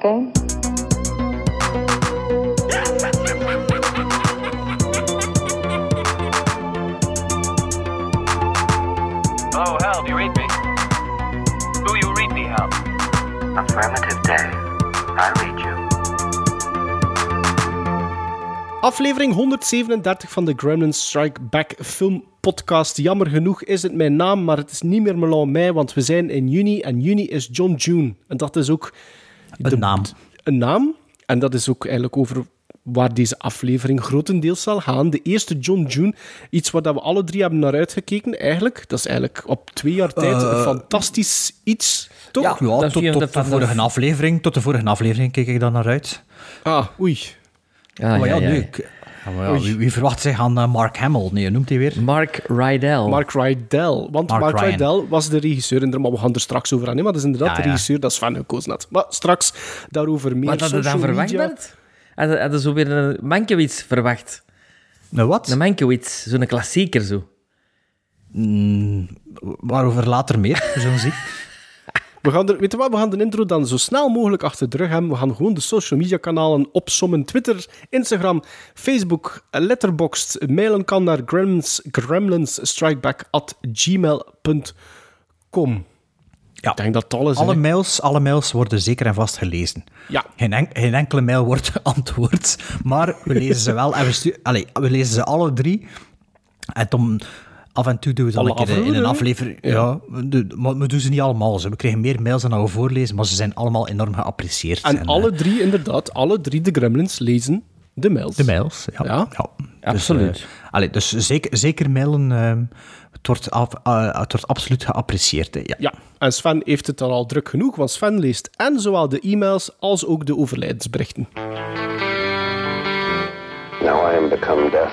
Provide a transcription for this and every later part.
game? Oh, Hal, do you read me? Do you read me, Hal? Affirmative day. I read you. Aflevering 137 van de Gremlins Strike Back film podcast. Jammer genoeg is het mijn naam, maar het is niet meer Melan Mei, want we zijn in juni en juni is John June. En dat is ook... Een naam. Een naam. En dat is ook eigenlijk over waar deze aflevering grotendeels zal gaan. De eerste John June, iets waar dat we alle drie hebben naar uitgekeken eigenlijk. Dat is eigenlijk op twee jaar tijd een fantastisch iets, toch? Ja, tot, tot de vorige aflevering. Tot de vorige aflevering keek ik dan naar uit. Ah, oei. Ja, maar ja, ja, ja. nu... ik- ja, maar ja, wie, wie verwacht zich aan eh, Mark Hamill? Nee, je noemt hij weer? Mark Rydell. Mark Rydell. Want Mark. Rydell was de regisseur, en daar maar we gaan er straks over aan. hè, Maar dat is inderdaad Ja, de regisseur dat Sven gekozen had. Maar straks daarover meer. Wat had je dan verwacht. Bert? Had je, had je zo weer een Mankiewicz verwacht? Nou, wat? Een Mankiewicz, zo'n klassieker zo. Waarover later meer, we zullen zien. We gaan er, weet je wat, we gaan de intro dan zo snel mogelijk achter de rug hebben. We gaan gewoon de social media kanalen opsommen. Twitter, Instagram, Facebook, Letterboxd. Mailen kan naar gremlins, gremlinsstrikeback.gmail.com. Ja. Ik denk dat het alles Alle mails, alle mails worden zeker en vast gelezen. Ja. Geen, geen enkele mail wordt geantwoord, maar we lezen ze wel en we, stu- Allee, we lezen ze alle drie. En dan, af en toe doen we dat Alle een keer in een aflevering. Ja, we, doen- maar we doen ze niet allemaal. Zo. We krijgen meer mails dan we voorlezen, maar ze zijn allemaal enorm geapprecieerd. En eh, alle drie, inderdaad, alle drie de gremlins lezen de mails. de mails, ja. Ja. Dus, Absoluut. eh, allee, dus zeker, zeker mailen, ehm, het, wordt af, eh, het wordt absoluut geapprecieerd. hè, Ja. Ja, en Sven heeft het dan al druk genoeg, want Sven leest en zowel de e-mails als ook de overlijdensberichten. Now I am become death,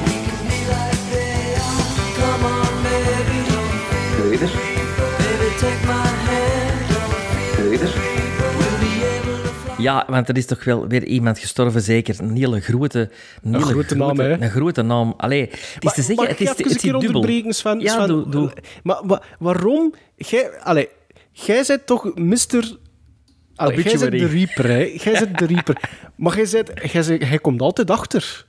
It? Ja, want er is toch wel weer iemand gestorven, zeker. Een hele grote... Een, hele grote naam, hè? Een grote naam. Allee, het is te zeggen, het ik is, het is een keer dubbel. Sven? Ja, Sven, doe, doe. Maar wa- waarom? Jij, allee, jij bent toch Mr. Allee, jij bent de. Reaper, hè? Jij bent de Reaper. Maar jij, bent, jij, bent- jij komt altijd achter.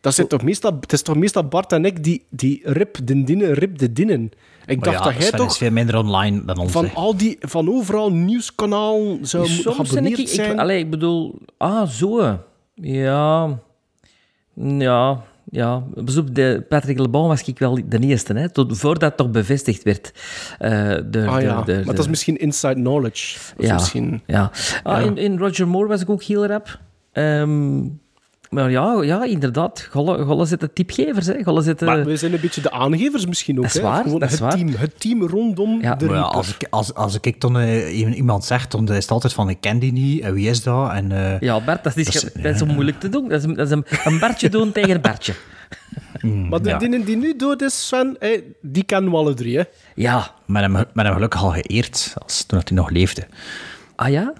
Dat zit toch meestal, het is toch meestal Bart en ik die, die rip de dinnen, rip de dinnen. Ik Maar dacht ja, dat jij toch is veel minder online dan ons. van, al die, van overal nieuwskanaal zou Soms ik, geabonneerd ik, allee, ik bedoel, ah, zo. Ja, ja, ja. Op, de Patrick Lebon was ik wel de eerste, hè, tot, voordat het toch bevestigd werd. eh de, ah de- ja, de- maar dat is misschien inside knowledge. Ja, misschien... ja. Ah, In, in Roger Moore was ik ook heel rap. Ehm, maar ja, ja, inderdaad. Golle, Golle zitten tipgevers, hè. Golle zitten... Maar we zijn een beetje de aangevers misschien ook. Dat is hè? waar, Gewoon dat is het, waar. Team, het team rondom Ja. de Maar ja, als, ik, als, als ik dan eh, i- iemand zegt, dan is het altijd van ik ken die niet, en wie is dat? En, eh, Ja, Bert, dat is, Dat is- ge- dat is zo moeilijk te doen. Dat is, een- dat is een, een Bertje doen tegen een Bertje. Maar de ja. die, die nu dood is, Sven, hè, die kennen we alle drie. Hè? Ja. met, hem, met hem gelukkig al geëerd, als, toen hij nog leefde. Ah ja?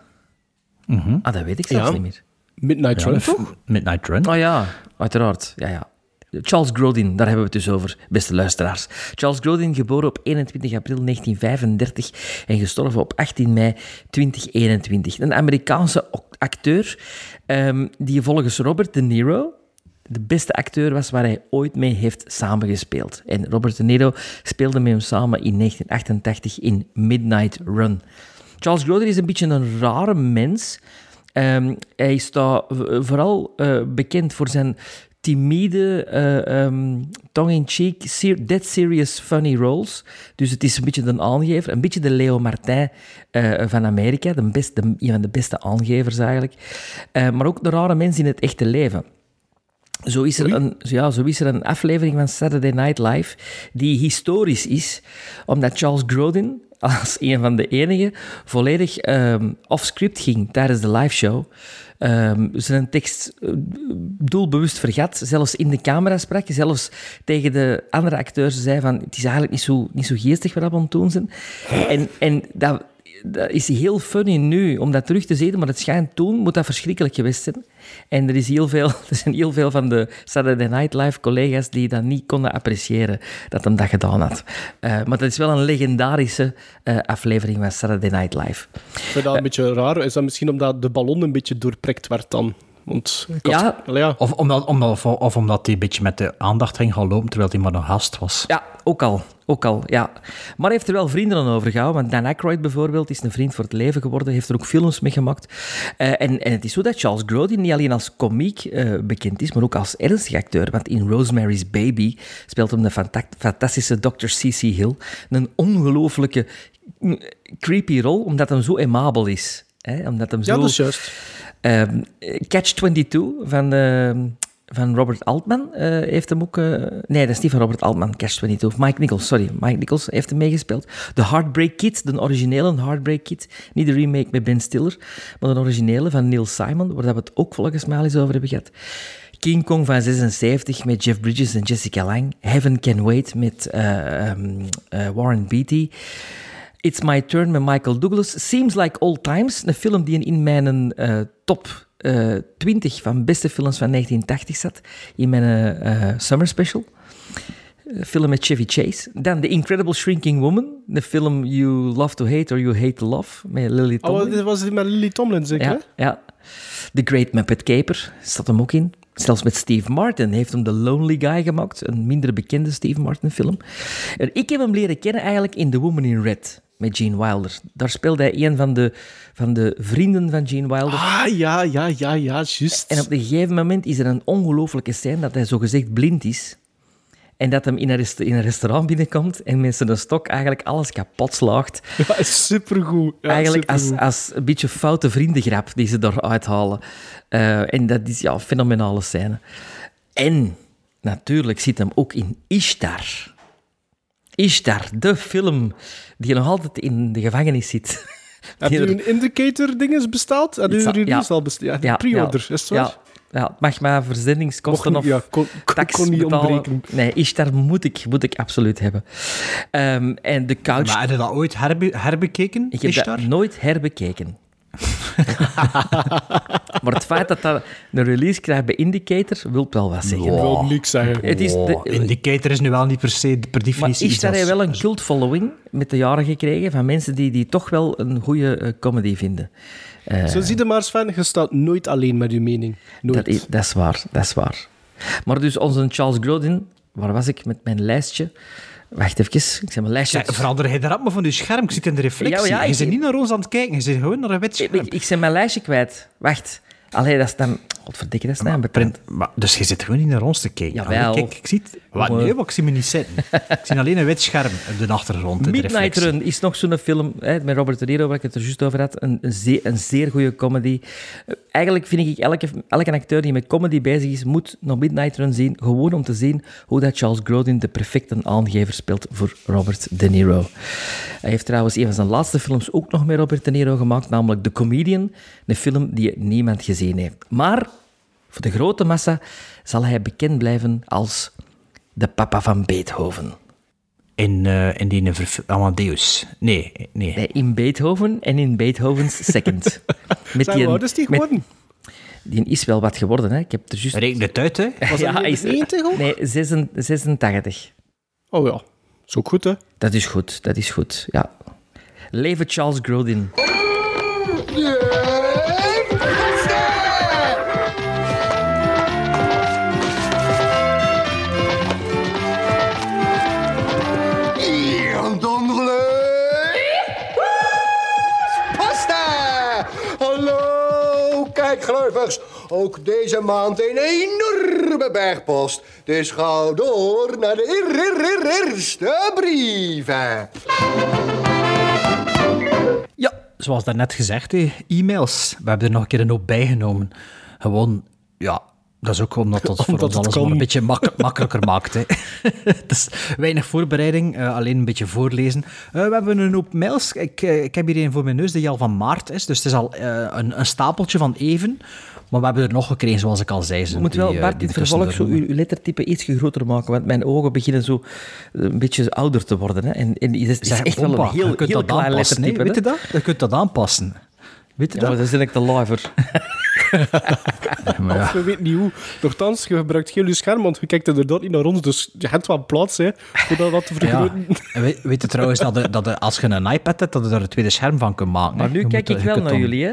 Ah, dat weet ik zelfs Ja. niet meer. Midnight Run, toch? Midnight Run. Oh ja, uiteraard. Ja, ja. Charles Grodin, daar hebben we het dus over, beste luisteraars. Charles Grodin, geboren op 21 april 1935 en gestorven op 18 mei 2021. Een Amerikaanse acteur ehm, die volgens Robert De Niro de beste acteur was waar hij ooit mee heeft samengespeeld. En Robert De Niro speelde met hem samen in 1988 in Midnight Run. Charles Grodin is een beetje een rare mens. Ehm, hij staat v- vooral eh, bekend voor zijn timide, eh, ehm, tongue-in-cheek, ser- dead serious funny roles. Dus het is een beetje een aangever, een beetje de Leo Martin eh, van Amerika, de beste, een van de beste aangevers eigenlijk. Maar ook de rare mens in het echte leven. Zo is, er een, ja, zo is er een aflevering van Saturday Night Live die historisch is, omdat Charles Grodin als een van de enigen volledig ehm, off-script ging tijdens de liveshow. Um, zijn tekst eh, doelbewust vergat, zelfs in de camera sprak, zelfs tegen de andere acteurs zei van het is eigenlijk niet zo, niet zo geestig wat we aan doen zijn. En, en dat, dat is heel funny nu om dat terug te zien, maar het schijnt toen moet dat verschrikkelijk geweest zijn. En er, is heel veel, er zijn heel veel van de Saturday Night Live collega's die dat niet konden appreciëren, dat hem dat gedaan had. Uh, maar dat is wel een legendarische uh, aflevering van Saturday Night Live. Vind dat een beetje raar. Is dat misschien omdat de ballon een beetje doorprikt werd dan? Want had, ja. ja. Of, omdat, omdat, of omdat hij een beetje met de aandacht ging gaan lopen terwijl hij maar een gast was. Ja, ook al. Ook al, ja. Maar hij heeft er wel vrienden aan overgehouden. Want Dan Aykroyd bijvoorbeeld is een vriend voor het leven geworden. Heeft er ook films mee gemaakt. Uh, en, en het is zo dat Charles Grodin niet alleen als komiek uh, bekend is, maar ook als ernstig acteur. Want in Rosemary's Baby speelt hem de fantastische Dr. C.C. Hill. Een ongelooflijke creepy rol, omdat hij zo amabel is. Hè? Omdat hem zo... Ja, dat is juist. Um, Catch-22 van, uh, van Robert Altman uh, heeft hem ook... Uh, nee, dat is niet van Robert Altman, Catch-22. Mike Nichols, sorry. Mike Nichols heeft hem meegespeeld. The Heartbreak Kid, de originele Heartbreak Kid. Niet de remake met Ben Stiller, maar de originele van Neil Simon, waar we het ook volgens mij al eens over hebben gehad. King Kong van 76 met Jeff Bridges en Jessica Lange. Heaven Can Wait met um, Warren Beatty. It's My Turn met Michael Douglas. Seems Like Old Times, een film die in mijn uh, top uh, 20 van beste films van 1980 zat. In mijn uh, Summer Special. film met Chevy Chase. Dan The Incredible Shrinking Woman. De film You Love to Hate or You Hate to Love. Met Lily Tomlin. Oh, dit was met Lily Tomlin, zeker? Ja, ja. The Great Muppet Caper staat hem ook in. Zelfs met Steve Martin heeft hem The Lonely Guy gemaakt. Een minder bekende Steve Martin film. En ik heb hem leren kennen eigenlijk in The Woman in Red met Gene Wilder. Daar speelde hij een van de, van de vrienden van Gene Wilder. Ah, ja, ja, ja, ja, juist. En op een gegeven moment is er een ongelooflijke scène dat hij zogezegd blind is. En dat hem in een, in een restaurant binnenkomt en met zijn stok eigenlijk alles kapot slaagt. Ja, supergoed. Ja, eigenlijk supergoed. Als, als een beetje foute vriendengrap die ze eruit halen. Uh, en dat is ja, een fenomenale scène. En natuurlijk zit hem ook in Ishtar. Ishtar, de film die nog altijd in de gevangenis zit. Heb je een indicator-dinges bestaat? Heb je een release al bestaat? Ja, pre-order, is het waar? Ja, ja, het mag maar verzendingskosten of ja, kon, tax kon niet betalen. ontbreken. Nee, Ishtar moet ik, moet ik absoluut hebben. Um, en de couch... Maar heb je dat ooit herbe herbekeken, Ik heb Ishtar? dat nooit herbekeken. maar het feit dat dat een release krijgt bij Indicator, wil wel wat zeggen. Ik wil niks zeggen. Het is de, Indicator is nu wel niet per se per maar definitie iets Ishtar als- heeft wel een cult following met de jaren gekregen van mensen die, die toch wel een goede uh, comedy vinden. Uh, Zo zie je maar, Sven, je staat nooit alleen met je mening. Nooit. dat, is, dat is waar, dat is waar. Maar dus onze Charles Grodin, waar was ik met mijn lijstje? Wacht even, ik zeg mijn lijstje. Ja, verander je dat maar van je scherm? Ik zit in de reflectie. Ja, ja, je ik- zit niet naar ons aan het kijken, je zit gewoon naar een wit ik, scherm. ik, ik ben mijn lijstje kwijt. Wacht. Allee, dat is dan... Godverdikke, dat is Print, maar, dus je zit gewoon niet naar ons te kijken. Jawel. Kijk, ik zie het. Wat, Maar- nee, maar ik zie me niet zitten. ik zie alleen een wit scherm op de achtergrond. in Midnight. Run is nog zo'n film hè, met Robert De Niro, waar ik het er juist over had. Een, een, zeer, een zeer goede comedy. Eh, Eigenlijk vind ik elke, elke acteur die met comedy bezig is, moet nog Midnight Run zien. Gewoon om te zien hoe dat Charles Grodin de perfecte aangever speelt voor Robert De Niro. Hij heeft trouwens een van zijn laatste films ook nog met Robert De Niro gemaakt, namelijk The Comedian. Een film die niemand gezien heeft. Maar voor de grote massa zal hij bekend blijven als de papa van Beethoven. In, eh in die Amadeus. Nee, nee. Nee, in Beethoven en in Beethoven's Second. Met Zijn hoe oud is die met- geworden? die is wel wat geworden, hè. Ik heb er juist... Reken het uit, hè. Was dat hij niet 90 ook? Nee, 86. 86. Oh ja, is ook goed, hè? Dat is goed, dat is goed, ja. Leven Charles Grodin. Pasta! Ook deze maand een enorme bergpost. Dus ga door naar de eer- eer- eer- eerste brieven. Ja, zoals daarnet gezegd, e-mails. We hebben er nog een keer een hoop bijgenomen. Gewoon, ja, Dat is ook omdat dat voor ons alles maar een beetje mak- makkelijker maakt. Hè. dus weinig voorbereiding, eh, alleen een beetje voorlezen. Eh, we hebben een hoop mails. Ik, eh, ik heb hier een voor mijn neus die al van maart is. Dus het is al eh, een, een stapeltje van even. Maar we hebben er nog gekregen, zoals ik al zei. Je moet wel, Bart, in het vervolg zo uw, uw lettertype iets groter maken, want mijn ogen beginnen zo eh, een beetje ouder te worden. Hè. En, en het is, echt wel een heel, je kunt heel dat klein lettertype. Weet je dat? Je kunt dat aanpassen. Weet je Ja, maar dat? dan zit ik te liver. Maar ja. Of we weten niet hoe. Nochtans, je gebruikt heel je scherm, want je kijkt inderdaad niet naar ons. Dus je hebt wel plaats hè, voor dat wat te vergroten. En Weet, weet je trouwens dat, de- dat de- als je een iPad hebt, dat je er een tweede scherm van kunt maken? Maar hè? nu Je kijk moet- ik je wel naar dan- jullie, hè.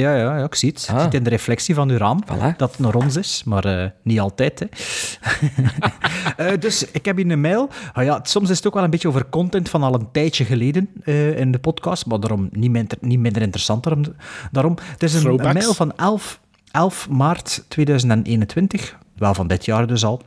Ja, ja, ja, ik zie het. Ah. Ik zie het in de reflectie van uw raam, Voilà. dat het naar ons is, maar eh, niet altijd. Hè. Eh, dus ik heb hier een mail. Ah ja, soms is het ook wel een beetje over content van al een tijdje geleden eh, in de podcast, maar daarom niet minder, niet minder interessant. Daarom, daarom. Het is een, een mail van 11, 11 maart 2021, wel van dit jaar dus al.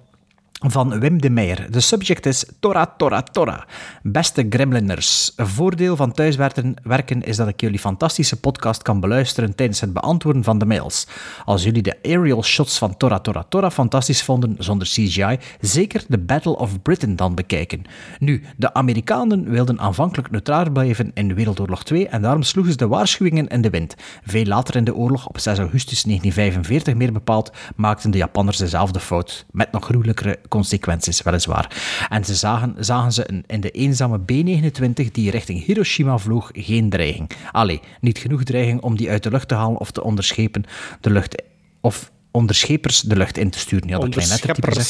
Van Wim de Meijer. De subject is Tora, Tora, Tora. Beste Gremliners. Een voordeel van thuiswerken werken is dat ik jullie fantastische podcast kan beluisteren tijdens het beantwoorden van de mails. Als jullie de aerial shots van Tora, Tora, Tora fantastisch vonden zonder CGI, zeker de Battle of Britain dan bekijken. Nu, de Amerikanen wilden aanvankelijk neutraal blijven in Wereldoorlog 2 en daarom sloegen ze de waarschuwingen in de wind. Veel later in de oorlog, op 6 augustus 1945 meer bepaald, maakten de Japanners dezelfde fout, met nog gruwelijkere consequenties weliswaar. En ze zagen, zagen ze in de eenzame B-29 die richting Hiroshima vloog geen dreiging. Allee, niet genoeg dreiging om die uit de lucht te halen of te onderschepen de lucht... Of onderschepers de lucht in te sturen. Ja, dat klein lettertype.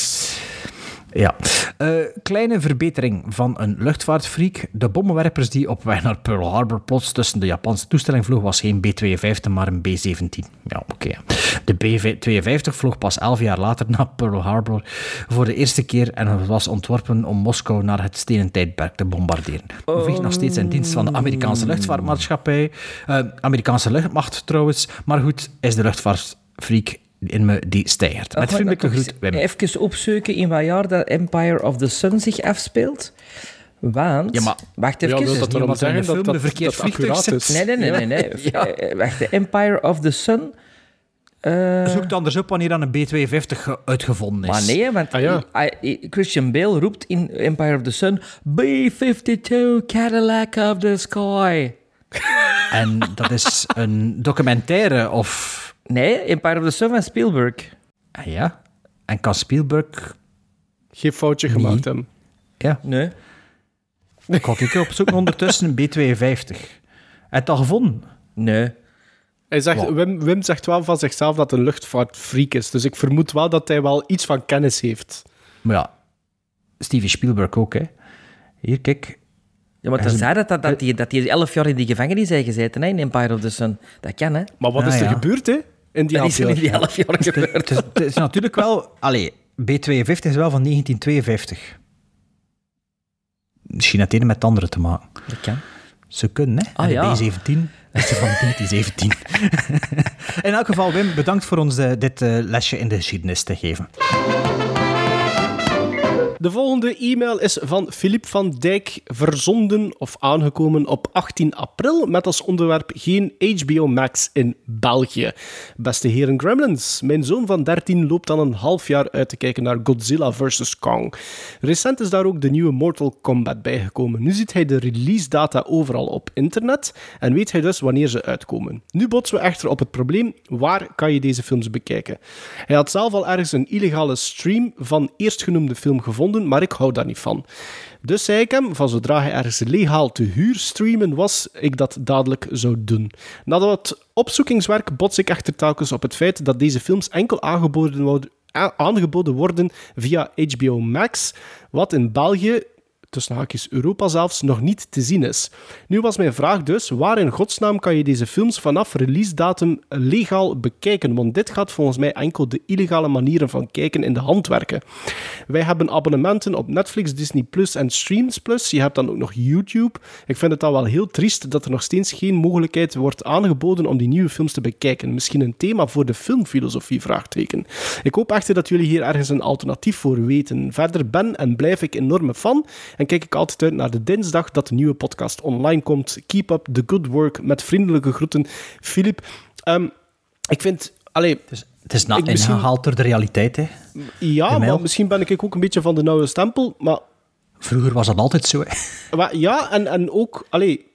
Ja. Eh, kleine verbetering van een luchtvaartfreak. De bommenwerpers die op weg naar Pearl Harbor plots tussen de Japanse toestelling vloog, was geen B-52, maar een B-17. Ja, oké. De B-52 vloog pas elf jaar later naar Pearl Harbor voor de eerste keer en was ontworpen om Moskou naar het stenen tijdperk te bombarderen. Vliegt nog steeds in dienst van de Amerikaanse luchtvaartmaatschappij. Eh, Amerikaanse luchtmacht trouwens. Maar goed, is de luchtvaartfreak in me die stijgt. Met vriendelijke groet, Wim. Even opzoeken in wat jaar dat Empire of the Sun zich afspeelt. Want... Ja, maar- Wacht Ja, even. wil dat niet erom er zeggen dat dat, verkeerd dat vliegtuig accuraat is? Nee, nee, nee, nee. nee. Ja. Eh, Wacht, Empire of the Sun... eh, Zoek dan eens op wanneer dan een B-52 ge- uitgevonden is. Maar nee, want Ah, ja. I- I- Christian Bale roept in Empire of the Sun... B-52 Cadillac of the Sky. En dat is een documentaire of... Nee, Empire of the Sun van Spielberg. Ah, ja. En kan Spielberg... Geen foutje gemaakt hebben. Ja, Nee. ik ga ik opzoeken ondertussen een B-52. Heb je het al gevonden? Nee. Hij zegt, Wow. Wim, Wim zegt wel van zichzelf dat hij een luchtvaartfreak is. Dus ik vermoed wel dat hij wel iets van kennis heeft. Maar ja, Steven Spielberg ook, hè. Hier, kijk. Ja, maar Hij dan zei dat, dat, dat, die, dat die elf jaar in die gevangenis heeft gezeten, hè, in Empire of the Sun. Dat kan, hè? Maar wat Ah, is er ja. gebeurd, hè? In die Dat is in die elf jaar gebeurd. Het is, het is natuurlijk wel... Allee, B-52 is wel van 1952. Misschien het ene met het andere te maken. Dat kan. Ze kunnen, hè. Ah, en de ja. B-17 is van 1917. in elk geval, Wim, bedankt voor ons eh, dit eh, lesje in de geschiedenis te geven. De volgende e-mail is van Filip van Dijk, verzonden of aangekomen op 18 april met als onderwerp geen HBO Max in België. Beste heren Gremlins, mijn zoon van 13 loopt al een half jaar uit te kijken naar Godzilla vs. Kong. Recent is daar ook de nieuwe Mortal Kombat bijgekomen. Nu ziet hij de release data overal op internet en weet hij dus wanneer ze uitkomen. Nu botsen we echter op het probleem, waar kan je deze films bekijken? Hij had zelf al ergens een illegale stream van eerstgenoemde film gevonden, maar ik hou daar niet van. Dus zei ik hem, van zodra hij ergens legaal te huur streamen was, ik dat dadelijk zou doen. Na dat opzoekingswerk bots ik echter telkens op het feit dat deze films enkel aangeboden aangeboden worden via HBO Max, wat in België tussen haakjes Europa zelfs, nog niet te zien is. Nu was mijn vraag dus, waar in godsnaam kan je deze films vanaf release datum legaal bekijken? Want dit gaat volgens mij enkel de illegale manieren van kijken in de hand werken. Wij hebben abonnementen op Netflix, Disney Plus en Streams Plus. Je hebt dan ook nog YouTube. Ik vind het dan wel heel triest dat er nog steeds geen mogelijkheid wordt aangeboden om die nieuwe films te bekijken. Misschien een thema voor de filmfilosofie? Vraagteken. Ik hoop echter dat jullie hier ergens een alternatief voor weten. Verder ben en blijf ik enorme fan en kijk ik altijd uit naar de dinsdag dat de nieuwe podcast online komt. Keep up the good work. Met vriendelijke groeten, Filip. Ehm, ik vind Allee, Het is na, misschien- ingehaald door de realiteit, hè. ja, maar misschien ben ik ook een beetje van de nauwe stempel. Maar Vroeger was dat altijd zo, hè. Maar ja, en, en ook, allee,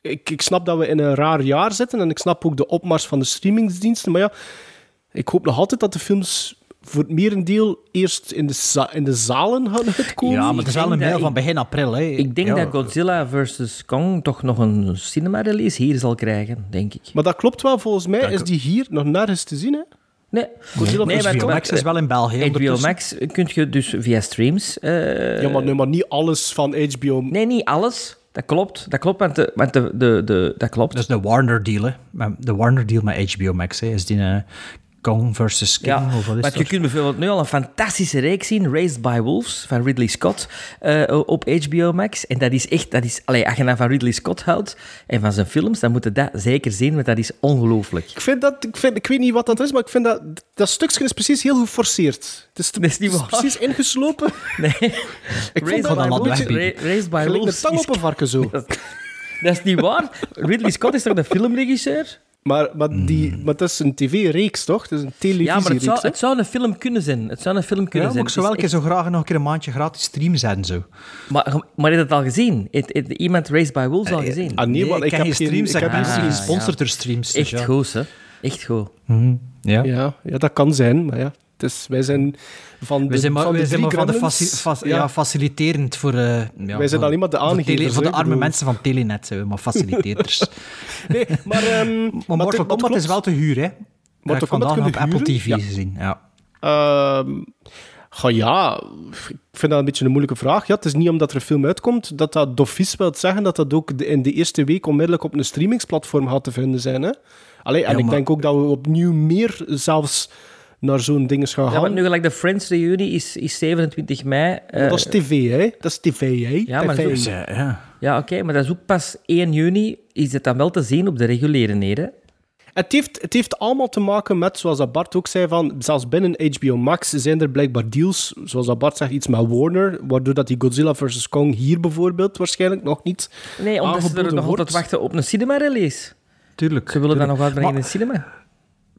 ik, ik snap dat we in een raar jaar zitten en ik snap ook de opmars van de streamingsdiensten, maar ja, ik hoop nog altijd dat de films voor het merendeel eerst in de, za- in de zalen gaan uitkomen. Ja, maar het is wel een mail van begin april, hè. Ik denk Ja. dat Godzilla vs. Kong toch nog een cinema-release hier zal krijgen, denk ik. Maar dat klopt wel, volgens mij Dank is die hier nog nergens te zien, hè? Nee, Godzilla nee Max is wel in België HBO. Max kun je dus via streams... eh, Ja, maar, nee, maar niet alles van HBO. Nee, niet alles. Dat klopt. Dat klopt, want de... Want de, de, de, dat klopt. Dat is de Warner deal, hè. De Warner deal met HBO Max, hè. Is die eh, Kong versus King, Ja, of wat is want je dat? kunt bijvoorbeeld nu al een fantastische reeks zien, Raised by Wolves, van Ridley Scott, eh, op HBO Max. En dat is echt, dat is, allee, als je nou van Ridley Scott houdt en van zijn films, dan moet je dat zeker zien, want dat is ongelooflijk. Ik, vind dat, ik, vind, ik weet niet wat dat is, maar ik vind dat dat stukje is precies heel geforceerd. Het is, te- Dat is niet het precies ingeslopen. Nee. Ik vond Raised dat by Wolves, Raised by Wolves tang is- op een varken zo. Dat is niet waar. Ridley Scott is toch de filmregisseur? Maar, maar, die, Hmm. maar dat is een tv-reeks, toch? Het is een Ja, maar het televisiereeks. zou, het zou een film kunnen zijn. Het zou een film Ja, kunnen maar zijn. ik zou wel een is keer zo graag nog een keer een maandje gratis stream zijn, zo. echt- Maar, maar heb je het al gezien? Heeft, heeft iemand Raised by Wolves al gezien? Ah, nee, want ik, ken heb geen streams, ik heb geen- geen Ah, gesponsord ja. door streams. dus Echt ja. goed, hè? Echt goed. Mhm, Ja. Ja, ja, dat kan zijn, maar ja. Dus wij zijn van de, We zijn maar, van de we zijn drie maar van de gremlins- faci- faci- ja. ja, faciliterend voor... eh, ja, Wij zijn alleen maar de aangevers, Voor de arme mensen van Telenet zijn we, maar faciliteerders. Nee, maar... ehm, maar Mortal Kombat klopt. is wel te huur, hè? Dat Mortal Kombat vandaag kun op je Apple huren? TV gezien. Ja. Goh, ja, ik vind dat een beetje een moeilijke vraag. Ja, het is niet omdat er een film uitkomt dat dat dofies wil zeggen dat dat ook in de eerste week onmiddellijk op een streamingsplatform gaat te vinden zijn. Hè? Allee, en Ja, ik denk ook dat we opnieuw meer zelfs naar zo'n dingen gaan Ja, gaan. want nu gelijk de Friends reunie is, is 27 mei. eh, dat is tv, hè? Dat is tv, hè? Ja, maar TV. zo- eh, ja. Ja, oké, maar dat is ook pas 1 juni. Is het dan wel te zien op de reguliere neden? Het heeft, het heeft allemaal te maken met, zoals Bart ook zei, van, zelfs binnen HBO Max zijn er blijkbaar deals, zoals Bart zegt, iets met Warner, waardoor dat die Godzilla vs. Kong hier bijvoorbeeld waarschijnlijk nog niet Nee, omdat ze er nog altijd wachten op een cinema-release. Tuurlijk. Ze willen dat nog uitbrengen in Maar de cinema.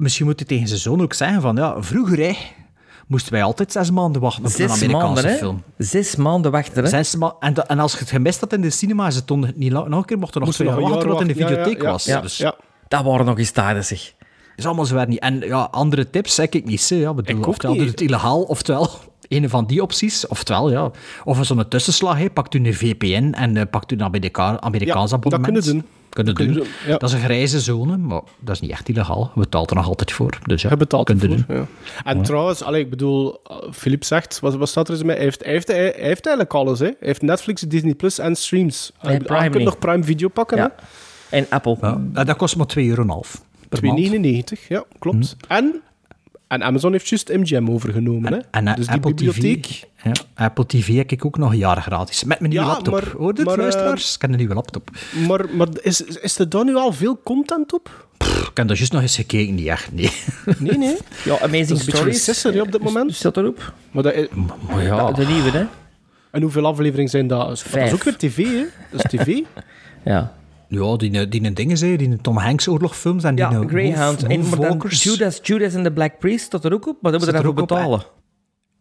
Misschien moet je tegen zijn zoon ook zeggen van... Ja, vroeger, hè, moesten wij altijd zes maanden wachten op een Amerikaanse maanden, film. Zes maanden wachten, hè? Zes ma- en, en als je het gemist had in de cinema, is het dan niet la- nog een keer mocht er nog twee jaar wachten wat in de wachten. Ja, ja, videotheek ja. was. Ja. Dus Ja. Dat waren nog eens tijden, zeg. is allemaal zo niet. En ja, andere tips zeg ik niet. Hè. Ja, bedoel, Ik ook oftewel niet. doet het illegaal, oftewel een van die opties. Oftewel, ja, of een zo'n tussenslag. Hè. Pakt u een VPN en eh, pakt u een Amerika Amerikaans Ja, dat abonnement. kunnen doen. Kunnen kunnen doen. doen, ja. Dat is een grijze zone, maar dat is niet echt illegaal. We betaalt er nog altijd voor. Dus ja, Je betaalt kunnen ervoor. doen. Ja. En trouwens, allee, ik bedoel, uh, Philippe zegt, wat, wat staat er eens mee? Hij heeft, hij, heeft, hij, heeft eigenlijk alles. Hè. Hij heeft Netflix, Disney Plus en streams. Nee, Ah, Prime je kunt nog Prime Video pakken. Ja. En Apple. Ja, en dat kost maar 2,5 euro per maand. 2,99, ja, klopt. En, en Amazon heeft juist MGM overgenomen. hè. En eh, dus die Apple bibliotheek... TV, ja, Apple TV heb ik ook nog een jaar gratis. Met mijn nieuwe Ja, laptop. maar- Hoor dit, maar, eh, luisteraars? Ik heb een nieuwe laptop. Maar, maar is, is er dan nu al veel content op? Ik heb dat juist nog eens gekeken, niet echt, nee. Nee, nee. Ja, Amazing is Stories. recesser hè, op dit moment. Staat erop. Maar dat is- Maar ja, De nieuwe, hè? en hoeveel afleveringen zijn dat? Dat is ook weer tv, hè? Dat is tv. Ja. Ja die, die dingen, zei, die Tom Hanks oorlogfilms en die Ja, Greyhound. En. Judas, Judas and the Black Priest staat er ook op, maar dat moeten we Staat er daarvoor ook op, betalen.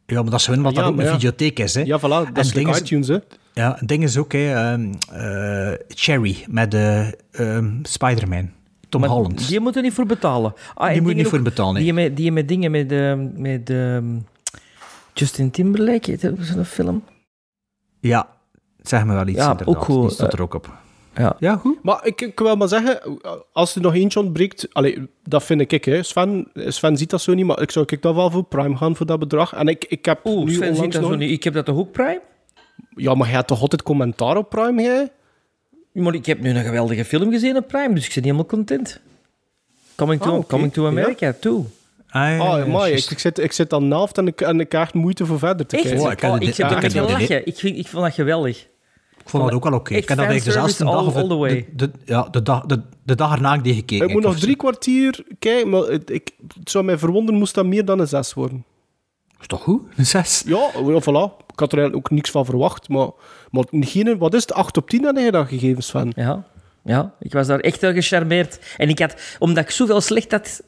Ja, maar dat is gewoon wat Ja, dat ook een ja. videotheek is. Hè. Ja, voilà. Dat is En iTunes, hè? Ja, het ding is ook, hè, ehm, eh, Cherry met de ehm, Spider-Man. Tom Maar Holland. Die moeten niet voor betalen. Ah, Die moet je niet voor betalen, nee. Die met, die met dingen met, eh, met eh, Justin Timberlake, heet dat zo'n film? Ja, zeg me wel iets. Ja, inderdaad. ook goed, Die staat eh, er ook op. Ja. Ja, goed. Maar ik, ik wil maar zeggen, als er nog eentje ontbreekt... Allee, dat vind ik, hè. Sven, Sven ziet dat zo niet, maar ik zou ik dat wel voor Prime gaan voor dat bedrag. En ik, ik heb Oeh, nu Sven ziet dat nog... zo niet. Ik heb dat toch ook Prime? Ja, maar jij hebt toch altijd commentaar op Prime, jij? Maar ik heb nu een geweldige film gezien op Prime, dus ik ben helemaal content. Coming to, Ah, coming to America, toe. Ah, ja, Ah, ja, maar ik, ik, zit, ik zit aan de helft en ik, en ik krijg moeite voor verder te Echt? kijken. Oh, ik heb Oh, ik ik de-. Ik, vind, ik vond dat geweldig. Ik vond dat ook wel oké. Ik heb dat eigenlijk dezelfde dag... of all- all the way. De, de, ja, de, dag, de, de dag erna ik die gekeken. Ik moet nog drie kwartier kijken, maar het, ik, het zou mij verwonderen moest dat meer dan een zes worden. Is toch goed? Een zes? Ja, voilà. Ik had er eigenlijk ook niks van verwacht, maar, maar geen, wat is het, 8 op 10 had je dan gegeven, Sven? Ja. Ja, ik was daar echt wel gecharmeerd. En ik had, omdat ik zoveel slecht had,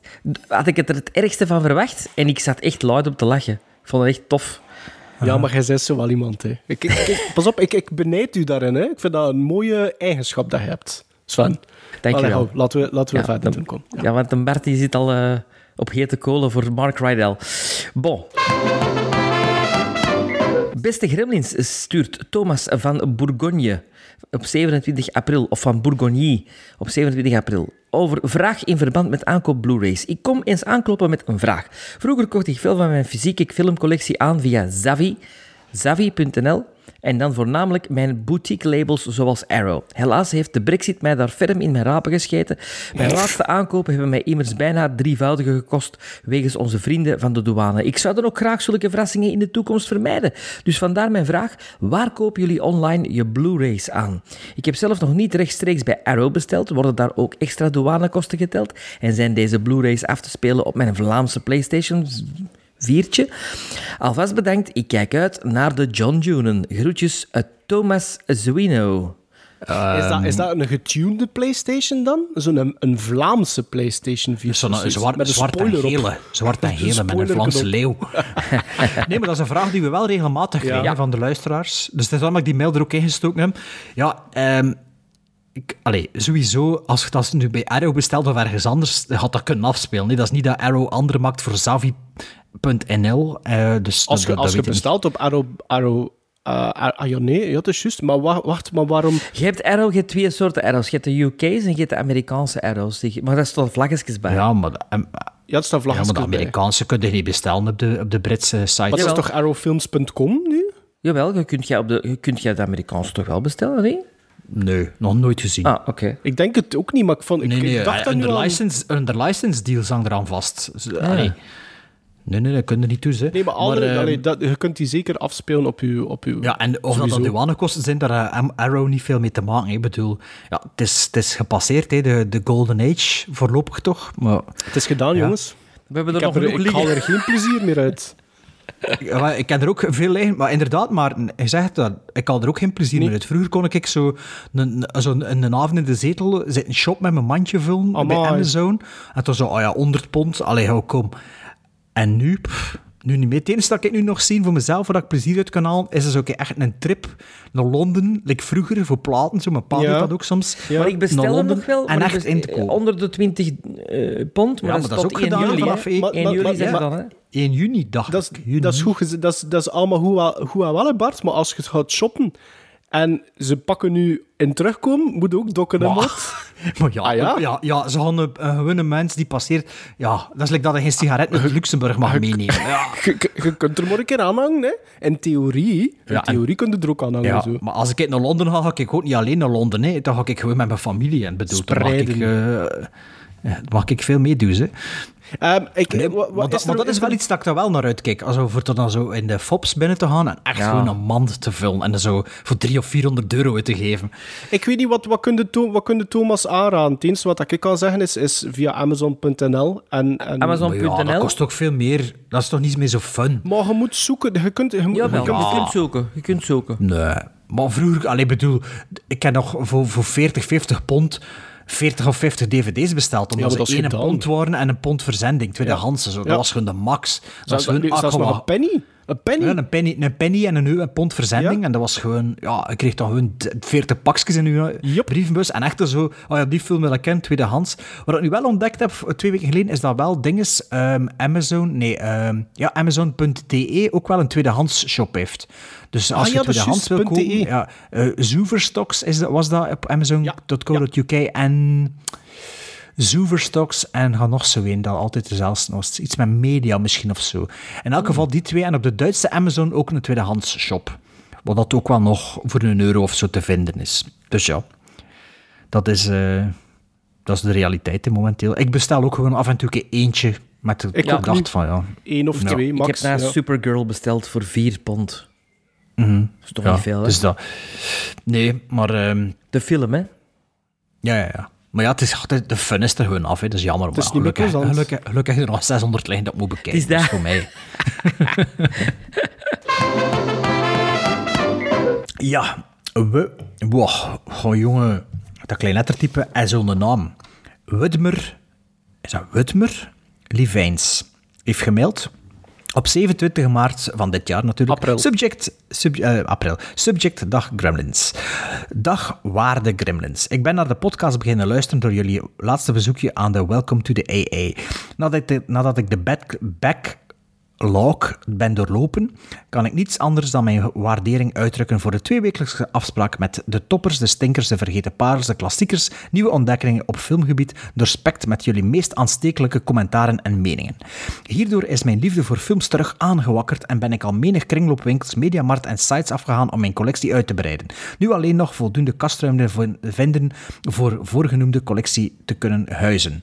had ik het er het ergste van verwacht. En ik zat echt luid op te lachen. Ik vond het echt tof. Ja, maar jij bent zo wel iemand. Hè. Ik, ik, ik- pas op, ik, ik benijd u daarin. Hè. Ik vind dat een mooie eigenschap dat je hebt, Sven. Dank je wel. hou, laten we, laten we Ja, verder doen. Kom. Ja, want een Bart die zit al eh, op hete kolen voor Mark Rydell. Bon. Beste Gremlins stuurt Thomas van Bourgogne op 27 april, of van Bourgogne op 27 april, over vraag in verband met aankoop Blu-rays. Ik kom eens aankloppen met een vraag. Vroeger kocht ik veel van mijn fysieke filmcollectie aan via Zavi, zavi.nl en dan voornamelijk mijn boutique labels zoals Arrow. Helaas heeft de brexit mij daar ferm in mijn rapen gescheten. Mijn laatste aankopen hebben mij immers bijna drievoudige gekost wegens onze vrienden van de douane. Ik zou dan ook graag zulke verrassingen in de toekomst vermijden. Dus vandaar mijn vraag, waar kopen jullie online je Blu-rays aan? Ik heb zelf nog niet rechtstreeks bij Arrow besteld, worden daar ook extra douanekosten geteld en zijn deze Blu-rays af te spelen op mijn Vlaamse PlayStation viertje. Alvast bedankt, ik kijk uit naar de John Junen. Groetjes, uit Thomas Zuino. is, dat, is dat een getunede PlayStation dan? Zo'n een, een Vlaamse PlayStation 4? Zo'n zwart, met een zwart en spoiler op. gele. Zwart en gele met een Vlaamse leeuw. nee, maar dat is een vraag die we wel regelmatig krijgen Ja. van de luisteraars. Dus dat is waarom ik die mail er ook ingestoken heb. Ja, ehm ik, allee, sowieso, als je dat nu bij Arrow bestelt of ergens anders, dan had dat kunnen afspelen. Nee, dat is niet dat Arrow andere maakt voor Zavi.nl. eh dus Als je, dat- dat als je bestelt op Arrow... Arrow uh, ah ja, nee, ja, dat is juist. Maar wa- wacht, maar waarom... Je hebt arrow, je hebt twee soorten arrows. Je hebt de UK's en je hebt de Amerikaanse arrows. Die- Maar daar staan vlaggetjes bij. Ja, maar, de- em, Ja, het staat ja, maar vlaggetjes de bij. Amerikaanse kun je niet bestellen op de, op de Britse site. Maar dat is toch arrowfilms.com nu? Jawel, je kunt jij op de, je kunt jij de Amerikaanse toch wel bestellen, nee? Nee, nog nooit gezien. Ah, oké. Ik denk het ook niet, maar ik, vond, ik, Nee, nee, ik dacht dat nu under, al... license, under license deals hangt eraan vast. Dus, allee. Nee, nee, dat kun je niet toe. Hè. Nee, maar, andere, ehm, allee, dat, je kunt die zeker afspelen op uw... Op uw ja, en of dat sowieso. dan douanekosten zijn, daar eh, Arrow niet veel mee te maken. hè. Ik bedoel, ja, het, is, het is gepasseerd, hè, de, de Golden Age, voorlopig toch. Maar Het is gedaan, Ja. jongens. We hebben er Ik, nog heb er, ik haal er geen plezier meer uit. Maar ik ken er ook veel liggen, maar inderdaad, maar je zegt dat, ik haal er ook geen plezier meer uit. Vroeger kon ik zo een, zo een, een avond in de zetel zitten shop met mijn mandje vullen bij Amai. Amazon. En toen zo, oh ja, 100 pond, allee, hou, kom. En nu, pff, nu niet meer. Het enige dat ik nu nog zie voor mezelf, waar ik plezier uit kan halen, is dus ook echt een trip naar Londen, like vroeger, voor platen, zo, mijn pa Ja. doet dat ook soms. Ja. Maar ik bestel hem Londen nog wel. En echt best- in te kopen. Onder de 20 eh, pond, maar, Ja, dat, maar dat is ook 1 gedaan juli. vanaf hè. één- 1 maar- juli maar- dat maar- dan, hè? 1 juni, dacht Dat is, ik. Juni. dat is, goed, dat is, dat is allemaal goed, wel- goed en wel, hè, Bart. Maar als je het gaat shoppen en ze pakken nu in terugkomen, moet ook dokken en wat. Maar ja, Ah, ja? ja? ja, ze gaan een, een gewone mens die passeert. Ja, dat is like dat je geen sigaret uit Luxemburg mag meenemen. Ja. Je, kunt er maar een keer aan hangen, hè. In theorie, in Ja, en- theorie kun je er ook aan hangen. Ja, zo. maar als ik naar Londen ga, ga ik ook niet alleen naar Londen. Hè. Dan ga ik gewoon met mijn familie. En bedoel, dan mag ik, dan mag ik veel meedoen. Hè. Ehm, ik, Nee, wa- wa- maar dat, er- maar dat is wel iets dat ik er wel naar uitkijk. Also, voor er dan zo in de FOPs binnen te gaan en echt Ja. gewoon een mand te vullen. En er zo voor 300 of 400 euro uit te geven. Ik weet niet, wat, wat, kun je wat kun je Thomas aanraden? Het enige wat ik kan zeggen is, is via Amazon.nl. En, en, Amazon. Maar ja, dat kost ook veel meer. Dat is toch niet meer zo fun? Maar je moet zoeken. Je kunt, je, moet- Jawel, je kunt- je kunt zoeken. Je kunt zoeken. Nee. Maar vroeger, alleen bedoel, ik heb nog voor, voor 40, 50 pond 40 of 50 dvd's besteld. Omdat Ja, dat ze één pond waren en een pond verzending. Tweedehands. Zo. Dat Ja. was gewoon de max. Dat was gewoon, kom nog een penny. Een penny. Een penny, een penny en een, euro- een pond verzending. En dat was gewoon... Ja, ik kreeg dan gewoon d- 40 pakjes in uw Yep. brievenbus. En echt zo... Oh ja, die film wil ik kennen, tweedehands. Wat ik nu wel ontdekt heb, eh, twee weken geleden, is dat wel dinges... ehm, Amazon... Nee, ehm, ja, Amazon.de ook wel een tweedehands shop heeft. Dus als Ah je ja, dat is tweedehands wil kopen... .de. Ja, Zooverstocks is dat, was dat op Amazon.co.uk. En... Zooverstocks en ga nog zo een dat altijd dezelfde was. Iets met media misschien of zo. In elk geval die twee. En op de Duitse Amazon ook een tweedehands shop. Wat dat ook wel nog voor een euro of zo te vinden is. Dus ja, dat is, eh, dat is de realiteit momenteel. Ik bestel ook gewoon af en toe een eentje met de Ik niet. van ja. Eén of Ja. twee, Ik max. heb naar ja. Supergirl besteld voor 4 pond. Mhm. Dat is toch ja, niet veel, hè? Dus dat. Nee, maar ehm, De film, hè? ja, ja, ja. Maar ja, het is, de de fun is er gewoon af. Hè. Dat is jammer. Het is maar niet meer gelukkig, plezant. gelukkig, gelukkig is er nog 600 liggen dat ik moet bekijken. Is dat. Dus voor mij. ja, we... Wow, oh, jongen. Dat klein lettertype en zo'n naam. Wudmer, is dat Wudmer? Livijns heeft gemaild op 27 maart van dit jaar natuurlijk. April. Subject, sub, eh, april. Subject Dag Gremlins. Dag waarde Gremlins. Ik ben naar de podcast beginnen luisteren door jullie laatste bezoekje aan de Welcome to the AA. Nadat ik de, nadat ik de back, back log ben doorlopen, kan ik niets anders dan mijn waardering uitdrukken voor de tweewekelijkse afspraak met de toppers, de stinkers, de vergeten parels, de klassiekers, nieuwe ontdekkingen op filmgebied, doorspekt met jullie meest aanstekelijke commentaren en meningen. Hierdoor is mijn liefde voor films terug aangewakkerd en ben ik al menig kringloopwinkels, mediamarkt en sites afgegaan om mijn collectie uit te breiden. Nu alleen nog voldoende kastruimte vinden voor voorgenoemde collectie te kunnen huizen.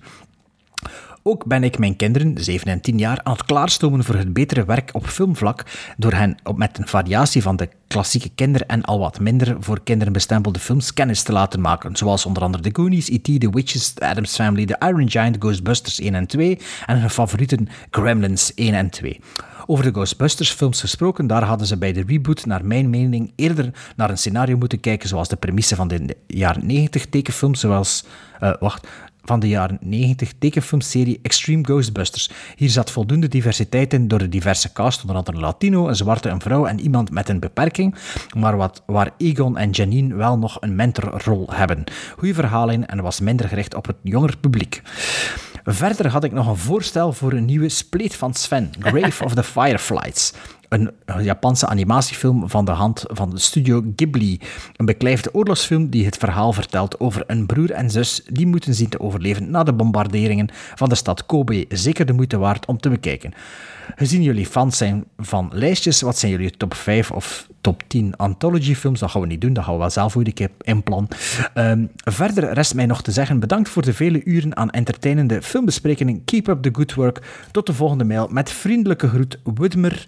Ook ben ik mijn kinderen, 7 en 10 jaar, aan het klaarstomen voor het betere werk op filmvlak door hen op met een variatie van de klassieke kinder- en al wat minder voor kinderen bestempelde films kennis te laten maken, zoals onder andere The Goonies, E.T., The Witches, The Addams Family, The Iron Giant, Ghostbusters 1 en 2 en hun favorieten Gremlins 1 en 2. Over de Ghostbusters films gesproken, daar hadden ze bij de reboot naar mijn mening eerder naar een scenario moeten kijken zoals de premisse van de jaren 90 tekenfilms, zoals... eh, wacht, van de jaren 90 tekenfilmserie Extreme Ghostbusters. Hier zat voldoende diversiteit in door de diverse cast, onder andere een Latino, een zwarte, een vrouw en iemand met een beperking, maar wat, waar Egon en Janine wel nog een mentorrol hebben. Goeie verhaling en was minder gericht op het jonger publiek. Verder had ik nog een voorstel voor een nieuwe spleet van Sven, Grave of the Fireflies. Een Japanse animatiefilm van de hand van de studio Ghibli. Een beklijfde oorlogsfilm die het verhaal vertelt over een broer en zus die moeten zien te overleven na de bombarderingen van de stad Kobe. Zeker de moeite waard om te bekijken. Gezien jullie fans zijn van lijstjes, wat zijn jullie top 5 of top 10 anthology-films? Dat gaan we niet doen, dat gaan we wel zelf een keer inplannen. Ehm, verder rest mij nog te zeggen, bedankt voor de vele uren aan entertainende filmbesprekingen. Keep up the good work. Tot de volgende mail. Met vriendelijke groet, Woodmer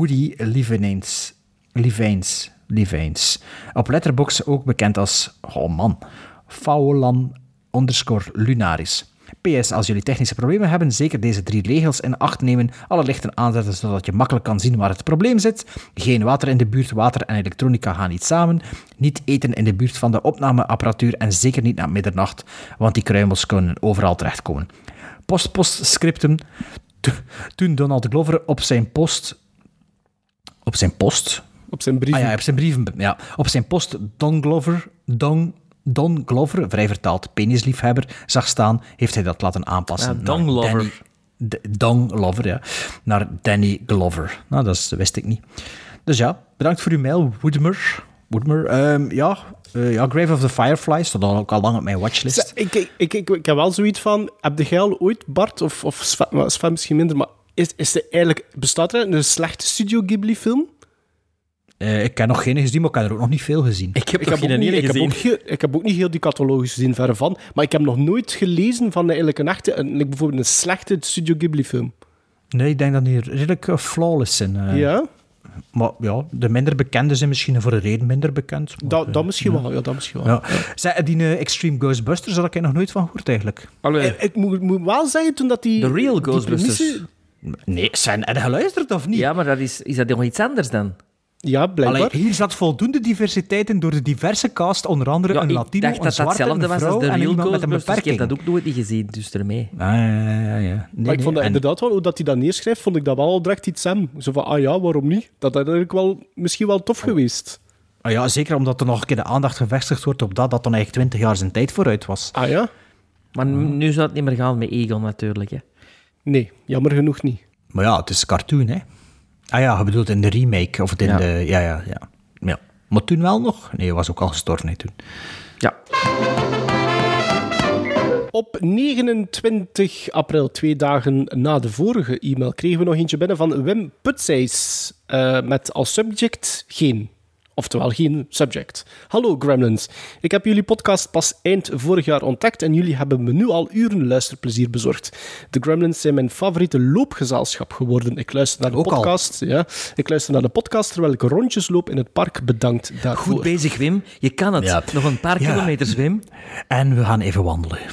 Woody Liveneens. Liveens. Liveens. Op Letterboxd ook bekend als, oh man, Faulan underscore Lunaris. PS, als jullie technische problemen hebben, zeker deze drie regels in acht nemen. Alle lichten aanzetten, zodat je makkelijk kan zien waar het probleem zit. Geen water in de buurt, water en elektronica gaan niet samen. Niet eten in de buurt van de opnameapparatuur en zeker niet na middernacht, want die kruimels kunnen overal terechtkomen. Post-postscriptum. To- Toen Donald Glover op zijn post... Op zijn post? Op zijn brieven. Ah ja, op zijn brieven. Ja. Op zijn post Don Glover, Don, Don Glover, vrij vertaald penisliefhebber, zag staan, heeft hij dat laten aanpassen. Ja, Don naar Glover. Danny- Don Glover, ja. Naar Danny Glover. Nou, dat is- wist ik niet. Dus ja, bedankt voor uw mail, Woodmer. Woodmer, ehm, ja, eh, ja, Grave of the Fireflies staat al ook al lang op mijn watchlist. Ik, ik, ik, ik, ik heb wel zoiets van... Heb de geil ooit, Bart, of, of Sven, Sven misschien minder, maar is, is er eigenlijk, bestaat er een slechte Studio Ghibli-film? Eh, ik heb nog geen gezien, maar ik heb er ook nog niet veel gezien. Ik heb Ik nog heb, geen niet, ik, heb gezien. ik heb ook niet heel die catalogus gezien, verre van. Maar ik heb nog nooit gelezen van eigenlijk een echte... Een, like bijvoorbeeld een slechte Studio Ghibli-film. Nee, ik denk dat die redelijk eh, flawless zijn. eh. ja? Maar ja, de minder bekende zijn misschien voor een reden minder bekend. maar, Dat, dat misschien wel, ja, dat misschien wel. Ja. Zij, die Extreme Ghostbusters, daar heb ik nog nooit van gehoord eigenlijk. Ik, ik moet, moet wel zeggen, toen dat die... The real die Ghostbusters. premisse- Nee, zijn je geluisterd of niet? Ja, maar dat is, is dat nog iets anders dan? Ja, blijkbaar. Allee, hier zat voldoende diversiteit in door de diverse cast, onder andere Ja, een ik Latino, dacht een dat dat zwarte, hetzelfde een was vrouw als de en iemand met een Ghostbusters. Ik heb beperking. dat ook nooit niet gezien, dus ermee. Ah, ja, ja, ja, ja. Nee, maar ik vond dat en- inderdaad wel, hoe dat hij dat neerschrijft, vond ik dat wel al direct iets hem. Zo van, ah ja, waarom niet? Dat had eigenlijk wel, misschien wel tof geweest. Ah ja, zeker omdat er nog een keer de aandacht gevestigd wordt op dat, dat dan eigenlijk 20 jaar zijn tijd vooruit was. Ah ja? Maar nu zou het niet meer gaan met Egon natuurlijk. Hè. Nee, jammer genoeg niet. Maar ja, het is cartoon, hè. Ah ja, je bedoelt in de remake, of het in Ja. de... Ja, ja, ja. ja. Maar toen wel nog? Nee, hij was ook al gestorven, hè, toen. Ja. Op 29 april, twee dagen na de vorige e-mail, kregen we nog eentje binnen van Wim Putseis. eh, met als subject geen. Oftewel geen subject. Hallo Gremlins. Ik heb jullie podcast pas eind vorig jaar ontdekt en jullie hebben me nu al uren luisterplezier bezorgd. De Gremlins zijn mijn favoriete loopgezelschap geworden. Ik luister naar de Ook al. podcast. Ja, ik luister naar de podcast terwijl ik rondjes loop in het park. Bedankt daarvoor. Goed bezig, Wim. Je kan het. Ja. Nog een paar Ja. kilometers, Wim. En we gaan even wandelen.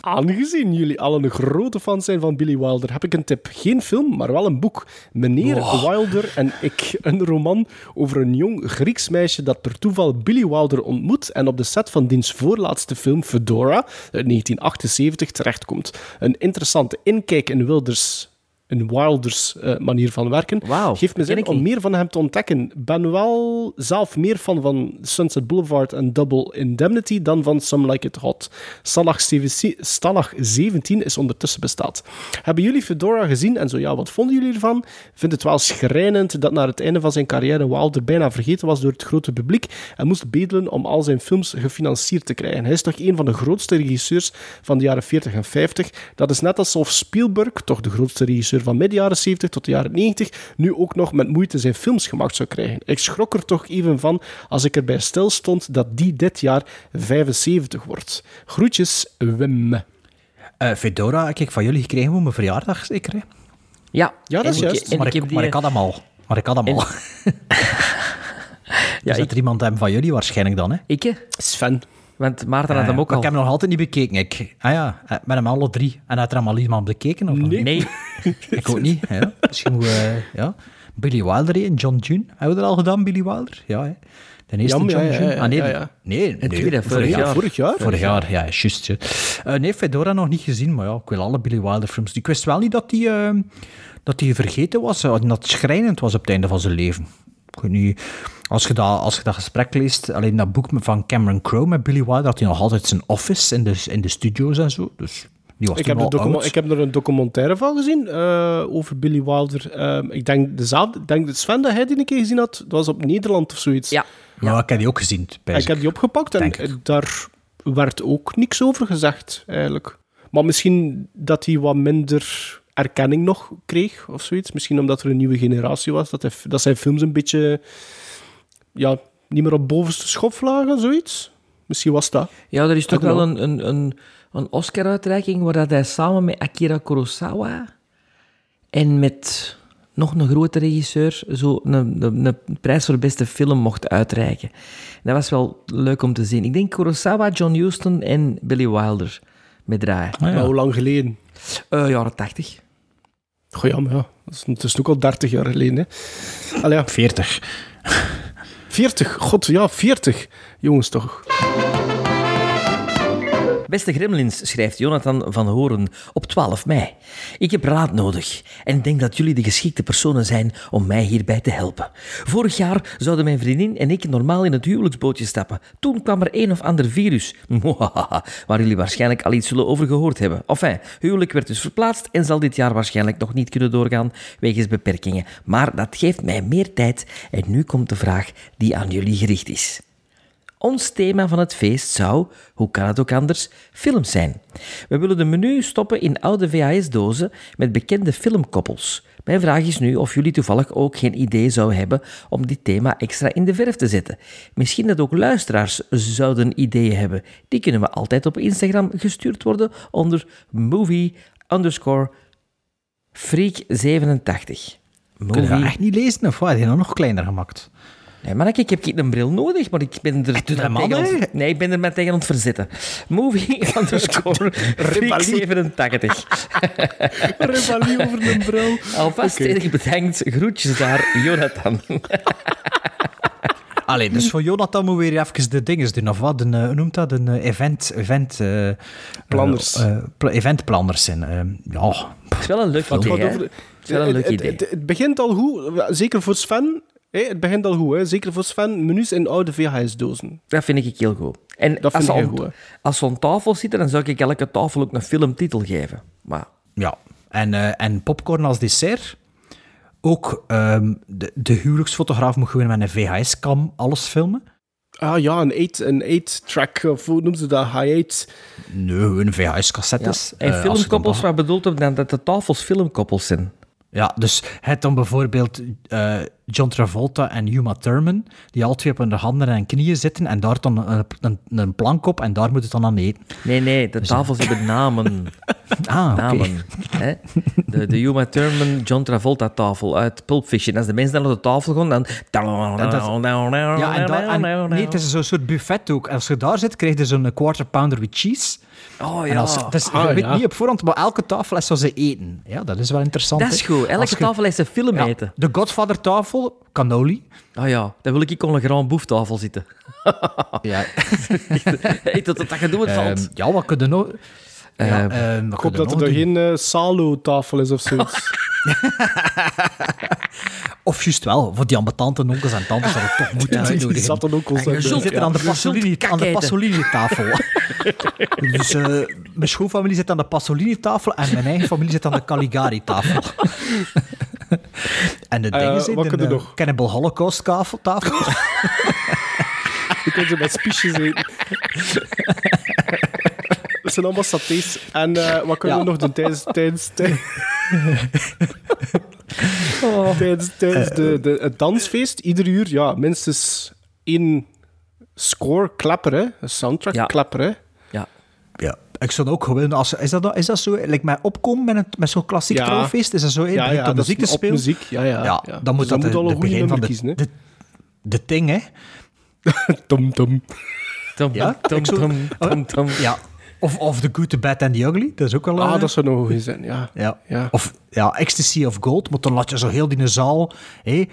Aangezien jullie allen een grote fan zijn van Billy Wilder, heb ik een tip. Geen film, maar wel een boek. Meneer Wilder en ik. Een roman over een jong Grieks Grieks meisje dat per toeval Billy Wilder ontmoet en op de set van diens voorlaatste film Fedora uit 1978 terechtkomt. Een interessante inkijk in Wilders een Wilders eh, manier van werken. Geeft me zin om niet. meer van hem te ontdekken. ben wel zelf meer fan van Sunset Boulevard en Double Indemnity dan van Some Like It Hot. Stalag 17 Stalag 17 is ondertussen bestaat. Hebben jullie Fedora gezien? En zo ja, wat vonden jullie ervan? Ik vind het wel schrijnend dat naar het einde van zijn carrière Wilder bijna vergeten was door het grote publiek en moest bedelen om al zijn films gefinancierd te krijgen. Hij is toch een van de grootste regisseurs van de jaren 40 en 50. Dat is net alsof Spielberg, toch de grootste regisseur van midden jaren 70 tot de jaren 90, nu ook nog met moeite zijn films gemaakt zou krijgen. Ik schrok er toch even van als ik erbij stil stond dat die dit jaar 75 wordt. Groetjes, Wim. Eh, Fedora heb ik van jullie gekregen voor mijn verjaardag, zeker? hè? Ja, Ja, dat is ik- juist. maar, ik ik, heb maar die- ik had hem al. Maar ik had hem al. Ja, dus dat er iemand hem van jullie waarschijnlijk dan, hè? ik? Sven. Want Maarten had Eh, hem ook al. Ik heb hem nog altijd niet bekeken. Ik, ah ja, eh, met hem alle drie. En had er hem al iemand bekeken? Of niet? Nee, Ik ook niet. Ja. Misschien moet, eh, ja. Billy Wilder en John June. Hebben we dat al gedaan, Billy Wilder? Ja, hè. De eerste John ja, June. ja, ah, nee, ja, ja. nee, nee. tweede, vorig jaar. Vorig jaar? Vorig jaar, ja, juist. Eh, nee, Fedora nog niet gezien, maar ja, ik wil alle Billy Wilder films. Ik wist wel niet dat hij eh, dat die vergeten was, dat het schrijnend was op het einde van zijn leven. Ik weet niet, als je dat, als je dat gesprek leest, alleen dat boek van Cameron Crowe met Billy Wilder, had hij nog altijd zijn office in de, in de studio's en zo. Dus die was Ik heb, de ik heb er een documentaire van gezien eh, over Billy Wilder. Ehm, ik denk dezelfde. Ik denk dat Sven dat hij die een keer gezien had. Dat was op Nederland of zoiets. ja. Ja, ik heb die ook gezien. En ik heb die opgepakt en Denk daar werd ook niks over gezegd, eigenlijk. Maar misschien dat hij wat minder erkenning nog kreeg, of zoiets. Misschien omdat er een nieuwe generatie was, dat, hij, dat zijn films een beetje... Ja, niet meer op bovenste schop lagen, zoiets. Misschien was dat. ja, er is toch wel een, een, een, een Oscar-uitreiking waar dat hij samen met Akira Kurosawa en met nog een grote regisseur zo een, een, een prijs voor beste film mocht uitreiken. Dat was wel leuk om te zien. Ik denk Kurosawa, John Huston en Billy Wilder met draaien. Ah, ja. Maar hoe lang geleden? Eh, jaren tachtig. Goh, ja, maar ja. Dat is, het is ook al 30 jaar geleden, hè. Allee, ja. 40. 40. God, ja, 40. Jongens, toch. Beste Gremlins, schrijft Jonathan van Horen op 12 mei. Ik heb raad nodig en denk dat jullie de geschikte personen zijn om mij hierbij te helpen. Vorig jaar zouden mijn vriendin en ik normaal in het huwelijksbootje stappen. Toen kwam er een of ander virus, waar jullie waarschijnlijk al iets zullen over gehoord hebben. Enfin, huwelijk werd dus verplaatst en zal dit jaar waarschijnlijk nog niet kunnen doorgaan wegens beperkingen. Maar dat geeft mij meer tijd en nu komt de vraag die aan jullie gericht is. Ons thema van het feest zou, hoe kan het ook anders, films zijn. We willen de menu stoppen in oude VHS-dozen met bekende filmkoppels. Mijn vraag is nu of jullie toevallig ook geen idee zouden hebben om dit thema extra in de verf te zetten. Misschien dat ook luisteraars zouden ideeën hebben. Die kunnen we altijd op Instagram gestuurd worden onder movie underscore freak87. Kun je dat echt niet lezen of wat? Dat nog kleiner gemaakt? Nee, maar ik heb een bril nodig, maar ik ben er, doe tegen Nee, ik ben er met tegen aan het verzetten. Movie underscore freak 87. Revalie over een bril. Alvast erg bedankt. Groetjes daar, Jonathan. Allee, dus voor Jonathan moeten we weer even de dingen doen, of wat? Een, eh, hoe noemt dat? Een eh, event... event eh, Planners. pla- eventplanners zijn. ja, Het is wel een leuk idee, over- Het is wel een leuk het, idee. Het, het begint al goed, zeker voor Sven. Het begint al goed, hè. zeker voor Sven. Menus in oude VHS-dozen. Dat vind ik heel goed. En Dat als, vind ze ik aan- heel goed, als ze aan tafel zitten, dan zou ik elke tafel ook een filmtitel geven. Maar ja. En, eh, en popcorn als dessert. Ook ehm, de, de huwelijksfotograaf moet gewoon met een VHS-cam alles filmen. Ah ja, een 8 een eight track of hoe noemen ze dat? High 8. Nee, een VHS-cassette ja. En Eh, filmkoppels, wat bedoelt op dan dat de tafels filmkoppels zijn? Ja, dus het dan bijvoorbeeld eh, John Travolta en Uma Thurman, die al twee op hun handen en knieën zitten en daar dan een, een, een plank op en daar moet het dan aan eten. Nee, nee, de tafels hebben namen. Ah, namen. De, de Uma Thurman John Travolta tafel uit Pulp Fiction. Als de mensen dan op de tafel gaan, dan... Ja, en, daar, en nee, het is zo'n soort buffet ook. Als je daar zit, krijg je zo'n quarter pounder with cheese. Oh En ja. als, is, Ah, je weet ja. niet op voorhand, maar elke tafel is zo ze eten. Ja, dat is wel interessant. Dat is goed. Elke je- tafel heeft een film Ja, eten. de Godfather tafel, cannoli. Oh ja, dan wil ik op een grand boef tafel zitten. Ja. Hey, tot dat je doen valt. Ehm, ja, wat kunnen nog... Ja, Eh, ehm, wat Ik hoop kunnen dat nog er doen? geen eh, salo-tafel is of zoiets. Of juist wel, voor die ambetante onkels en tantes dat het toch moet die uitnodigen. zat dan ook Die zult- zitten aan de Pasolini, de. Pasolini-tafel. dus eh, mijn schoonfamilie zit aan de Pasolini-tafel en mijn eigen familie zit aan de Caligari-tafel. en de Eh, dingen de kunnen we eh, nog? Cannibal Holocaust-tafel. tafel. Je kunt ze met spiesjes eten. Dat zijn allemaal satés. En eh, wat kunnen we nog doen tijdens... tijdens, tijdens, tijdens, tijdens de, de, het dansfeest? Ieder uur, ja, minstens één score klapper, hè? Een soundtrack Ja. klapper, hè? Ja. Ja, ik zou ook gewoon... Als, is, dat, is dat zo? Like met opkomen met, een- met zo'n klassiek Ja. trouwfeest? Is dat zo? Ja, Ja, ja, de dat muziek te spelen? muziek. Ja, ja. Ja, ja. dan moet Dus dat moet de, de begin van nummer de, kiezen, hè? de, de ting, hè? Tom, tom. Tom, Ja, tom, tom, tom, tom. Ja. Of, of The Good, The Bad and The Ugly. Dat is ook al... Ah, eh, dat zou nog goed zijn, ja. Ja. Ja. Of ja, Ecstasy of Gold, maar dan laat je zo heel die zaal, hé,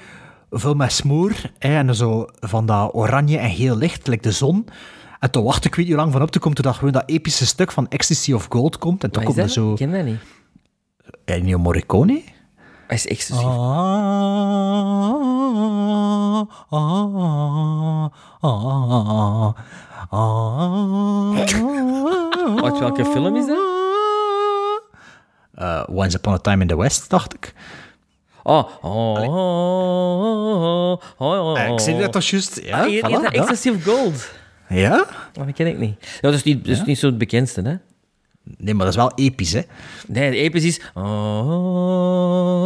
vul met smoor, hé, en zo van dat oranje en geel licht, like de zon. En toen wacht ik weet niet hoe lang van op te komen, totdat gewoon dat epische stuk van Ecstasy of Gold komt. En toen komt er zo... Ik ken dat niet. Ennio Morricone? Hij is ecstasy. Ah, ah, ah, ah, welke film is dat? Eh, Once Upon a Time in the West, dacht ik. Oh, oh, oh, oh, oh, oh. Eh, ik zei dat toch juist? Ja, Ah, voilà, dat of Gold. Ja? Oh, dat ken ik niet. Ja, dat is niet, dat is niet zo het bekendste, hè? Nee, maar dat is wel episch, hè? Nee, de epis is... Oh,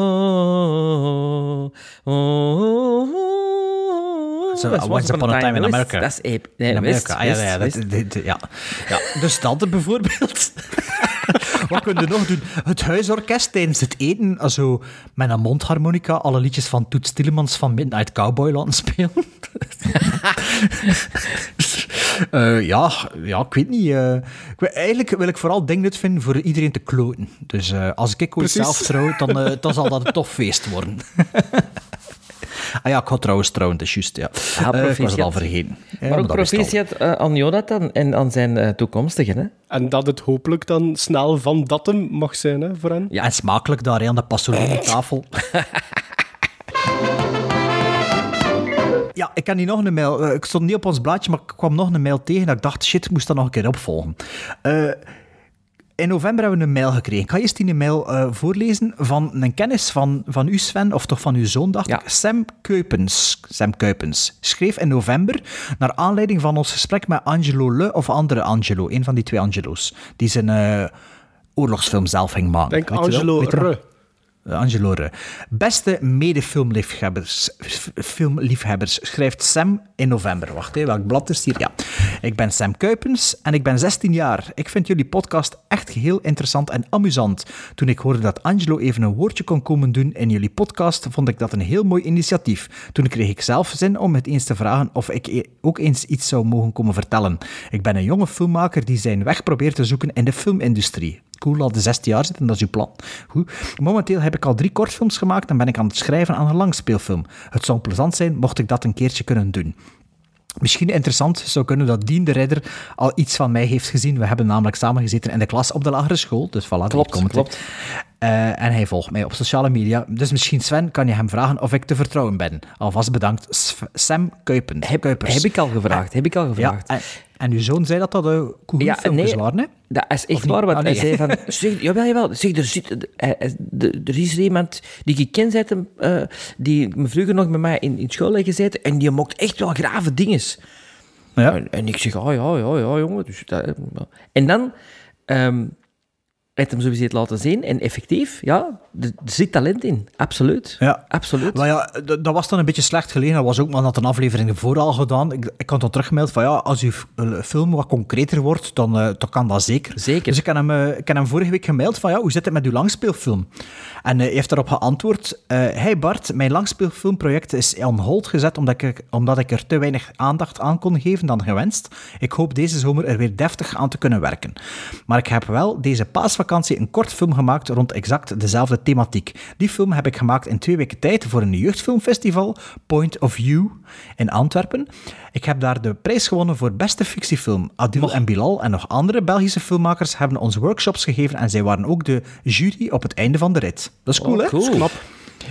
oh, oh, oh. Zo, is Once Upon a Time in. America. Dat is ep. Nee, In Amerika. Ah, ja, ja, dat- ja. ja. Dus dat bijvoorbeeld. Wat kun je nog doen? Het huisorkest tijdens het eten, also, met een mondharmonica, alle liedjes van Toets Tielemans van Midnight Cowboy laten spelen. Eh, ja, ja, ik weet niet. eh. ik eigenlijk wil ik vooral dingen uitvinden voor iedereen te kloten. Dus eh, als ik ooit zelf trouw, dan, dan zal dat een tof feest worden. ah ja, ik ga trouwens trouwen, dat is juist, ja. Ik was het al vergeten. Ja, Maar ook dat proficiat aan Jonathan en aan zijn eh, toekomstigen, hè? En dat het hopelijk dan snel van datum mag zijn, hè, voor hen. Ja, en smakelijk daar hè, aan de Pasolini-tafel. Ja, ik kan hier nog een mail. eh, Ik stond niet op ons blaadje, maar ik kwam nog een mail tegen dat ik dacht, shit, ik moest dat nog een keer opvolgen. Eh, in november hebben we een mail gekregen. Ik ga eerst die mail eh, voorlezen van een kennis van, van u, Sven, of toch van uw zoon, dacht Ja. ik. Sam Kuipens. Sam Kuipens schreef in november, naar aanleiding van ons gesprek met Angelo Le, of andere Angelo, een van die twee Angelo's, die zijn eh, oorlogsfilm zelf ging maken. Denk Weet je wel? Angelo? Re. Angelo Re. Beste medefilmliefhebbers, filmliefhebbers, schrijft Sam in november. Wacht, hè, welk blad is hier? Ja. Ik ben Sam Kuipens en ik ben 16 jaar. Ik vind jullie podcast echt heel interessant en amusant. Toen ik hoorde dat Angelo even een woordje kon komen doen in jullie podcast, vond ik dat een heel mooi initiatief. Toen kreeg ik zelf zin om het eens te vragen of ik e- ook eens iets zou mogen komen vertellen. Ik ben een jonge filmmaker die zijn weg probeert te zoeken in de filmindustrie. Cool, al de 16 jaar zitten, dat is uw plan. Goed. Momenteel heb ik al drie kortfilms gemaakt en ben ik aan het schrijven aan een langspeelfilm. Het zou plezant zijn mocht ik dat een keertje kunnen doen. Misschien interessant zou kunnen dat Dien de Ridder al iets van mij heeft gezien. We hebben namelijk samen gezeten in de klas op de lagere school. Dus voilà, Klopt, klopt. Eh, en hij volgt mij op sociale media. Dus misschien, Sven, kan je hem vragen of ik te vertrouwen ben. Alvast bedankt, Sv- Sam Kuipen. Heb, Kuipers. heb ik al gevraagd, heb ik al gevraagd. en, en uw zoon zei dat dat goede Ja, nee. waren, hè? Dat is echt waar, want Ah, hij zei van... Zeg, jawel, jawel. Zeg, er, zit, er is iemand die ik ken, eh, die me vroeger nog met mij in, in school heeft gezeten, en die maakt echt wel grave dinges. Ja. En, en ik zeg, oh ja, ja, ja, jongen. Dus dat, eh, en dan... ehm, heeft hem sowieso het laten zien. En effectief, ja, er zit talent in. Absoluut. Ja. Absoluut. Maar ja, dat was dan een beetje slecht gelegen. Dat was ook maar dat een aflevering ervoor al gedaan. Ik, ik had dan teruggemeld van ja, als uw eh, film wat concreter wordt, dan, eh, dan kan dat zeker. Zeker. Dus ik heb hem, eh, ik heb hem vorige week gemaild van ja, hoe zit het met uw langspeelfilm? En hij heeft daarop geantwoord, hey Bart, mijn langspeelfilmproject is on hold gezet omdat ik, omdat ik er te weinig aandacht aan kon geven dan gewenst. Ik hoop deze zomer er weer deftig aan te kunnen werken. Maar ik heb wel deze paasvakantie een kort film gemaakt rond exact dezelfde thematiek. Die film heb ik gemaakt in twee weken tijd voor een jeugdfilmfestival, Point of View, in Antwerpen. Ik heb daar de prijs gewonnen voor beste fictiefilm. Adil en Bilal en nog andere Belgische filmmakers hebben ons workshops gegeven en zij waren ook de jury op het einde van de rit. Dat is cool, Oh, hè? cool. Knap.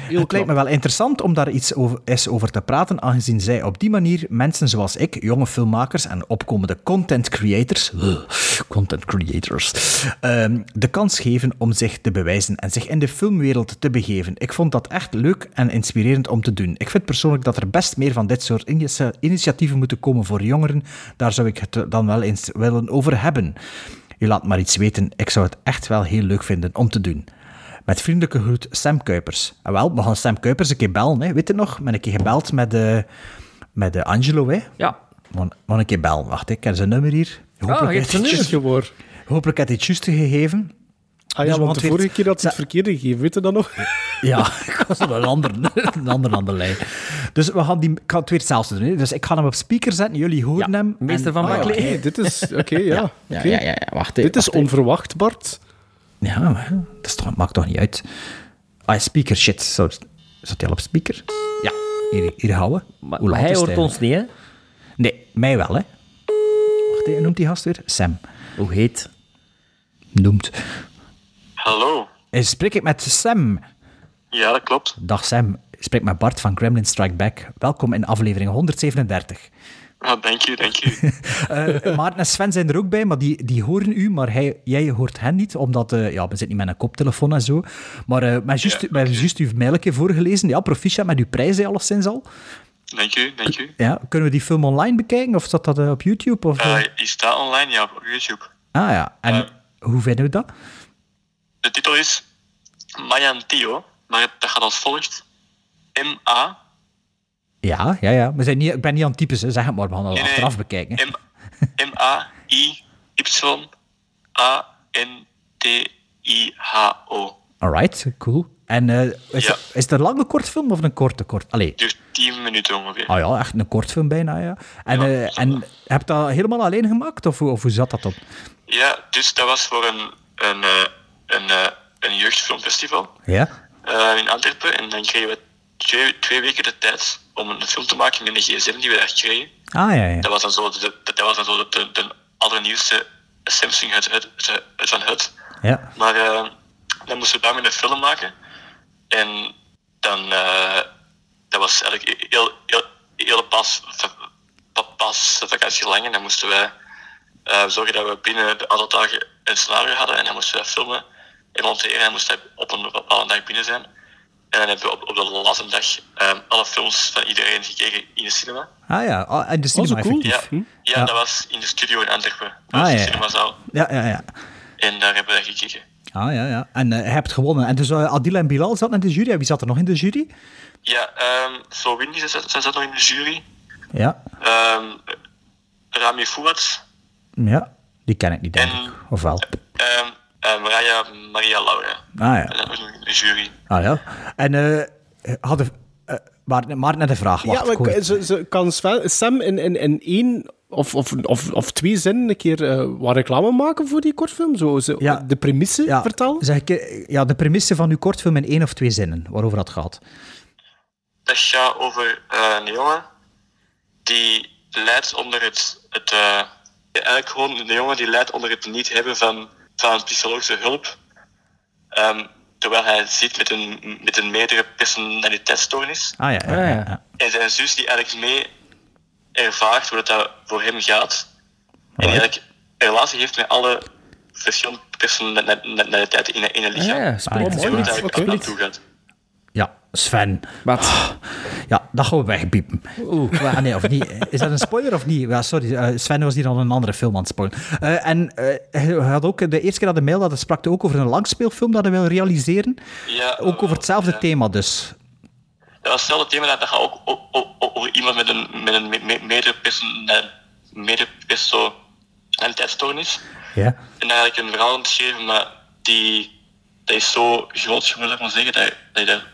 Heel het lijkt me wel interessant om daar iets over, eens over te praten, aangezien zij op die manier mensen zoals ik, jonge filmmakers en opkomende content creators, ugh, content creators, ehm, de kans geven om zich te bewijzen en zich in de filmwereld te begeven. Ik vond dat echt leuk en inspirerend om te doen. Ik vind persoonlijk dat er best meer van dit soort initia- initiatieven moeten komen voor jongeren. Daar zou ik het dan wel eens willen over hebben. Je laat maar iets weten, ik zou het echt wel heel leuk vinden om te doen. Met vriendelijke groet, Sam Kuipers. En wel, we gaan Sam Kuipers een keer bellen, hè. weet je nog? Met een keer gebeld met, de met de Angelo, hè. Ja. We gaan een keer bellen. Wacht, ik heb zijn nummer hier. Hopelijk je heeft zijn nummer. Hopelijk heeft hij het juist gegeven. Ah Dus ja, we want de vorige keer dat ze het verkeerde gegeven, weet je dat nog? Ja, ik was op een ander, een ander aan de lijn. Dus we gaan die, ik ga het weer hetzelfde doen. Hè. Dus ik ga hem op speaker zetten, jullie horen hem. meester en- van Ah. Nee, dit is... Oké, ja. Ja, ja, ja, ja, wacht Dit is onverwacht, Bart. Ja, maar dat, toch, maakt toch niet uit. Ah, ja, speaker, shit. Zo, zat hij al op speaker? Ja, hier, hier houden. Maar, maar hij hoort ons niet, hè? Nee, mij wel, hè. Wacht, noemt die gast weer? Sam. Hoe heet? Noemt. Hallo. Eh, Spreek ik met Sam? Ja, dat klopt. Dag Sam. Ik spreek met Bart van Gremlin Strike Back. Welkom in aflevering 137. Ah, dank u, dank u. Eh, Maarten en Sven zijn er ook bij, maar die, die horen u, maar hij, jij hoort hen niet, omdat eh, ja, we zitten niet met een koptelefoon en zo. Maar eh maar juist, hebben juist uw mailje voorgelezen. Ja, proficiat met uw prijzen alleszins al. Dank u, dank u. Ja, kunnen we die film online bekijken, of staat dat eh, op YouTube? Of, die staat online, ja, op YouTube. Ah ja, en hoe vinden we dat? De titel is Mayan Tio, maar dat gaat als volgt. M-A, Ja, ja, ja. We zijn niet, ik ben niet aan het typen, zeg het maar, we gaan dat Nee, nee. achteraf bekijken. M-A-I-Y-A-N-T-I-H-O. Alright, cool. En eh, is, Ja. het, is het een lange kortfilm of een korte kort? Allee, Dus 10 minuten ongeveer. ah ja, echt een kortfilm bijna, ja. En, eh, en heb je dat helemaal alleen gemaakt, of, hoe- of hoe zat dat dan? Ja, dus dat was voor een, een, eh, een, eh, een jeugdfilmfestival Ja? in Antwerpen. En dan kregen we twee, twee weken de tijd om een film te maken met een gsm die we daar kregen. Ah, ja, ja. Dat was dan zo de, de- dat was dan zo de, de, de allernieuwste Samsung het van het. Ja. Maar eh, dan moesten we daarmee een film maken. En dan, eh, dat was eigenlijk heel, heel, heel pas, pa- pas vakantie lang. En dan moesten wij eh, zorgen dat we binnen de aantal dagen een scenario hadden. En dan moesten we filmen en monteren. En moesten we op een bepaalde dag binnen zijn. En dan hebben we op, op de laatste dag eh, alle films van iedereen gekeken in de cinema. Ah ja, ah, en de cinema cool. effectief. Ja, ja, Ja. dat was in de studio in Antwerpen. Dat Ah, was ja, de ja. cinemazaal. Ja, ja, ja. En daar hebben we gekeken. Ah ja, ja. En eh, je hebt gewonnen. En dus uh, Adil en Bilal zaten in de jury. En wie zat er nog in de jury? Ja, um, Flo Windy zat, zat nog in de jury. Ja. Um, Rami Fouad. Ja, die ken ik niet, denk ik. Of wel? Um, uh, Maria, Maria Laura. Ah ja. Dat was nog in de jury. Ah ja. En uh, hadden... Uh, maar, maar net een vraag. Wacht, ja, maar ze, ze, kan Sam in, in, in één of, of, of, of twee zinnen een keer uh, wat reclame maken voor die kortfilm? Zo, zo ja. de premisse ja. vertellen? Zeg ik, ja, de premisse van uw kortfilm in één of twee zinnen, waarover dat gaat. Dat gaat over uh, een jongen die leidt onder het... het uh, eigenlijk gewoon een jongen die leidt onder het niet hebben van, van psychologische hulp. Um, terwijl hij zit met een, met een meerdere personaliteitsstoornis. Ah ja, ja, ja, ja. En zijn zus die eigenlijk mee ervaart hoe dat voor hem gaat. En die eigenlijk een relatie heeft met alle verschillende personaliteiten in, in een lichaam. Ja, en hoe het eigenlijk okay. aan toe gaat. Sven. Wat? Ja, dat gaan we wegpiepen. Oeh, Ah, nee, of niet? Is dat een spoiler of niet? Ja, sorry, eh, Sven was hier al een andere film aan het spoilen. Eh, en eh, hij had ook de eerste keer dat de mail dat hij sprak hij ook over een langspeelfilm dat hij wil realiseren. Ja, Ook over hetzelfde ja. thema dus. Dat was hetzelfde thema, dat gaat ook over iemand met een, met een personaliteitsstoornis. Ja. En eigenlijk een verhaal aan het schrijven, maar die, dat is zo groot geworden, ik maar zeggen, dat, dat, je daar,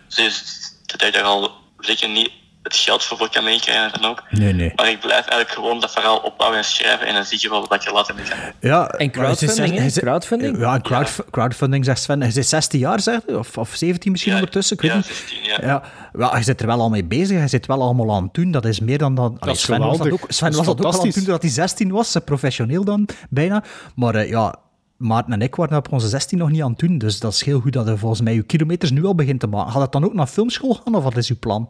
dat je daar al zeker niet het geld voor, voor kan meekrijgen en dan ook. Nee, nee. Maar ik blijf eigenlijk gewoon dat verhaal opbouwen en schrijven en dan zie je wel wat je later mee kan. Ja, En crowdfunding? Crowdfunding? Ja, crowdf- crowdfunding, zegt Sven. Hij is 16 jaar, zeg? Of, of 17 misschien Ja, ondertussen, ik weet ja, niet. 16, ja. Ja, wel, je zit er wel al mee bezig, je zit wel allemaal aan het doen. Dat is meer dan dat... Allee, is Sven was dat ook, Sven Dat was dat ook al aan het doen doordat hij 16 was, professioneel dan, bijna. Maar eh, ja, Maarten en ik waren op onze 16 nog niet aan het doen, dus dat is heel goed dat je volgens mij je kilometers nu al begint te maken. Gaat het dan ook naar filmschool gaan, of wat is uw plan?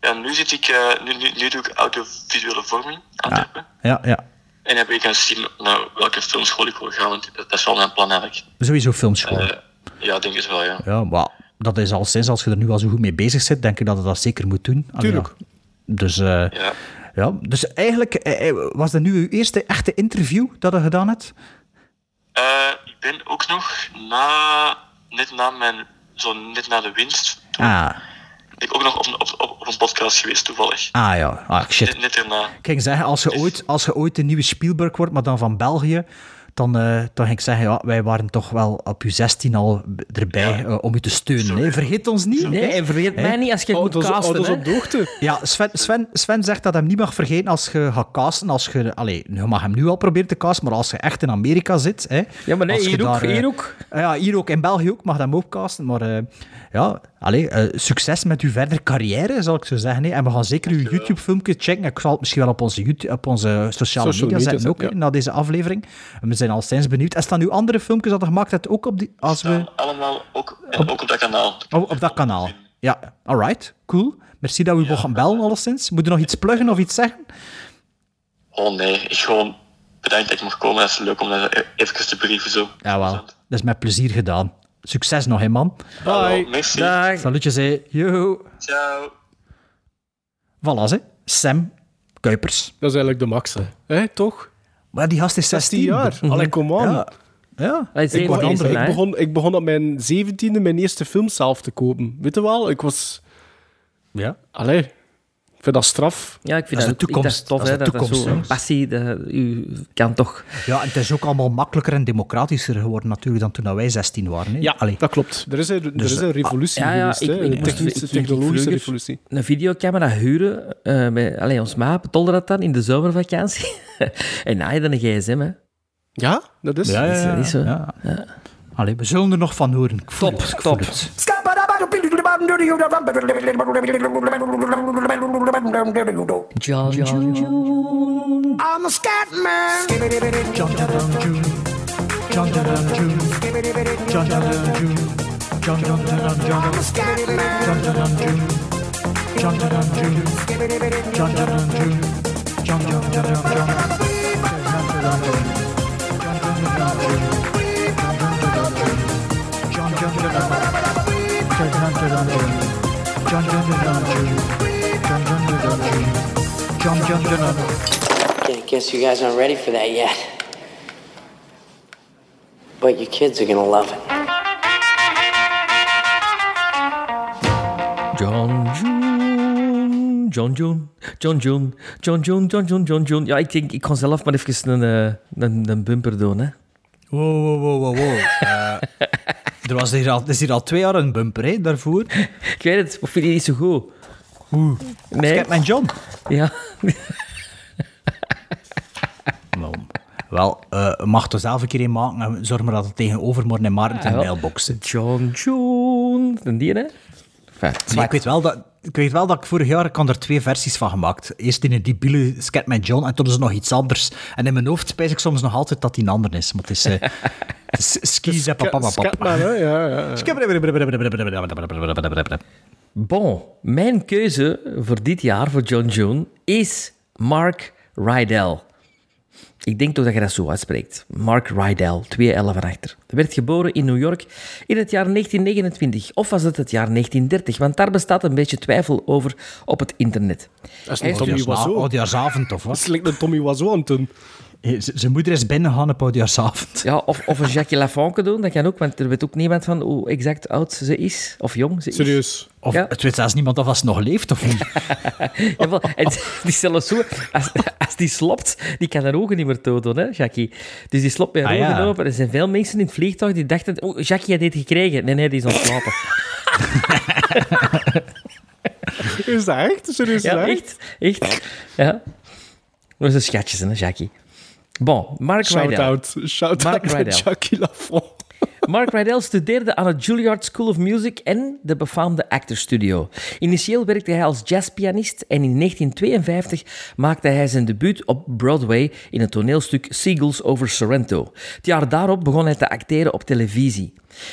Ja, nu, zit ik, eh, nu, nu, nu doe ik audiovisuele vorming, Antwerpen. Ja, ja. En heb ik gaan zien naar welke filmschool ik wil gaan, want dat is wel mijn plan eigenlijk. Sowieso filmschool. Eh, ja, denk het wel, ja. Ja, maar dat is al sinds als je er nu al zo goed mee bezig zit, denk ik dat je dat zeker moet doen. Tuurlijk. ja. Dus, eh, Ja. ja. dus eigenlijk was dat nu uw eerste echte interview dat je gedaan hebt? Eh, ik ben ook nog na, net na mijn, zo net na de winst, Ah, ben ik ook nog op, een- op, op, op een podcast geweest, toevallig. ah ja, ah, shit. Net, net erna. Ik ging zeggen, als je, ooit, als je ooit de nieuwe Spielberg wordt, maar dan van België, dan, eh, dan ging ik zeggen, ja, wij waren toch wel op je 16 al erbij eh, om u te steunen. Hè? Vergeet ons niet. Nee, en vergeet mij niet als je moet casten, hè. op de hoogte. Ja, Sven, Sven, Sven zegt dat hij hem niet mag vergeten als je gaat casten. Als je, allee, je mag hem nu al proberen te casten, maar als je echt in Amerika zit... Hè, Ja, maar nee, hier ook, eh, hier ook. Ja, hier ook. In België ook mag hem ook casten. Maar eh, ja, allee, eh, succes met uw verdere carrière, zal ik zo zeggen. Hè. En we gaan zeker uw YouTube-filmpje checken. Ik zal het misschien wel op onze, YouTube, op onze sociale Social media media zetten, ook, na deze aflevering. We zijn al sinds benieuwd. En staan uw andere filmpjes dat je gemaakt hebt ook op, die, als we, allemaal ook, en ook op dat kanaal. op, op dat kanaal? Ja, alright. Cool. Merci dat we u mogen bellen, alleszins. Moet je nog iets pluggen of iets zeggen? Oh nee, ik gewoon bedankt dat ik mag komen. Dat is leuk om dat even te brieven zo. Jawel, dat is met plezier gedaan. Succes nog, hè, man. Hallo, merci. Dag. Salutjes, hè. Yo. Ciao. Voilà, hè. Sam Kuipers. Dat is eigenlijk de max, hè. Hè, toch? Maar die gast is 16, 16 jaar. Allee, kom on. Ja. Ik, 17 begon, ik, begon, ik begon op mijn zeventiende mijn eerste film zelf te kopen. Weet je wel? Ik was... ja. Allee, vind dat straf. Ja, ik vind Dat dat, is de toekomst. ik- dat is tof, Dat is Dat passie. Dat, u kan toch... Ja, en het is ook allemaal makkelijker en democratischer geworden natuurlijk dan toen wij 16 waren. Hè? Ja, Allee. dat klopt. Er is een, er Dus, is een revolutie ja, ja, geweest. ik- hè. ik Een moest- technische, ik- technologische revolutie. Een videocamera huren. eh met, allee, ons ma betolde dat dan in de zomervakantie. en na je dan een gsm, hè. Ja, dat is. Ja, ja, Is ja. dat zo? ja. Allee, we zullen er nog van horen. Ik voel Top, het, ik voel top. het. John, John, John. I'm a scat man. John John John June. John John John June. John John John June. John John John John. I'm a scat man. John John John June. John John John June. John John John June. John John John John. John John John June. John John John June. John John John June. I guess you guys aren't ready for that yet. But your kids are gonna love it. John June. John June. John June. John June. John June. John June. Ja, ik denk, ik kon zelf maar even een, eh, een, een bumper doen, hè. Wow, wow, wow, wow, wow. Eh, er, was hier al, is hier al twee jaar een bumper, hè, daarvoor. Ik weet het, of vind je niet zo goed? Oeh. Nee. Mijn John. Ja. Wel, wel eh, mag er zelf een keer een maken en zorg maar dat het tegen overmorgen in Maarten in de Ah, mailbox zit. John June. Een die, hè? Enfin, Nee, ik, weet wel dat, ik weet wel dat ik vorig jaar ik had er twee versies van gemaakt. Eerst in een debiele Scatman John en toen is er nog iets anders. En in mijn hoofd spijs ik soms nog altijd dat die een ander is. Maar het is... eh, het skis en papa, papa. Ja. ja. Bon, mijn keuze voor dit jaar, voor John June, is Mark Rydell. Ik denk toch dat je dat zo uitspreekt. Mark Rydell, 2 L van achter. Hij werd geboren in New York in het jaar 1929. Of was het het jaar 1930? Want daar bestaat een beetje twijfel over op het internet. Dat is Hij een is Tommy dus- Wiseau. Oudjaarsavond, of Dat wat? is like een Tommy Wiseau aan z- Zijn moeder is binnengegaan op oudjaarsavond. Ja, of, of een Jackie Lafonke doen, dat kan ook, want er weet ook niemand van hoe exact oud ze is. Of jong ze is. Serieus. Of Ja. het weet zelfs niemand of als ze nog leeft of niet. Jawel, en die is zelfs zo, als, als die slopt, die kan haar ogen niet meer tonen, hè, Jackie. Dus die slopt met haar Ah, ogen ja. open. Er zijn veel mensen in het vliegtuig die dachten, oh, Jackie had dit gekregen. Nee, nee, die is ontslapen. Is dat echt? Serieus, ja, dat echt, echt. Ja. Dat is een schatje, hè, Jackie. Bon, Mark Rydell. Shout-out. Shout-out Mark naar Rydell. Jackie Lafont. Mark Rydell studeerde aan het Juilliard School of Music en de befaamde Actors Studio. Initieel werkte hij als jazzpianist en in 1952 maakte hij zijn debuut op Broadway in het toneelstuk Seagulls over Sorrento. Het jaar daarop begon hij te acteren op televisie.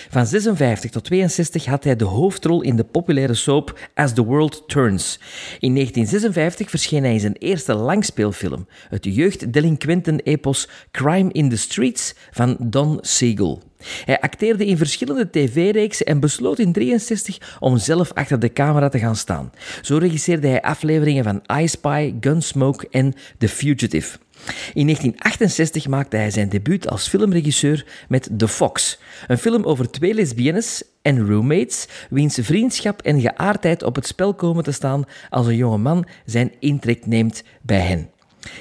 Van 56 tot 62 had hij de hoofdrol in de populaire soap As the World Turns. In 1956 verscheen hij in zijn eerste langspeelfilm, het jeugddelinquenten-epos Crime in the Streets van Don Siegel. Hij acteerde in verschillende tv-reeksen en besloot in 63 om zelf achter de camera te gaan staan. Zo regisseerde hij afleveringen van I Spy, Gunsmoke en The Fugitive. In 1968 maakte hij zijn debuut als filmregisseur met The Fox, een film over twee lesbiennes en roommates, wiens vriendschap en geaardheid op het spel komen te staan als een jonge man zijn intrek neemt bij hen.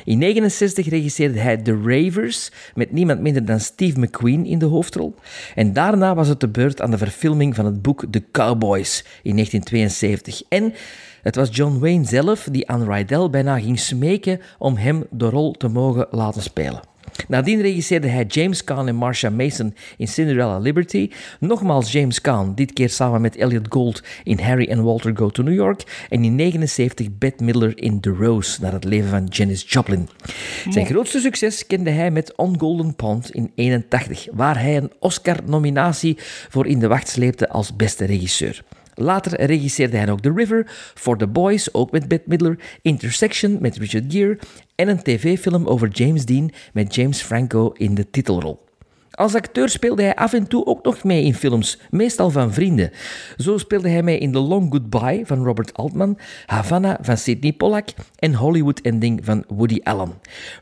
In 1969 regisseerde hij The Ravers met niemand minder dan Steve McQueen in de hoofdrol. En daarna was het de beurt aan de verfilming van het boek The Cowboys in 1972. En het was John Wayne zelf die aan Rydell bijna ging smeken om hem de rol te mogen laten spelen. Nadien regisseerde hij James Caan en Marsha Mason in Cinderella Liberty. Nogmaals James Caan, dit keer samen met Elliot Gould in Harry and Walter Go to New York. En in 79 Bette Midler in The Rose, naar het leven van Janis Joplin. Zijn grootste succes kende hij met On Golden Pond in 81, waar hij een Oscar-nominatie voor in de wacht sleepte als beste regisseur. Later regisseerde hij ook The River, For the Boys, ook met Bette Midler, Intersection met Richard Gere en een tv-film over James Dean met James Franco in de titelrol. Als acteur speelde hij af en toe ook nog mee in films, meestal van vrienden. Zo speelde hij mee in The Long Goodbye van Robert Altman, Havana van Sidney Pollack en Hollywood Ending van Woody Allen.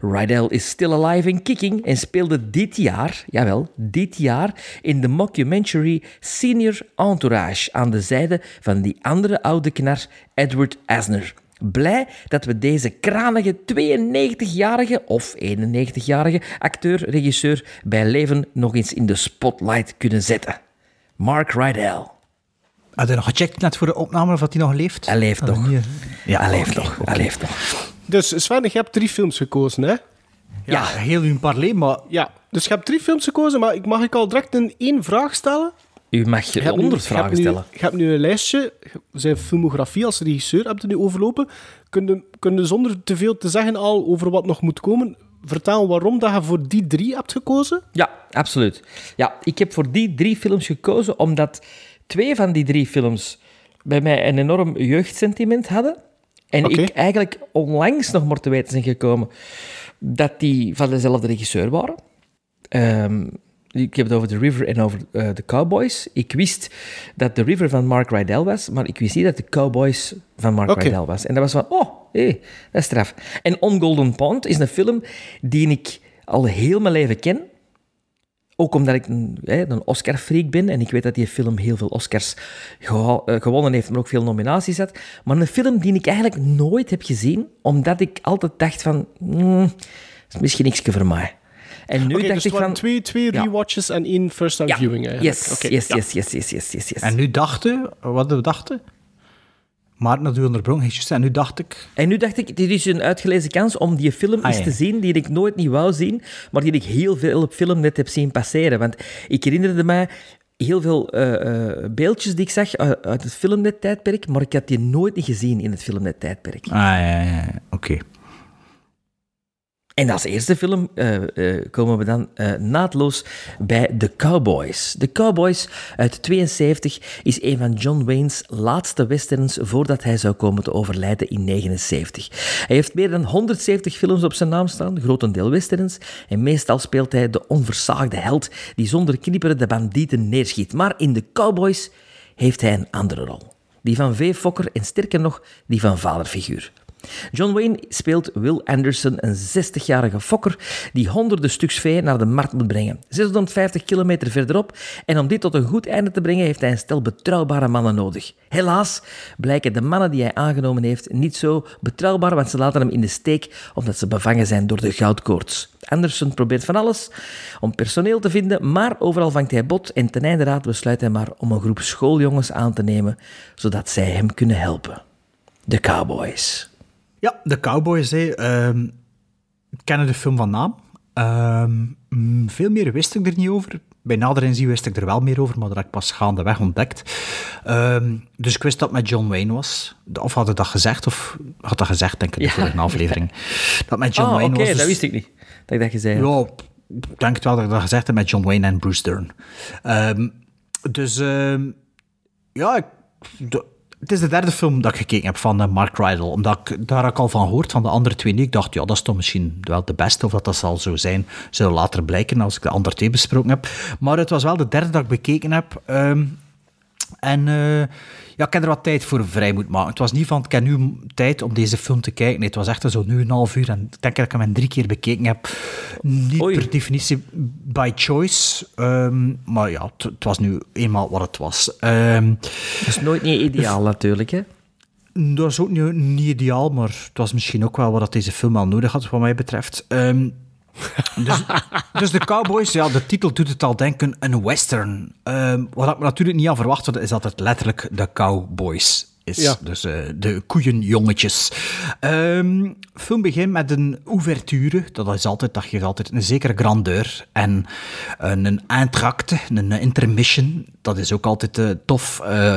Rydell is still alive and kicking en speelde dit jaar, jawel, dit jaar, in de mockumentary Senior Entourage aan de zijde van die andere oude knar Edward Asner. Blij dat we deze kranige 92-jarige of 91-jarige acteur-regisseur bij leven nog eens in de spotlight kunnen zetten. Mark Rydell. Had je nog gecheckt net voor de opname of dat hij nog leeft? Hij leeft Ah, nog. hier. Ja, Hij leeft nog. Hij leeft nog. Dus Sven, je hebt drie films gekozen, hè? Ja, heel uw parley, maar Ja, dus je hebt drie films gekozen, maar ik mag ik al direct een één vraag stellen? U mag Je hebt nu- honderd je vragen hebt nu- stellen. Je hebt nu een lijstje, zijn filmografie als regisseur hebt je nu overlopen. Kun je, kun zonder te veel te zeggen al over wat nog moet komen, vertellen waarom dat je voor die drie hebt gekozen? Ja, absoluut. Ja, ik heb voor die drie films gekozen omdat twee van die drie films bij mij een enorm jeugdsentiment hadden. En ik eigenlijk onlangs nog maar te weten zijn gekomen dat die van dezelfde regisseur waren. Ehm, ik heb het over The River en over eh, The Cowboys. Ik wist dat The River van Mark Rydell was, maar ik wist niet dat The Cowboys van Mark. Rydell was. En dat was van, oh, hé, dat is straf. En On Golden Pond is een film die ik al heel mijn leven ken. Ook omdat ik een, een Oscar-freak ben en ik weet dat die film heel veel Oscars eh, gewonnen heeft, maar ook veel nominaties had. Maar een film die ik eigenlijk nooit heb gezien, omdat ik altijd dacht van, mm, dat is misschien niks voor mij. En nu dacht dus ik van... twee, twee Ja. rewatches en één first-time Ja, viewing eigenlijk. yes, Oké, yes, ja. yes, yes, yes, yes, yes, yes. En nu dachten, wat we dachten? Maarten had u onderbroken, hij juist, en nu dacht ik... En nu dacht ik, dit is een uitgelezen kans om die film Ah, eens ja. te zien die ik nooit niet wou zien, maar die ik heel veel op film net heb zien passeren. Want ik herinnerde mij heel veel eh, eh, beeldjes die ik zag uit, uit het filmnet-tijdperk, maar ik had die nooit niet gezien in het filmnet-tijdperk. Ah, ja, ja, ja, oké. En als eerste film eh, eh, komen we dan eh, naadloos bij The Cowboys. The Cowboys uit 72 is een van John Wayne's laatste westerns voordat hij zou komen te overlijden in 79. Hij heeft meer dan 170 films op zijn naam staan, grotendeel westerns, en meestal speelt hij de onversaagde held die zonder knipperen de bandieten neerschiet. Maar in The Cowboys heeft hij een andere rol. Die van V-fokker en sterker nog, die van vaderfiguur. John Wayne speelt Will Anderson, een 60-jarige fokker die honderden stuks vee naar de markt moet brengen. 650 kilometer verderop. En om dit tot een goed einde te brengen heeft hij een stel betrouwbare mannen nodig. Helaas blijken de mannen die hij aangenomen heeft niet zo betrouwbaar, want ze laten hem in de steek omdat ze bevangen zijn door de goudkoorts. Anderson probeert van alles om personeel te vinden, maar overal vangt hij bot en ten einde raad besluit hij maar om een groep schooljongens aan te nemen, zodat zij hem kunnen helpen. De Cowboys. Ja, de Cowboys, hè. Ehm, kennen de film van naam. Ehm, mm, veel meer wist ik er niet over. Bij nader inzien wist ik er wel meer over, maar dat heb ik pas gaandeweg ontdekt. Ehm, dus ik wist dat het met John Wayne was. Of had ik dat gezegd? Of had dat gezegd, denk ik, in de vorige aflevering. Dat met John oh, Wayne oké, was. dus- dat wist ik niet. Dat ik dat gezegd had. Ja, ik denk het wel dat ik dat gezegd heb met John Wayne en Bruce Dern. Dus ja, ik, de- het is de derde film dat ik gekeken heb van eh, Mark Rydell. Omdat ik daar al van gehoord, van de andere twee. Ik dacht, ja, dat is toch misschien wel de beste, of dat dat zal zo zijn. Zullen later blijken als ik de andere twee besproken heb. Maar het was wel de derde dat ik bekeken heb. Ehm, en eh, ja, ik heb er wat tijd voor vrij moeten maken. Het was niet van, ik heb nu tijd om deze film te kijken. Nee, het was echt zo nu een half uur. En ik denk dat ik hem drie keer bekeken heb. Niet per definitie by choice. ehm, maar ja, het, was nu eenmaal wat het was. Dat is nooit niet ideaal natuurlijk, hè? dat is ook niet, niet ideaal, maar het was misschien ook wel wat dat deze film al nodig had, wat mij betreft. Ehm, dus, dus de Cowboys, ja, de titel doet het al denken, een western. Ehm, wat ik natuurlijk niet aan verwacht had, is dat het letterlijk de Cowboys is. Ja. Dus eh, de koeienjongetjes. Ehm film begint met een ouverture. Dat is altijd, dat geeft altijd een zekere grandeur. En een, een entracte, een intermission. Dat is ook altijd eh, tof. eh,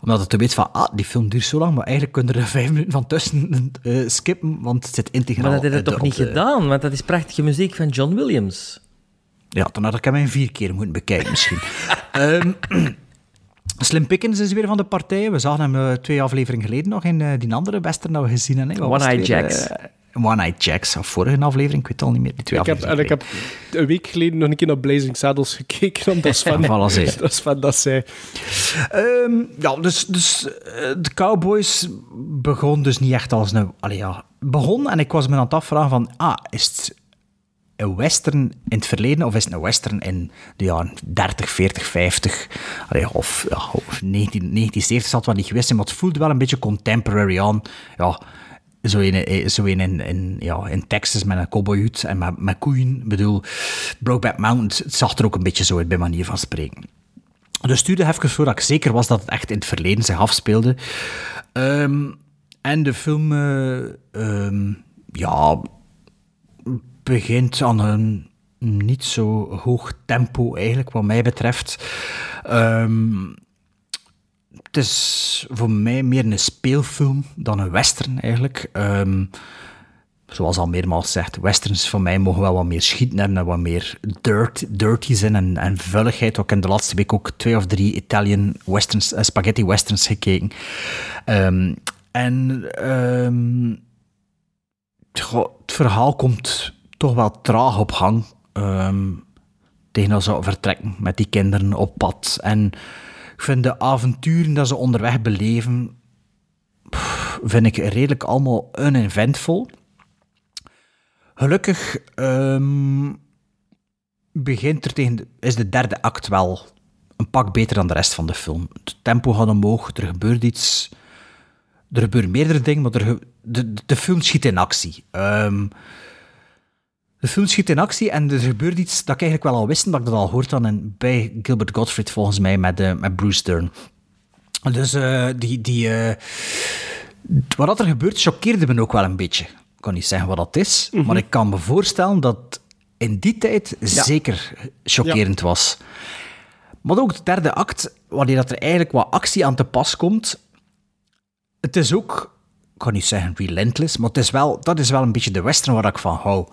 omdat het weet van, ah, die film duurt zo lang, maar eigenlijk kunnen er vijf minuten van tussen eh, skippen, want het zit integraal. Maar dat eh, het toch niet gedaan? Want dat is prachtige muziek van John Williams. Ja, dan had ik hem in vier keer moeten bekijken misschien. Ehm, Slim Pickens is weer van de partij. We zagen hem eh, twee afleveringen geleden nog in eh, die andere western dat we gezien hebben. was One Eye? Jacks. Eh, One Eye Jacks, of vorige aflevering, ik weet het al niet meer. Die twee Ik heb, en ik heb een week geleden nog een keer naar Blazing Saddles gekeken, omdat Sven, Voilà, zei. dat Sven dat zei. Ehm, ja, dus, dus de Cowboys begon dus niet echt als een... Allee, ja, begon en ik was me aan het afvragen van... Ah, is het een western in het verleden of is het een western in de jaren 30, 40, 50? Allee, of, ja, of 19, 1970 zal het wel niet geweest maar het voelde wel een beetje contemporary aan. Ja, zo in, eh, zo in, in, ja, in Texas met een cowboyhut en met, met koeien. Ik bedoel, Brokeback Mountain, het zag er ook een beetje zo uit bij manier van spreken. Dus het duurde even voordat ik zeker was dat het echt in het verleden zich afspeelde. Ehm, en de film, eh, ehm, ja, begint aan een niet zo hoog tempo eigenlijk, wat mij betreft. Ehm, het is voor mij meer een speelfilm dan een western eigenlijk. Ehm, zoals al meermaals gezegd, westerns voor mij mogen wel wat meer schieten hebben en wat meer dirt, dirty zijn en, en vulligheid. Ik heb in de laatste week ook twee of drie Italian westerns, eh, spaghetti westerns gekeken. Ehm, en het verhaal komt toch wel traag op gang. ehm, tegen dat ze vertrekken met die kinderen op pad. En ik vind de avonturen dat ze onderweg beleven, vind ik redelijk allemaal uneventvol. Gelukkig ehm, begint er tegen de, is de derde act wel een pak beter dan de rest van de film. Het tempo gaat omhoog, er gebeurt iets. Er gebeuren meerdere dingen, maar er, de, de film schiet in actie. Ehm, de film schiet in actie en er gebeurt iets dat ik eigenlijk wel al wist, dat ik dat al hoort dan in, bij Gilbert Gottfried volgens mij met, eh, met Bruce Dern. Dus eh, die, die, eh, wat dat er gebeurt choqueerde me ook wel een beetje. Ik kan niet zeggen wat dat is, maar ik kan me voorstellen dat in die tijd zeker chockerend was. Maar ook de derde act, wanneer dat er eigenlijk wat actie aan te pas komt, het is ook, kan niet zeggen relentless, maar het is wel, dat is wel een beetje de western waar ik van hou.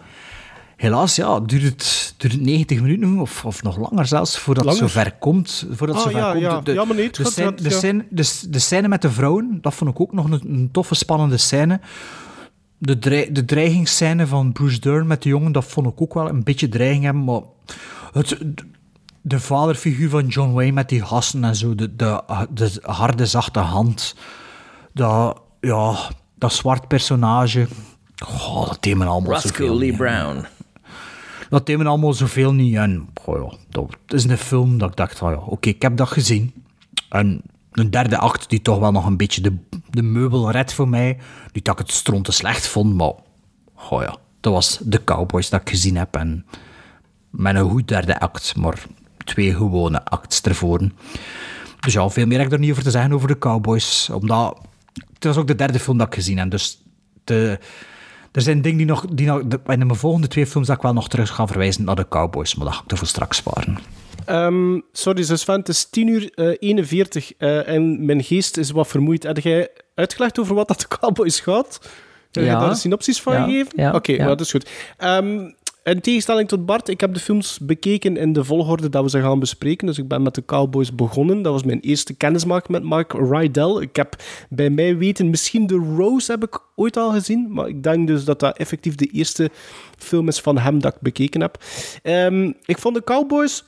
Helaas, ja, duurt het, duurt het 90 minuten of, of nog langer zelfs voordat Langer? het zover komt. Voordat Ah, het zover ja, komt. ja. De, Ja, maar nee, het de, scène, de, ja. scène, de, de scène met de vrouwen, dat vond ik ook nog een, een toffe, spannende scène. De, dreig- de dreigingsscène van Bruce Dern met de jongen, dat vond ik ook wel een beetje dreiging hebben, maar het, de vaderfiguur van John Wayne met die gassen en zo, de, de, de harde, zachte hand, dat, ja, dat zwart personage, goh, dat deed me allemaal Roscoe Lee niet. Brown. Dat deed me allemaal zoveel niet. En dat is een film dat ik dacht, ja, oké, ik heb dat gezien. En een derde act die toch wel nog een beetje de, de meubel redt voor mij. Niet dat ik het stronten slecht vond, maar ja, dat was de Cowboys dat ik gezien heb. En met een goed derde act, maar twee gewone acts ervoor. Dus ja, veel meer heb ik er niet over te zeggen over de Cowboys. Omdat het was ook de derde film dat ik gezien heb. Dus de, er zijn dingen die nog, die nog... de- In mijn volgende twee films dat ik wel nog terug ga verwijzen naar de Cowboys. Maar dat ga ik ervoor straks sparen. Ehm, sorry, zus Sven, het is 10 uur eh, 41 eh, en mijn geest is wat vermoeid. Heb jij uitgelegd over wat dat de Cowboys gaat? Heb je Ja. daar synopsis van Ja, gegeven? ja, Oké, dat is goed. Ehm, in tegenstelling tot Bart, ik heb de films bekeken in de volgorde dat we ze gaan bespreken. Dus ik ben met de Cowboys begonnen. Dat was mijn eerste kennismaking met Mark Rydell. Ik heb bij mij weten, misschien The Rose heb ik ooit al gezien. Maar ik denk dus dat dat effectief de eerste film is van hem dat ik bekeken heb. Ehm, ik vond de Cowboys...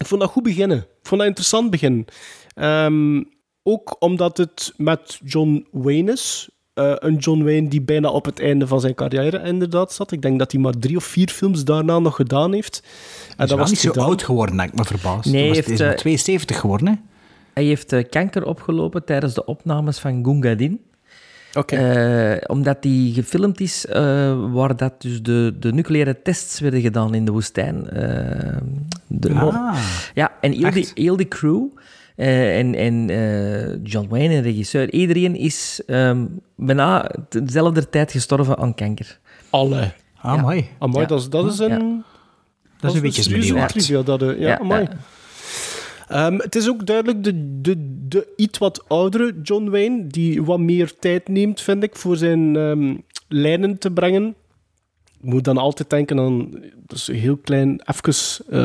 Ik vond dat goed beginnen. Ik vond dat interessant begin. Ehm, ook omdat het met John Wayne is. Eh, een John Wayne die bijna op het einde van zijn carrière inderdaad zat. Ik denk dat hij maar drie of vier films daarna nog gedaan heeft. En Hij is wel niet zo oud geworden, denk ik me verbaasd. Nee, hij was, is eh, 72 geworden, hè? Hij heeft eh, kanker opgelopen tijdens de opnames van Gunga Din. Oké. Eh, omdat die gefilmd is eh, waar dat dus de, de nucleaire tests werden gedaan in de woestijn. Eh, de, Ah, ja, en heel die, heel die crew eh, en, en eh, John Wayne, en regisseur, iedereen is ehm, bijna dezelfde tijd gestorven aan kanker. Alle. Ah, mooi. Amai, Ja. dat, is, dat is een... Ja. Dat is een beetje. Dat, eh, ja, Ja, amai. ja. Ehm, het is ook duidelijk de, de, de iets wat oudere John Wayne, die wat meer tijd neemt, vind ik, voor zijn ehm, lijnen te brengen. Ik moet dan altijd denken aan, dat is een heel klein, even ehm,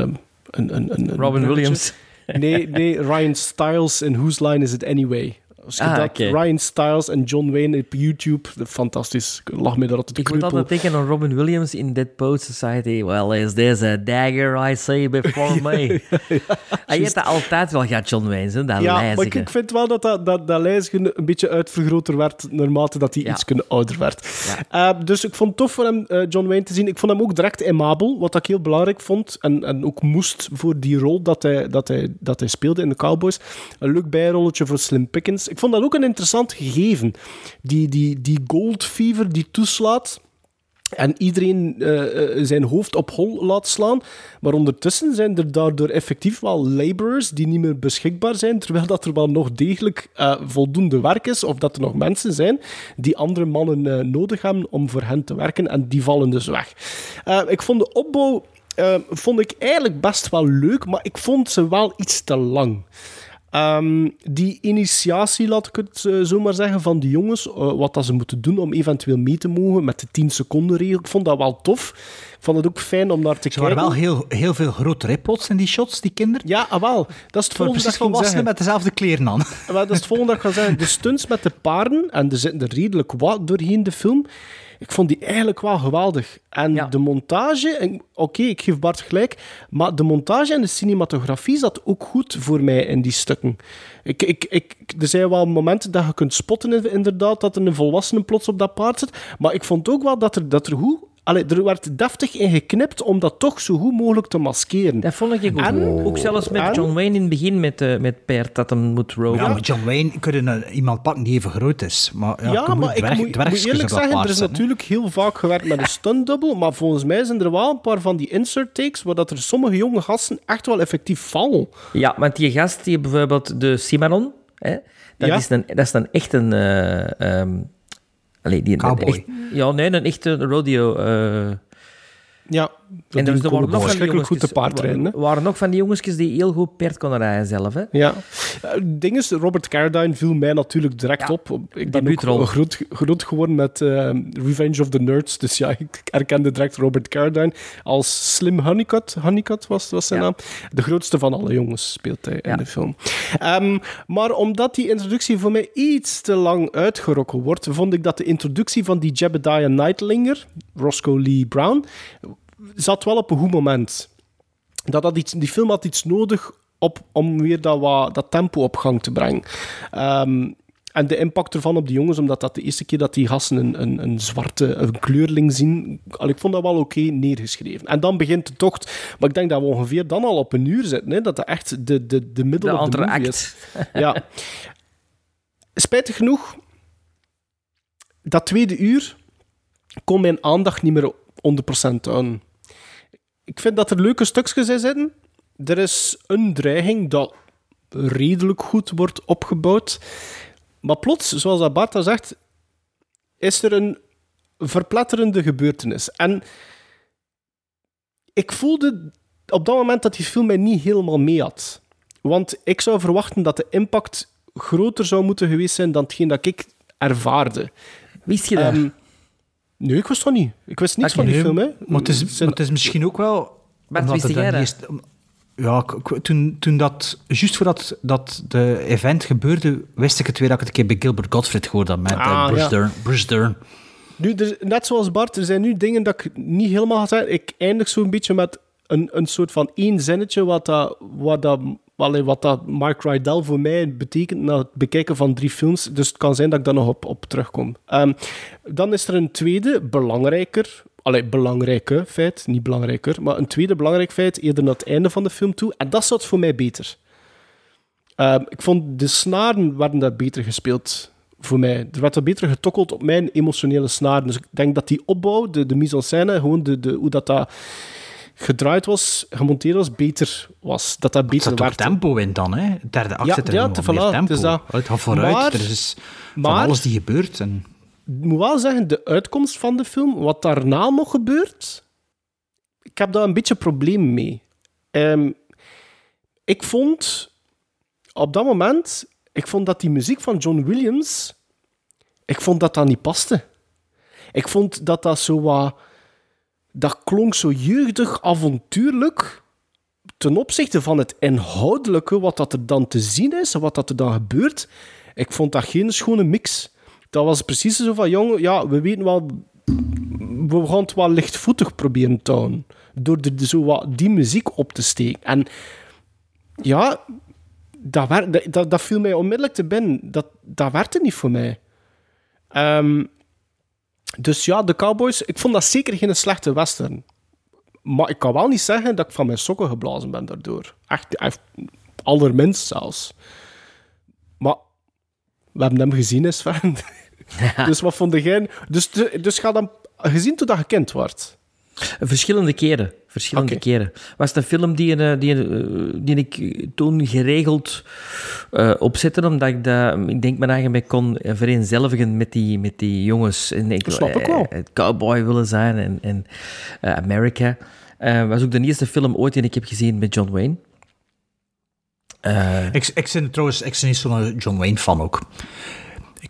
een, een, een, een Robin. Williams. Nee, nee, Ryan Stiles in Whose Line Is It Anyway? Als je Ah, dat. Ryan Stiles en John Wayne op YouTube, fantastisch. Ik lach me daar altijd Ik moet altijd denken aan Robin Williams in Dead Poet Society. Well, is this a dagger I see before me? Hij heeft dat altijd wel gehad, John Wayne, hè, dat Ja, maar ik, ik vind wel dat dat, dat, dat lijstje een beetje uitvergroter werd naarmate dat hij Ja. iets ouder werd. Eh, dus ik vond het tof voor hem, eh, John Wayne, te zien. Ik vond hem ook direct aimabel, wat ik heel belangrijk vond. En, en ook moest voor die rol dat hij, dat, hij, dat hij speelde in de Cowboys. Een leuk bijrolletje voor Slim Pickens. Ik vond dat ook een interessant gegeven. Die, die, die gold fever die toeslaat en iedereen eh, eh, zijn hoofd op hol laat slaan. Maar ondertussen zijn er daardoor effectief wel laborers die niet meer beschikbaar zijn, terwijl dat er wel nog degelijk eh, voldoende werk is, of dat er nog mensen zijn die andere mannen nodig hebben om voor hen te werken, en die vallen dus weg. Ik vond de opbouw vond ik eigenlijk best wel leuk, maar ik vond ze wel iets te lang. Ehm, die initiatie, laat ik het eh, zo maar zeggen, van de jongens, eh, wat dat ze moeten doen om eventueel mee te mogen met de 10 seconden regel. Ik vond dat wel tof. Ik vond het ook fijn om naar te Ze kijken. waren wel heel, heel veel grote ripples in die shots, die kinderen. Ja, ah, wel. Dat is het volgende dat ik volwassenen met dezelfde kleren aan. Wel, dat is het volgende dat ik ga zeggen. De stunts met de paarden, en er zitten er redelijk wat doorheen de film, ik vond die eigenlijk wel geweldig. En Ja. de montage, en oké, ik geef Bart gelijk, maar de montage en de cinematografie zat ook goed voor mij in die stukken. Ik, ik, ik, er zijn wel momenten dat je kunt spotten, inderdaad, dat er een volwassene plots op dat paard zit. Maar ik vond ook wel dat er, dat er goed... Allee, er werd deftig in geknipt om dat toch zo goed mogelijk te maskeren. Dat vond ik ook. En- ook zelfs met en- John Wayne in het begin met, eh met Paard dat hem moet roven. Ja, maar John Wayne kun je een- iemand pakken die even groot is. Maar ja, Ja, maar ik dwerg- moet, eerlijk zeggen, er is natuurlijk heel vaak gewerkt met een stuntdouble, maar volgens mij zijn er wel een paar van die insert takes waar dat er sommige jonge gasten echt wel effectief vallen. Ja, want die gast, die bijvoorbeeld de Cimarron, hè, dat, Ja. is een, dat is een echt een... eh, ehm, allee, die, Cowboy. echt- ja, nee, een echte rodeo... eh, Ja, En er waren nog van die verschrikkelijk goed te paardrijden. Er waren nog van die jongetjes die heel goed paard konden rijden zelf. Hè? Ja. Eh, Het ding is, Robert Carradine viel mij natuurlijk direct op. Ik ben ook debuutrol. groot, groot geworden met eh, Revenge of the Nerds. Dus ja, ik herkende direct Robert Carradine. Als Slim Honeycutt, Honeycutt was, was zijn naam. De grootste van alle jongens speelt hij in de film. Ehm, maar omdat die introductie voor mij iets te lang uitgerokken wordt, vond ik dat de introductie van die Jebediah Nightlinger, Roscoe Lee Brown, zat wel op een goed moment dat had iets, die film had iets nodig op, om weer dat, wat, dat tempo op gang te brengen. Ehm, en de impact ervan op die jongens, omdat dat de eerste keer dat die gasten een, een, een zwarte een kleurling zien, al, ik vond dat wel oké neergeschreven. En dan begint de tocht, maar ik denk dat we ongeveer dan al op een uur zitten, hè, dat dat echt de, de, de middel De movie act. is. Ja. Spijtig genoeg, dat tweede uur kon mijn aandacht niet meer 100% houden. Ik vind dat er leuke stukjes in zitten. Er is een dreiging dat redelijk goed wordt opgebouwd. Maar plots, zoals dat Bart al zegt, is er een verpletterende gebeurtenis. En ik voelde op dat moment dat die film mij niet helemaal mee had. Want ik zou verwachten dat de impact groter zou moeten geweest zijn dan hetgeen dat ik ervaarde. Wist je dat? Nee, ik wist dat niet. Ik wist niks van die nee, film. Hè. Maar het is, Zijn- maar het is misschien ook wel... Bart, omdat wist jij dat? eerst- ja, toen, toen dat... Juist voordat dat de event gebeurde, wist ik het weer dat ik het een keer bij Gilbert Gottfried gehoord had met eh, Ah, Bruce, ja. Dern, Bruce Dern. Nu, er- net zoals Bart, er zijn nu dingen dat ik niet helemaal ga zeggen. Ik eindig zo'n beetje met een, een soort van één zinnetje wat dat, wat dat, wat dat Mark Rydell voor mij betekent na het bekijken van drie films. Dus het kan zijn dat ik daar nog op, op terugkom. Ehm, dan is er een tweede, belangrijker, allee, belangrijke feit, niet belangrijker, maar een tweede belangrijk feit eerder naar het einde van de film toe. En dat zat voor mij beter. Ehm, ik vond de snaren werden daar beter gespeeld voor mij. Er werd wat beter getokkeld op mijn emotionele snaren. Dus ik denk dat die opbouw, de, de mise en scène, gewoon de, de, hoe dat, dat gedraaid was, gemonteerd was, beter was. Dat dat Er beter werd. tempo in dan, hè. De derde act Ja, zit er ja, te- meer voilà, tempo. is dat. Het gaat vooruit, Maar- er is van alles die gebeurt. En... Ik moet wel zeggen, de uitkomst van de film, wat daarna nog gebeurt, ik heb daar een beetje probleem mee. Ehm, ik vond op dat moment, ik vond dat die muziek van John Williams, ik vond dat dat niet paste. Ik vond dat dat zo wat, dat klonk zo jeugdig, avontuurlijk, ten opzichte van het inhoudelijke, wat dat er dan te zien is en wat dat er dan gebeurt. Ik vond dat geen schone mix. Dat was precies zo van, jongen, ja, we weten wel, we gaan het wel lichtvoetig proberen te houden. Door er zo wat die muziek op te steken. En ja, dat, wer- dat, viel mij onmiddellijk te binnen. Dat, dat werkte niet voor mij. Ehm, dus ja, de Cowboys, ik vond dat zeker geen slechte western. Maar ik kan wel niet zeggen dat ik van mijn sokken geblazen ben daardoor. Echt, echt allerminst zelfs. Maar we hebben hem gezien, is Sven. dus wat vond jij? Dus, dus ga dan gezien toen dat je kind wordt. Verschillende keren. Verschillende keren. Was het een film die, eh, die, eh, die ik toen geregeld eh, opzette, omdat ik dat, ik denk mijn eigen bij kon vereenzelvigen met die, met die jongens. En ik Dat snap ik wel. het cowboy willen zijn en, en eh, America. Was ook de eerste film ooit die ik heb gezien met John Wayne. Ik, ik ben trouwens ik ben niet zo'n John Wayne-fan ook.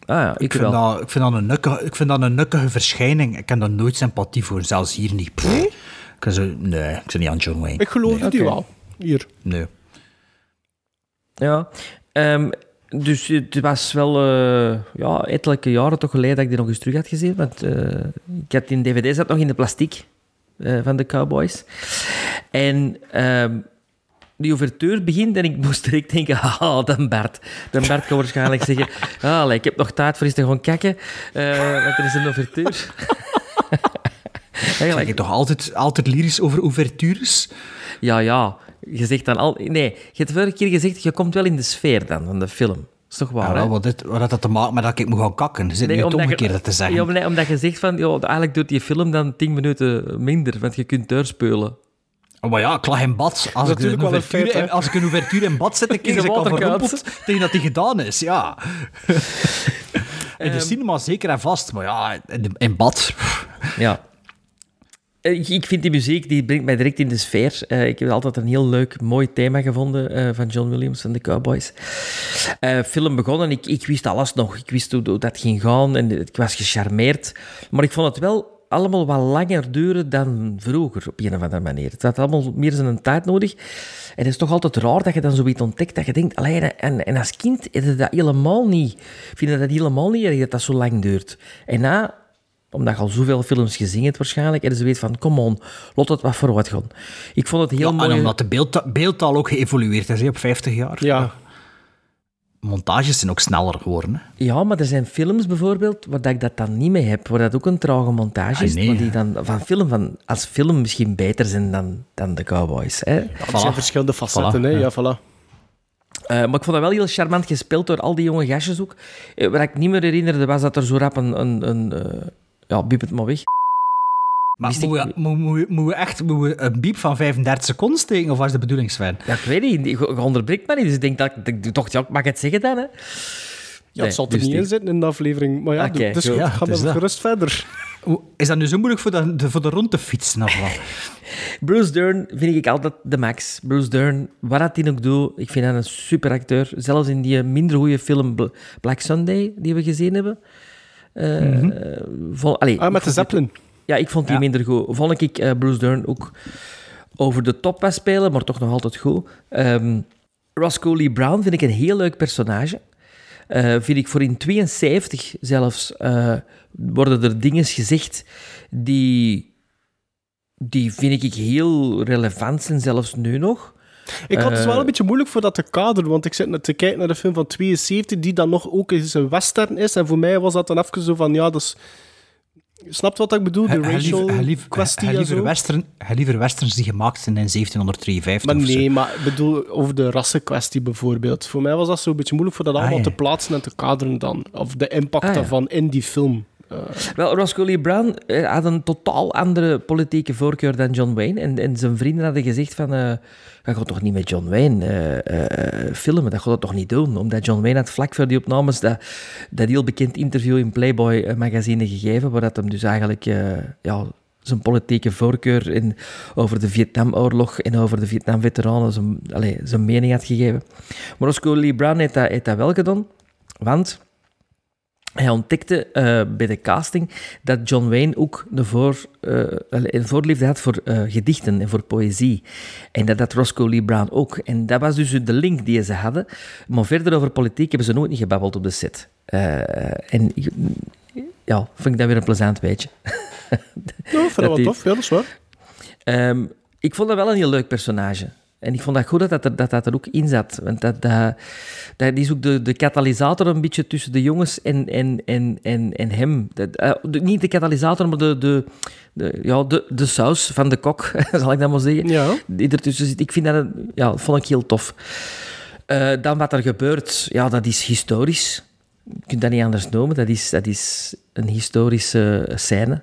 Ah ja, ik, Ik vind, wel. dat, ik, vind dat een nukkige, ik vind dat een nukkige verschijning. Ik heb daar nooit sympathie voor, zelfs hier niet. Pff. Ik zo, nee, ik ben niet aan John Wayne. Ik geloofde nee, wel. Hier. Nee. Ja, ehm, dus het was wel uh, ja, ettelijke jaren toch geleden dat ik die nog eens terug had gezien. Want uh, ik had die dvd zat nog in de plastic uh, van de Cowboys. En um, die ouverture begint en ik moest direct denken, ah, dan Bart. Dan Bart kan waarschijnlijk zeggen, ah, ik heb nog tijd voor eens te gaan kijken, uh, want er is een ouverture. Eigenlijk je toch altijd, altijd lyrisch over ouvertures? Ja, ja. Je zegt dan al... Nee, je hebt vorige keer gezegd, je komt wel in de sfeer dan van de film. Dat is toch waar, ja, wat, dit, wat had dat te maken met dat ik moet gaan kakken? Zit nee, nu het omgekeerde te zeggen. Ja, omdat je zegt van, joh, eigenlijk doet die film dan 10 minuten minder, want je kunt doorspeulen. Oh, maar ja, ik lag in bad. Als, ik een, feit, in, als ik een ouverture in bad zet, dan kijk ik al verrompeld tegen dat die gedaan is. Ja. in de um, cinema zeker en vast, maar ja, in, in bad... Ja. Eh, Ik, vind die muziek, die brengt mij direct in de sfeer. Eh, ik heb altijd een heel leuk, mooi thema gevonden eh, van John Williams en de Cowboys. Film begonnen, ik, ik wist alles nog. Ik wist hoe, hoe dat ging gaan en ik was gecharmeerd. Maar ik vond het wel allemaal wat langer duren dan vroeger, op een of andere manier. Het had allemaal meer zijn tijd nodig. En het is toch altijd raar dat je dan zoiets ontdekt, dat je denkt, allee, en, en als kind is het dat helemaal niet. Vind je dat helemaal niet erg dat dat zo lang duurt. En na omdat je al zoveel films gezien hebt waarschijnlijk, en ze weet van, kom on, laat het wat vooruit gaan. Ik vond het heel Ja, mooi. En omdat de beeldta- beeldtaal ook geëvolueerd is hè, op 50 jaar. Ja. Montages zijn ook sneller geworden. Hè. Ja, maar er zijn films bijvoorbeeld waar dat ik dat dan niet mee heb, waar dat ook een trage montage is, Ah, nee. maar die dan van film van, als film misschien beter zijn dan, dan de Cowboys. Hè? Er zijn verschillende facetten, Voilà, hè. ja. Ja, voilà. Eh, maar ik vond dat wel heel charmant gespeeld door al die jonge gastjes ook. Eh, wat ik niet meer herinnerde was dat er zo rap een... een, een eh, ja, biep het maar weg. Maar ik moeten we, we echt we een biep van 35 seconden steken, of was de bedoeling, Sven? Ja, ik weet niet, je je onderbreekt me niet, dus ik denk dat ik, ik dacht, ja, ik mag het zeggen dan, hè. Ja, Nee, het zal er dus niet in zitten in de aflevering. Maar ja, Oké, dus goed. Ja, gaan we gerust verder. Is dat nu zo moeilijk voor de, de- voor de rond te fietsen? Of wat? Bruce Dern vind ik altijd de max. Bruce Dern, wat dat hij ook doet, ik vind hij een super acteur. Zelfs in die minder goede film Bl- Black Sunday, die we gezien hebben. Eh, eh, vol- allee, Ah, ik met de Zeppelin. Ja, ik vond die Ja. minder goed. Vond ik eh, Bruce Dern ook over de top was spelen, maar toch nog altijd goed. Ehm Roscoe Lee Brown vind ik een heel leuk personage. Eh, vind ik voor in 72 zelfs eh, worden er dingen gezegd die, die vind ik heel relevant zijn, zelfs nu nog. Ik had het wel een beetje moeilijk voor dat te kaderen, want ik zit net te kijken naar de film van 72, die dan nog ook eens een western is. En voor mij was dat dan even zo van, ja, dus... Snapt wat ik bedoel? De racial liever- hij liever- kwestie hij liever western, hij liever westerns die gemaakt zijn in 1753 Maar nee, maar ik bedoel over de rassenkwestie bijvoorbeeld. Voor mij was dat zo een beetje moeilijk voor dat allemaal ja. te plaatsen en te kaderen dan. Of de impact Ah, ja. daarvan in die film. Wel, Roscoe Lee Brown eh, had een totaal andere politieke voorkeur dan John Wayne. En, en zijn vrienden hadden gezegd van... eh je gaat toch niet met John Wayne eh, eh, filmen? Dat gaat het toch niet doen? Omdat John Wayne had vlak voor die opnames dat, dat heel bekend interview in Playboy eh, magazine gegeven, waar dat hem dus eigenlijk eh, ja, zijn politieke voorkeur in, over de Vietnamoorlog en over de Vietnam-veteranen zijn mening had gegeven. Maar Roscoe Lee Brown heeft dat, heeft dat wel gedaan, want... Hij ontdekte eh, bij de casting dat John Wayne ook voor, eh, een voorliefde had voor eh, gedichten en voor poëzie. En dat had Roscoe Lee Brown ook. En dat was dus de link die ze hadden. Maar verder over politiek hebben ze nooit niet gebabbeld op de set. En ja, vind ik dat weer een plezant weetje. Ja, vind dat wel die- tof. Ja, dat is waar. Ehm, ik vond dat wel een heel leuk personage. En ik vond dat goed dat dat er, dat, dat er ook in zat. Want dat, dat, dat is ook de, de katalysator een beetje tussen de jongens en, en, en, en, en hem. Dat, eh, de- niet de katalysator, maar de, de, de, ja, de, de saus van de kok, zal ik dat maar zeggen. Ja. Die ertussen zit. Ik vind dat, een- ja, vond ik heel tof. Eh, dan wat er gebeurt, ja, dat is historisch. Je kunt dat niet anders noemen. Dat is, dat is een historische scène.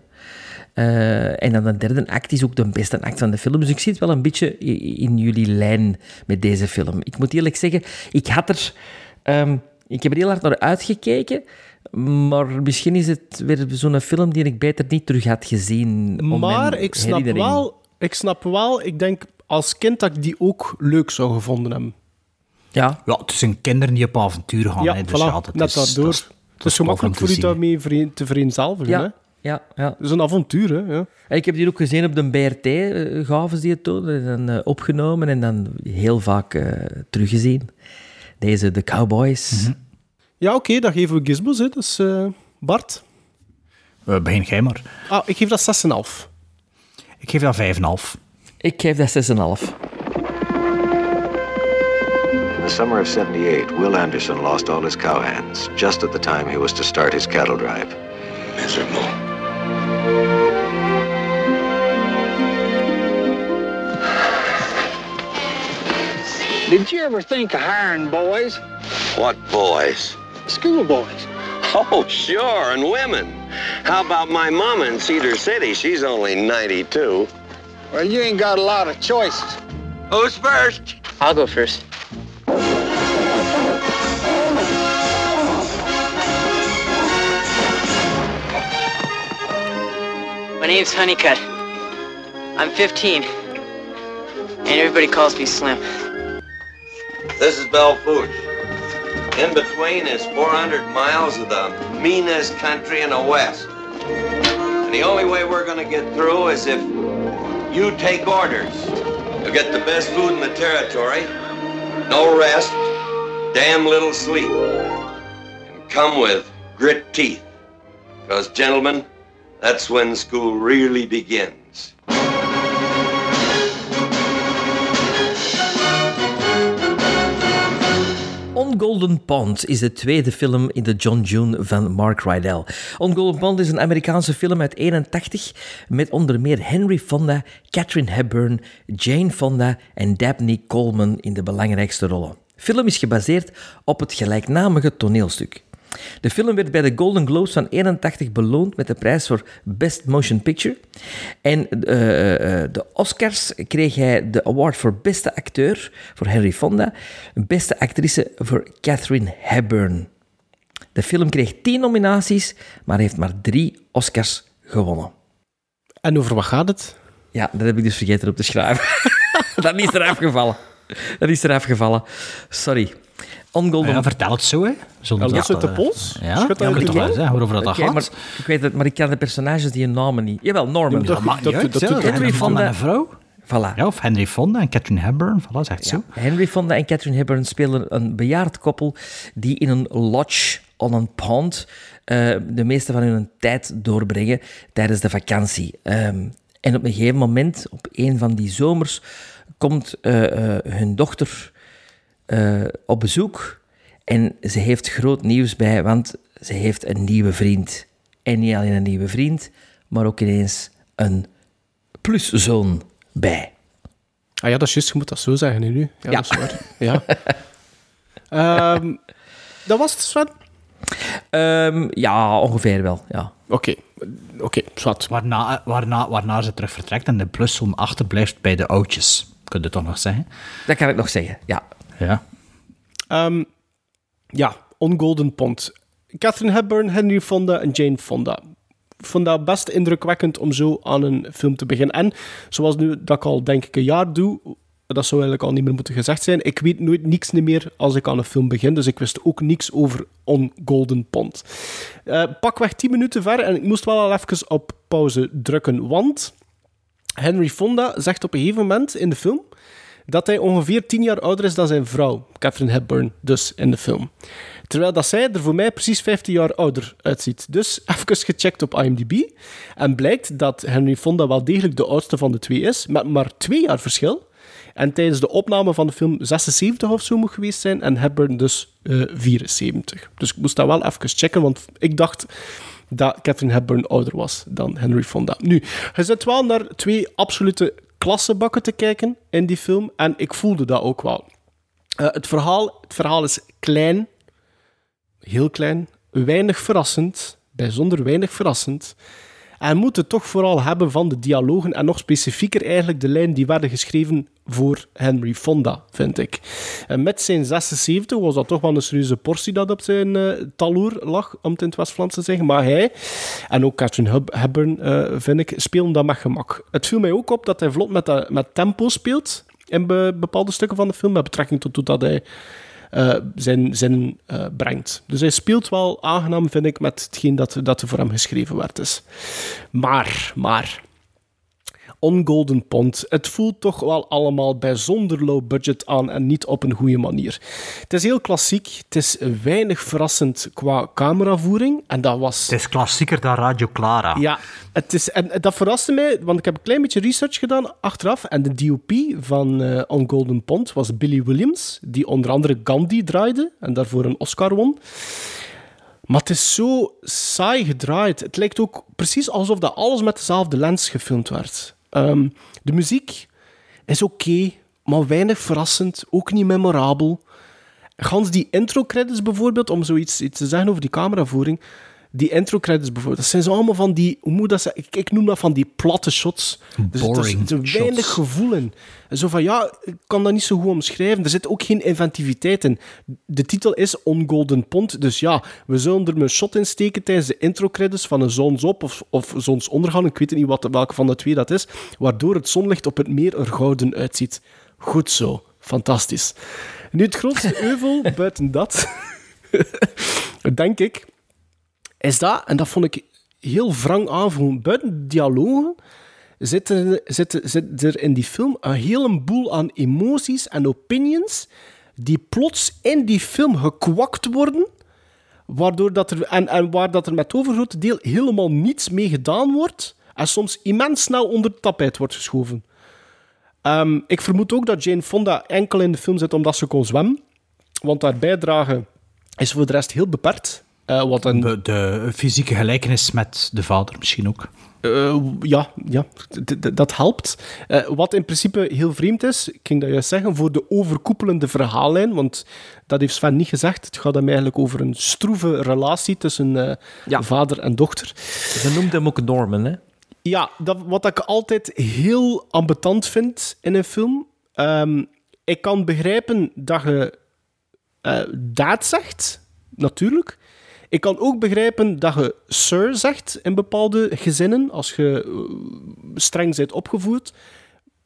Eh, en dan de derde act is ook de beste act van de film. Dus ik zit wel een beetje in jullie lijn met deze film. Ik moet eerlijk zeggen, ik had er... ehm, ik heb er heel hard naar uitgekeken, maar misschien is het weer zo'n film die ik beter niet terug had gezien. om Maar ik snap, herinnering. wel, ik snap wel, ik denk als kind dat ik die ook leuk zou gevonden hebben. Ja, Ja, het zijn kinderen die op avontuur gaan. ja, hè, dus voilà, ja, dat net is, daardoor. dat is- het dat is is gemakkelijk voor u daarmee te vereenzelvigen. Hè? Ja, ja. Het is een avontuur, hè. Ja. En Ik heb die ook gezien op de BRT, eh, gaven ze die het toen, en dan eh, opgenomen en dan heel vaak eh, teruggezien. Deze, de Cowboys. Mhm. Ja, oké, dan geven we gizmos, hè. Dus eh, Bart. Eh, begin jij maar. Ah, ik geef dat 6,5. Ik geef dat 5,5. Ik geef dat 6,5. In the summer of 78, Will Anderson lost all his cowhands, just at the time he was to start his cattle drive. Miserable. Did you ever think of hiring boys? What boys? School boys. Oh, sure, and women. How about my mama in Cedar City? She's only 92. Well, you ain't got a lot of choices. Who's first? I'll go first. My name's Honeycutt. I'm 15. And everybody calls me Slim. This is Belfouche. In between is 400 miles of the meanest country in the West. And the only way we're going to get through is if you take orders. You'll get the best food in the territory, no rest, damn little sleep, and come with grit teeth. Because, gentlemen, that's when school really begins. On Golden Pond is de tweede film in de John June van Mark Rydell. On Golden Pond is een Amerikaanse film uit 81 met onder meer Henry Fonda, Catherine Hepburn, Jane Fonda en Dabney Coleman in de belangrijkste rollen. Film is gebaseerd op het gelijknamige toneelstuk. De film werd bij de Golden Globes van 81 beloond met de prijs voor Best Motion Picture. En eh, eh, de Oscars kreeg hij de award voor beste acteur voor Henry Fonda, beste actrice voor Catherine Hepburn. De film kreeg 10 nominaties, maar heeft maar drie Oscars gewonnen. En over wat gaat het? Ja, dat heb ik dus vergeten op te schrijven. dat is eraf gevallen. Dat is eraf gevallen. Sorry. On Golden... Ja, vertel het zo, hè. Zonder Ja, los dat, uit de eh, pols. Ja, Schud ja uit de zeggen waarover dat gaat. maar, ik weet het, maar ik ken de personages die hun namen niet. Jawel, Norman. Ja, maar dat- maakt niet dat- Henry Fonda en vrouw. Voilà. Ja, of Henry Fonda en Catherine Hepburn. Voilà, zegt zo. Henry Fonda en Catherine Hepburn spelen een bejaard koppel die in een lodge on een pond eh, de meeste van hun tijd doorbrengen tijdens de vakantie. Ehm, en op een gegeven moment, op een van die zomers, komt eh, eh, hun dochter eh, op bezoek en ze heeft groot nieuws bij, want ze heeft een nieuwe vriend. En niet alleen een nieuwe vriend, maar ook ineens een pluszoon bij. Ah ja, dat is juist. Je moet dat zo zeggen nu. Ja, Ja. dat is waar. Ja. Ehm, dat was het, Sven? Ehm, ja, ongeveer wel, ja. Oké. Oké, zwart. Waarna, waarna, waarna ze terug vertrekt en de pluszon achterblijft bij de oudjes. Kun je toch nog zeggen? Dat kan ik nog zeggen, ja. Ja. Ehm, ja, On Golden Pond. Catherine Hepburn, Henry Fonda en Jane Fonda. Vond dat best indrukwekkend om zo aan een film te beginnen. En zoals nu dat ik al denk ik een jaar doe, dat zou eigenlijk al niet meer moeten gezegd zijn. Ik weet nooit niks meer als ik aan een film begin, dus ik wist ook niks over On Golden Pond. Eh, pakweg 10 minuten ver en ik moest wel al even op pauze drukken, want Henry Fonda zegt op een gegeven moment in de film dat hij ongeveer 10 jaar ouder is dan zijn vrouw, Catherine Hepburn, dus in de film. Terwijl dat zij er voor mij precies 15 jaar ouder uitziet. Dus even gecheckt op IMDb. En blijkt dat Henry Fonda wel degelijk de oudste van de twee is, met maar twee jaar verschil. En tijdens de opname van de film 76 of zo moet geweest zijn, en Hepburn dus eh 74. Dus ik moest dat wel even checken, want ik dacht dat Catherine Hepburn ouder was dan Henry Fonda. Nu, je zit wel naar twee absolute klassebakken te kijken in die film, en ik voelde dat ook wel. Eh, het, verhaal, het verhaal is klein, heel klein, weinig verrassend, bijzonder weinig verrassend. En moet het toch vooral hebben van de dialogen en nog specifieker eigenlijk de lijnen die werden geschreven voor Henry Fonda, vind ik. En met zijn 76 was dat toch wel een serieuze portie dat op zijn eh taloer lag, om het in het West-Vlaams te zeggen. Maar hij, en ook Catherine Hepburn, eh, vind ik, spelen dat met gemak. Het viel mij ook op dat hij vlot met, dat- met tempo speelt in be- bepaalde stukken van de film, met betrekking tot hoe dat hij eh, zijn zin eh, brengt. Dus hij speelt wel aangenaam, vind ik, met hetgeen dat, dat er voor hem geschreven werd. Is. Maar, maar... On Golden Pond. Het voelt toch wel allemaal bijzonder low budget aan en niet op een goede manier. Het is heel klassiek. Het is weinig verrassend qua cameravoering. En dat was... Het is klassieker dan Radio Clara. Ja, het is, en dat verraste mij, want ik heb een klein beetje research gedaan achteraf. En de DOP van eh, On Golden Pond was Billy Williams, die onder andere Gandhi draaide en daarvoor een Oscar won. Maar het is zo saai gedraaid. Het lijkt ook precies alsof dat alles met dezelfde lens gefilmd werd. Ehm, de muziek is oké, maar weinig verrassend, ook niet memorabel. Gans die intro-credits bijvoorbeeld, om zoiets iets te zeggen over die cameravoering, Die intro credits bijvoorbeeld, dat zijn zo allemaal van die, hoe moet dat zeggen? Ik, ik noem dat van die platte shots. Dus er Boring zit weinig shots. gevoel in. En Zo van, ja, ik kan dat niet zo goed omschrijven. Er zit ook geen inventiviteit in. De titel is On Golden Pond, dus ja, we zullen er een shot in steken tijdens de intro credits van een zonsop of, of zonsondergang. Ik weet niet wat, welke van de twee dat is, waardoor het zonlicht op het meer er gouden uitziet. Goed zo. Fantastisch. Nu, het grootste euvel buiten dat, denk ik, is dat, en dat vond ik heel wrang aanvoelen, buiten de dialogen zit er, zit, er in die film een heleboel aan emoties en opinions die plots in die film gekwakt worden, waardoor dat er, en, en waar dat er met overgrote deel helemaal niets mee gedaan wordt en soms immens snel onder het tapijt wordt geschoven. Ehm, ik vermoed ook dat Jane Fonda enkel in de film zit omdat ze kon zwemmen. Want haar bijdrage is voor de rest heel beperkt. Eh, wat een, De, de fysieke gelijkenis met de vader misschien ook. eh, ja, ja d- d- dat helpt. Eh, wat in principe heel vreemd is, ik ging dat juist zeggen, voor de overkoepelende verhaallijn, want dat heeft Sven niet gezegd. Het gaat hem eigenlijk over een stroeve relatie tussen eh, vader en dochter. Ze noemt hem ook Norman, hè? Ja, dat, wat ik altijd heel ambetant vind in een film. ehm, ik kan begrijpen dat je eh daad zegt, natuurlijk. Ik kan ook begrijpen dat je sir zegt in bepaalde gezinnen, als je eh, streng bent opgevoed.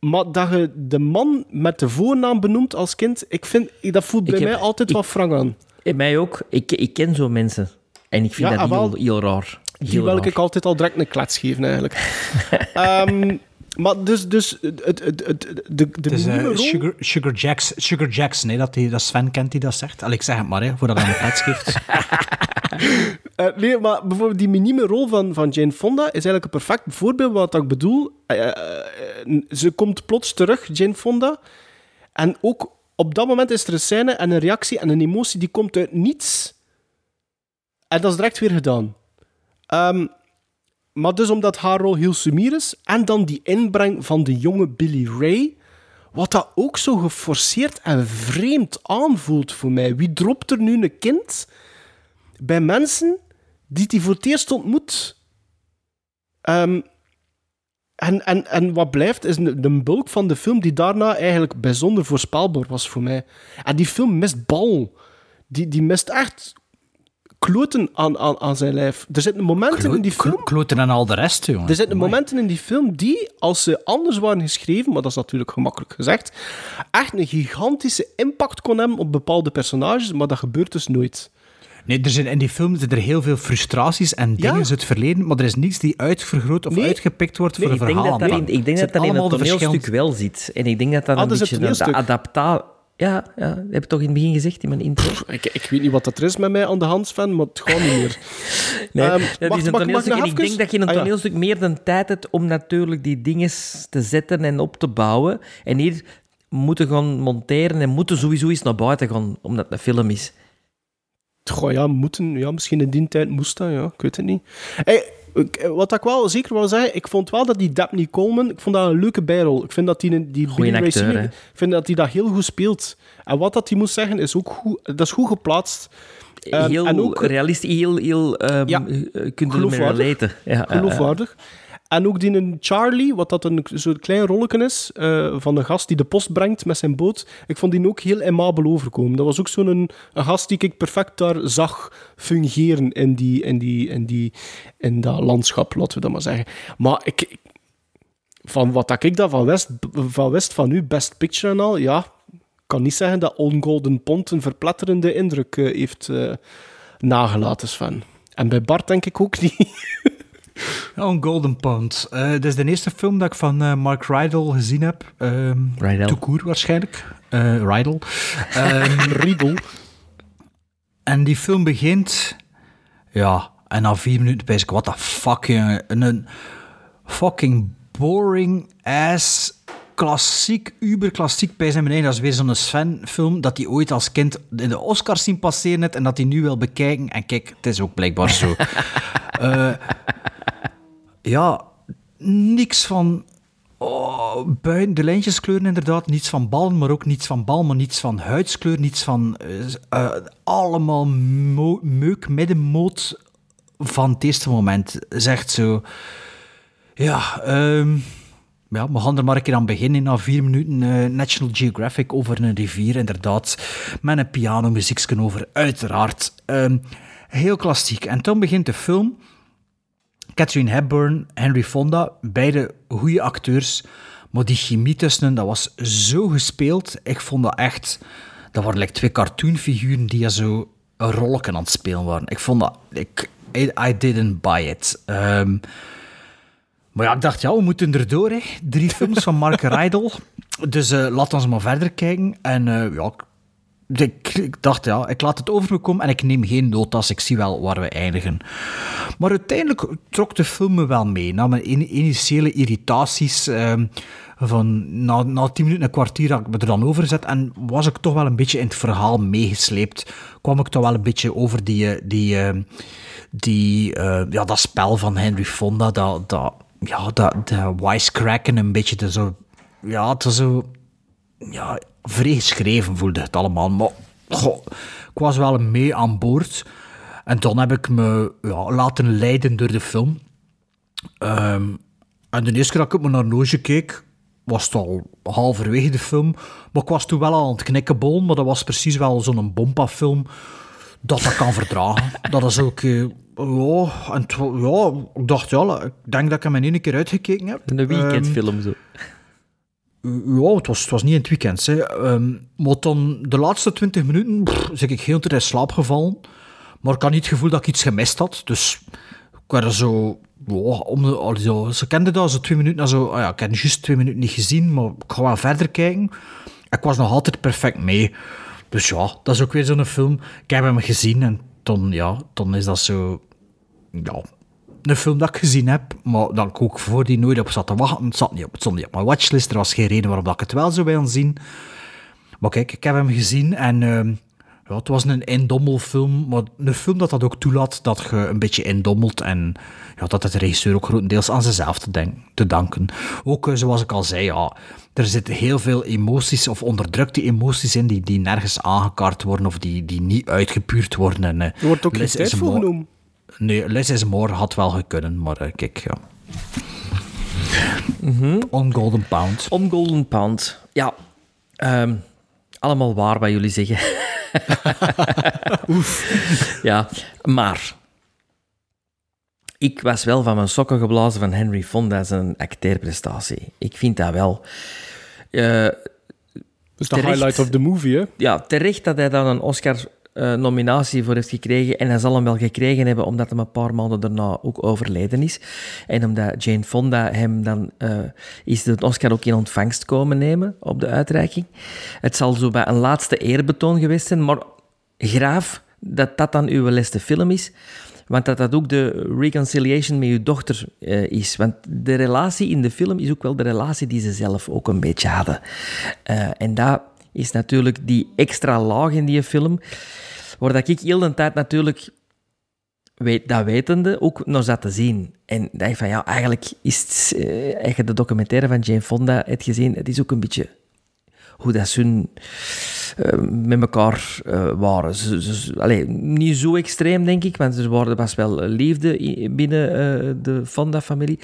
Maar dat je de man met de voornaam benoemt als kind, ik vind, dat voelt bij heb- mij altijd ik- wat wrang aan. En mij ook. Ik, ik ken zo mensen. En ik vind Ja, dat ah, heel, heel raar. Die wil ik altijd al direct een klets geven, eigenlijk. Ehm, maar dus, dus het, het, het, het- de, de eh, Sugar, Sugar, Jacks, Sugar Jackson, hè, dat, die, dat Sven kent die dat zegt. Allee, ik zeg het maar, hè, voordat hij een klets geeft. Nee, maar bijvoorbeeld die minieme rol van, van Jane Fonda is eigenlijk een perfect voorbeeld wat ik bedoel. Eh, eh, ze komt plots terug, Jane Fonda. En ook op dat moment is er een scène en een reactie en een emotie die komt uit niets. En dat is direct weer gedaan. Ehm, maar dus omdat haar rol heel sumier is, en dan die inbreng van de jonge Billy Ray, wat dat ook zo geforceerd en vreemd aanvoelt voor mij. Wie dropt er nu een kind bij mensen die die voor het eerst ontmoet? Ehm, en, en, en wat blijft, is de, bulk van de film die daarna eigenlijk bijzonder voorspelbaar was voor mij. En die film mist bal. Die, die mist echt kloten aan, aan, aan zijn lijf. Er zitten momenten in die film... Kloten en al de rest, jongen. Er zitten momenten in die film die, als ze anders waren geschreven, maar dat is natuurlijk gemakkelijk gezegd, echt een gigantische impact kon hebben op bepaalde personages, maar dat gebeurt dus nooit. Nee, er zijn in die film zitten er heel veel frustraties en dingen uit het verleden, maar er is niets die uitvergroot of Nee. uitgepikt wordt voor Nee, een ik denk verhaal. ik denk dat dat in het toneelstuk wel zit. En ik denk dat dat Ah, een beetje een adaptatie... Ja, ja, dat heb ik toch in het begin gezegd in mijn intro. Ik, ik weet niet wat dat er is met mij aan de hand, Sven, maar het gaat niet meer. Nee, Ehm, dat is een mag- mag toneelstuk. nog En ik denk dat je in een Ah, ja. toneelstuk meer de tijd hebt om natuurlijk die dingen te zetten en op te bouwen. En hier moeten gaan monteren en moeten sowieso eens naar buiten gaan, omdat het een film is. Goh, ja, moeten. Ja, misschien in die tijd moest dat, ja. Ik weet het niet. Hey, ik- wat ik wel zeker wil zeggen, ik vond wel dat die Dabney Coleman, ik vond dat een leuke bijrol. Ik vind dat die, die Goeie acteur, ik vind dat hij dat heel goed speelt. En wat dat hij moet zeggen, is ook goed, dat is goed geplaatst. Ehm, heel en ook realistisch, heel, heel um, Ja, kunt er mee geloofwaardig. Ja, ja, ja. En ook die Charlie, wat dat een zo'n klein rolletje is, eh, van een gast die de post brengt met zijn boot. Ik vond die ook heel aimabel overkomen. Dat was ook zo'n een, gast die ik perfect daar zag fungeren in, die, in, die, in, die, in dat landschap, laten we dat maar zeggen. Maar ik, van wat dat ik daar van wist, van wist van u, Best Picture en al, ja, kan niet zeggen dat On Golden Pond een verpletterende indruk eh, heeft eh, nagelaten, Sven. En bij Bart denk ik ook niet. Ja, een Golden Pond. Eh dit is de eerste film dat ik van eh, Mark Rydell gezien heb. Um, Rydell. Waarschijnlijk. Eh Rydell. Riedel. En die film begint... Ja, en na vier minuten ben ik, what the fuck, jongen. Een, fucking boring ass klassiek, uberklassiek bij zijn beneden. Dat is weer zo'n Sven-film dat hij ooit als kind in de Oscars zien passeren net en dat hij nu wil bekijken. En kijk, het is ook blijkbaar zo. Eh, ja, niks van oh, buiten de lijntjeskleuren inderdaad. Niets van ballen, maar ook niets van bal, maar niets van huidskleur. Niets van eh, eh, allemaal meuk, middenmoot van het eerste moment. Zegt zo... Ja, ehm, ja, we gaan er maar een keer aan beginnen. Na vier minuten eh, National Geographic over een rivier, inderdaad. Met een pianomuziekje over, uiteraard. Ehm, heel klassiek. En toen begint de film. Catherine Hepburn, Henry Fonda, beide goede acteurs. Maar die chemie tussen hen, dat was zo gespeeld. Ik vond dat echt... Dat waren like twee cartoonfiguren die zo een rolletje aan het spelen waren. Ik vond dat... Ik, I, didn't buy it. Ehm, maar ja, ik dacht, ja, we moeten erdoor. Hè. Drie films van Mark Rydell. Dus uh, laat ons maar verder kijken. En uh, ja, ik, dacht, ja, ik laat het over me komen en ik neem geen notas. Ik zie wel waar we eindigen. Maar uiteindelijk trok de film me wel mee. Na mijn in, initiële irritaties... Uh, van na, na tien minuten, een kwartier had ik me er dan over gezet en was ik toch wel een beetje in het verhaal meegesleept. Kwam ik toch wel een beetje over die, die, die, ja, dat spel van Henry Fonda, dat, dat, ja, dat, de wisecracken een beetje de zo... Ja, het zo... Ja, vrij geschreven voelde het allemaal. Maar goh, ik was wel mee aan boord. En dan heb ik me ja, laten leiden door de film. Um, en de eerste keer dat ik op mijn horloge keek, was het al halverwege de film. Maar ik was toen wel aan het knikkenbol, maar dat was precies wel zo'n bompa-film dat dat kan verdragen. dat is ook... Uh, ja, en ja, ik dacht, ja, ik denk dat ik hem in één keer uitgekeken heb. Een weekendfilm um, Ja, het was, het was niet in het weekend. Hè. Um, dan de laatste twintig minuten pff, zeg ik heel tijd slaap gevallen. Maar ik had niet het gevoel dat ik iets gemist had. Dus ik zo... Wow, om de, zo, ze kenden dat, zo twee minuten. Zo, oh ja, ik heb juist twee minuten niet gezien, maar ik ga wel verder kijken. Ik was nog altijd perfect mee. Dus ja, dat is ook weer zo'n film. Ik heb hem gezien en dan, ja, dan is dat zo... Ja, een film dat ik gezien heb, maar dat ik ook voor die nooit op zat te wachten. Het, zat niet op, het stond niet op mijn watchlist. Er was geen reden waarom dat ik het wel zou willen zien. Maar kijk, ik heb hem gezien en... Uh, ja, het was een indommelfilm, maar een film dat dat ook toelaat dat je een beetje indommelt en ja, dat het de regisseur ook grotendeels aan zichzelf te, te danken. Ook uh, zoals ik al zei, ja, er zitten heel veel emoties of onderdrukte emoties in die, die nergens aangekaart worden of die, die niet uitgepuurd worden. En, uh, er wordt ook geen tijd voor genomen. Nee, Less is More had wel gekund, maar uh, kijk, ja. Mm -hmm. On Golden Pound. On Golden Pound, ja. Um, allemaal waar wat jullie zeggen. Oef. Ja, maar... Ik was wel van mijn sokken geblazen van Henry Fonda zijn acteerprestatie. Ik vind dat wel... Uh, dat is de highlight of the movie, hè? Ja, terecht dat hij dan een Oscar uh, nominatie voor heeft gekregen. En hij zal hem wel gekregen hebben omdat hij een paar maanden daarna ook overleden is. En omdat Jane Fonda hem dan uh, is de Oscar ook in ontvangst komen nemen op de uitreiking. Het zal zo bij een laatste eerbetoon geweest zijn, maar graaf dat dat dan uw laatste film is. Want dat dat ook de reconciliation met uw dochter uh, is. Want de relatie in de film is ook wel de relatie die ze zelf ook een beetje hadden. en dat is natuurlijk die extra laag in die film, waar dat ik heel de tijd natuurlijk, weet, dat wetende, ook nog zat te zien. En dacht van, ja, eigenlijk is het, je de documentaire van Jane Fonda hebt gezien, het is ook een beetje hoe dat ze uh, met elkaar uh, waren. Ze, niet zo extreem, denk ik, want er waren, was wel liefde binnen uh, de Fonda-familie.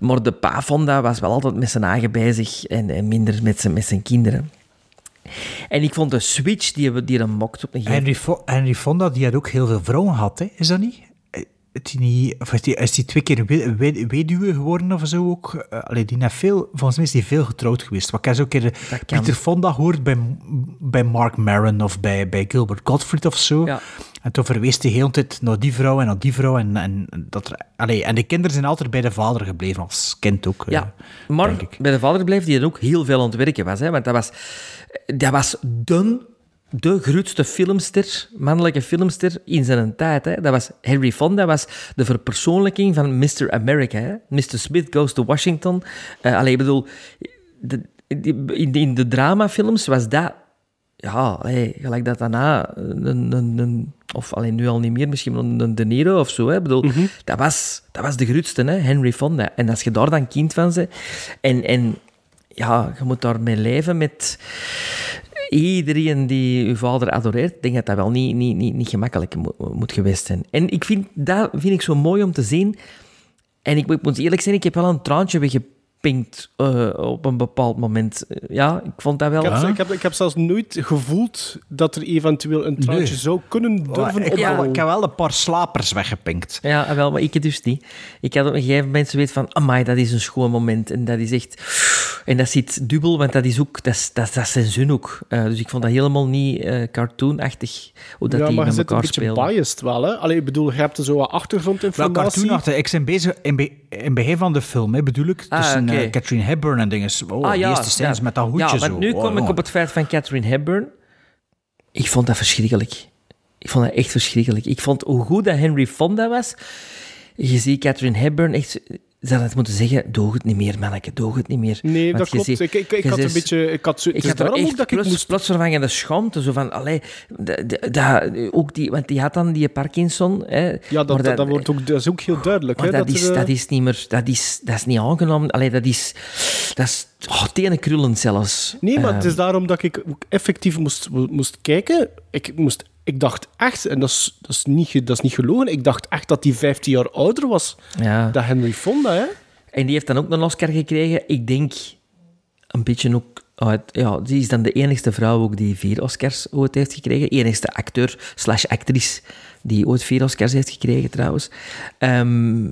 Maar de pa Fonda was wel altijd met zijn eigen bezig en, en minder met zijn, met zijn kinderen. En ik vond de switch die, die er mokt op een gegeven Fo Henry Fonda die had ook heel veel vrouwen gehad, hè? is dat niet? Is die, of is, die, is die twee keer weduwe geworden of zo ook? Uh, allee, die heeft veel, volgens mij is die veel getrouwd geweest. Wat ik eens ook keer Pieter Fonda hoort bij, bij Mark Maron of bij, bij Gilbert Gottfried of zo. Ja. En toen verwees hij heel tijd naar die vrouw en naar die vrouw. En, en, dat, allee, en de kinderen zijn altijd bij de vader gebleven, als kind ook. Ja, maar bij de vader bleef die ook heel veel aan het werken was. Hè, want dat was, dat was de, de grootste filmster, mannelijke filmster in zijn tijd. Hè. Dat was Henry Fonda, was de verpersoonlijking van Mr. America. Hè. Mr. Smith Goes to Washington. Uh, allee, ik bedoel, de, in, de, in de dramafilms was dat ja, gelijk dat daarna een, een, een, of alleen nu al niet meer, misschien een, een De Niro of zo. Hè. Ik bedoel, mm -hmm. dat, was, dat was de grootste, hè, Henry Fonda. En als je daar dan kind van bent en, en ja, je moet daarmee leven met iedereen die uw vader adoreert, denk dat dat wel niet, niet, niet, niet gemakkelijk mo- moet geweest zijn. En ik vind, dat vind ik zo mooi om te zien. En ik, moet- ik moet eerlijk zijn, ik heb wel een traantje weggepinkt eh, op een bepaald moment. Eh, Ja, ik vond dat wel... Ik heb, ik, heb, ik heb zelfs nooit gevoeld dat er eventueel een traantje Nee. zou kunnen durven ik, opbouwen. ik heb wel een paar slapers weggepinkt. Ja, wel, maar ik dus niet. Ik had op een gegeven moment zo weet van, amai, dat is een schoon moment. En dat is echt... En dat zit dubbel, want dat is ook... Dat is, dat, dat is zijn zin ook. Eh, dus ik vond dat helemaal niet eh, cartoonachtig, hoe dat ja, die maar je met zit een elkaar beetje spelen. biased wel, hè? Allee, ik bedoel, je hebt er zo wat Wel achtergrondinformatie. cartoonachtig. Ik ben bezig in, be- in begin van de film, hè, bedoel ik. Ah, Tussen. Eh, Catherine Hepburn en dingen. Oh, Ah, de eerste scènes ja. met dat hoedje Ja, maar zo. nu Oh, kom ik op het feit van Catherine Hepburn. Ik vond dat verschrikkelijk. Ik vond dat echt verschrikkelijk. Ik vond hoe goed dat Henry Fonda was. Je ziet Catherine Hepburn echt... Ze had het moeten zeggen, doe het niet meer, manneke, doe het niet meer. Nee, Want dat klopt. ziet- Ik, ik, ik je had een ziet- beetje... Ik had ik had er echt dat ik plots, moest... plotvervangende schaamte. Zo van, allee, da- da- da- ook die, want die had dan die Parkinson. Hè, Ja, dat, dat, wordt ook, dat is ook heel duidelijk. hè, dat, dat is, er, eh, dat is niet meer... Dat is, dat is niet aangenomen. Allee, dat is... Dat is oh, tenen krullend zelfs. Nee, maar het is daarom dat ik ook effectief moest, moest kijken. Ik, moest, ik dacht echt, en dat is, dat, is niet, dat is niet gelogen, ik dacht echt dat hij 15 jaar ouder was Ja. dan Henry Fonda. Hè? En die heeft dan ook een Oscar gekregen. Ik denk een beetje ook... uit- ja, die is dan de enigste vrouw ook die vier Oscars ooit heeft gekregen. Enigste acteur slash actrice die ooit vier Oscars heeft gekregen, trouwens. Ehm,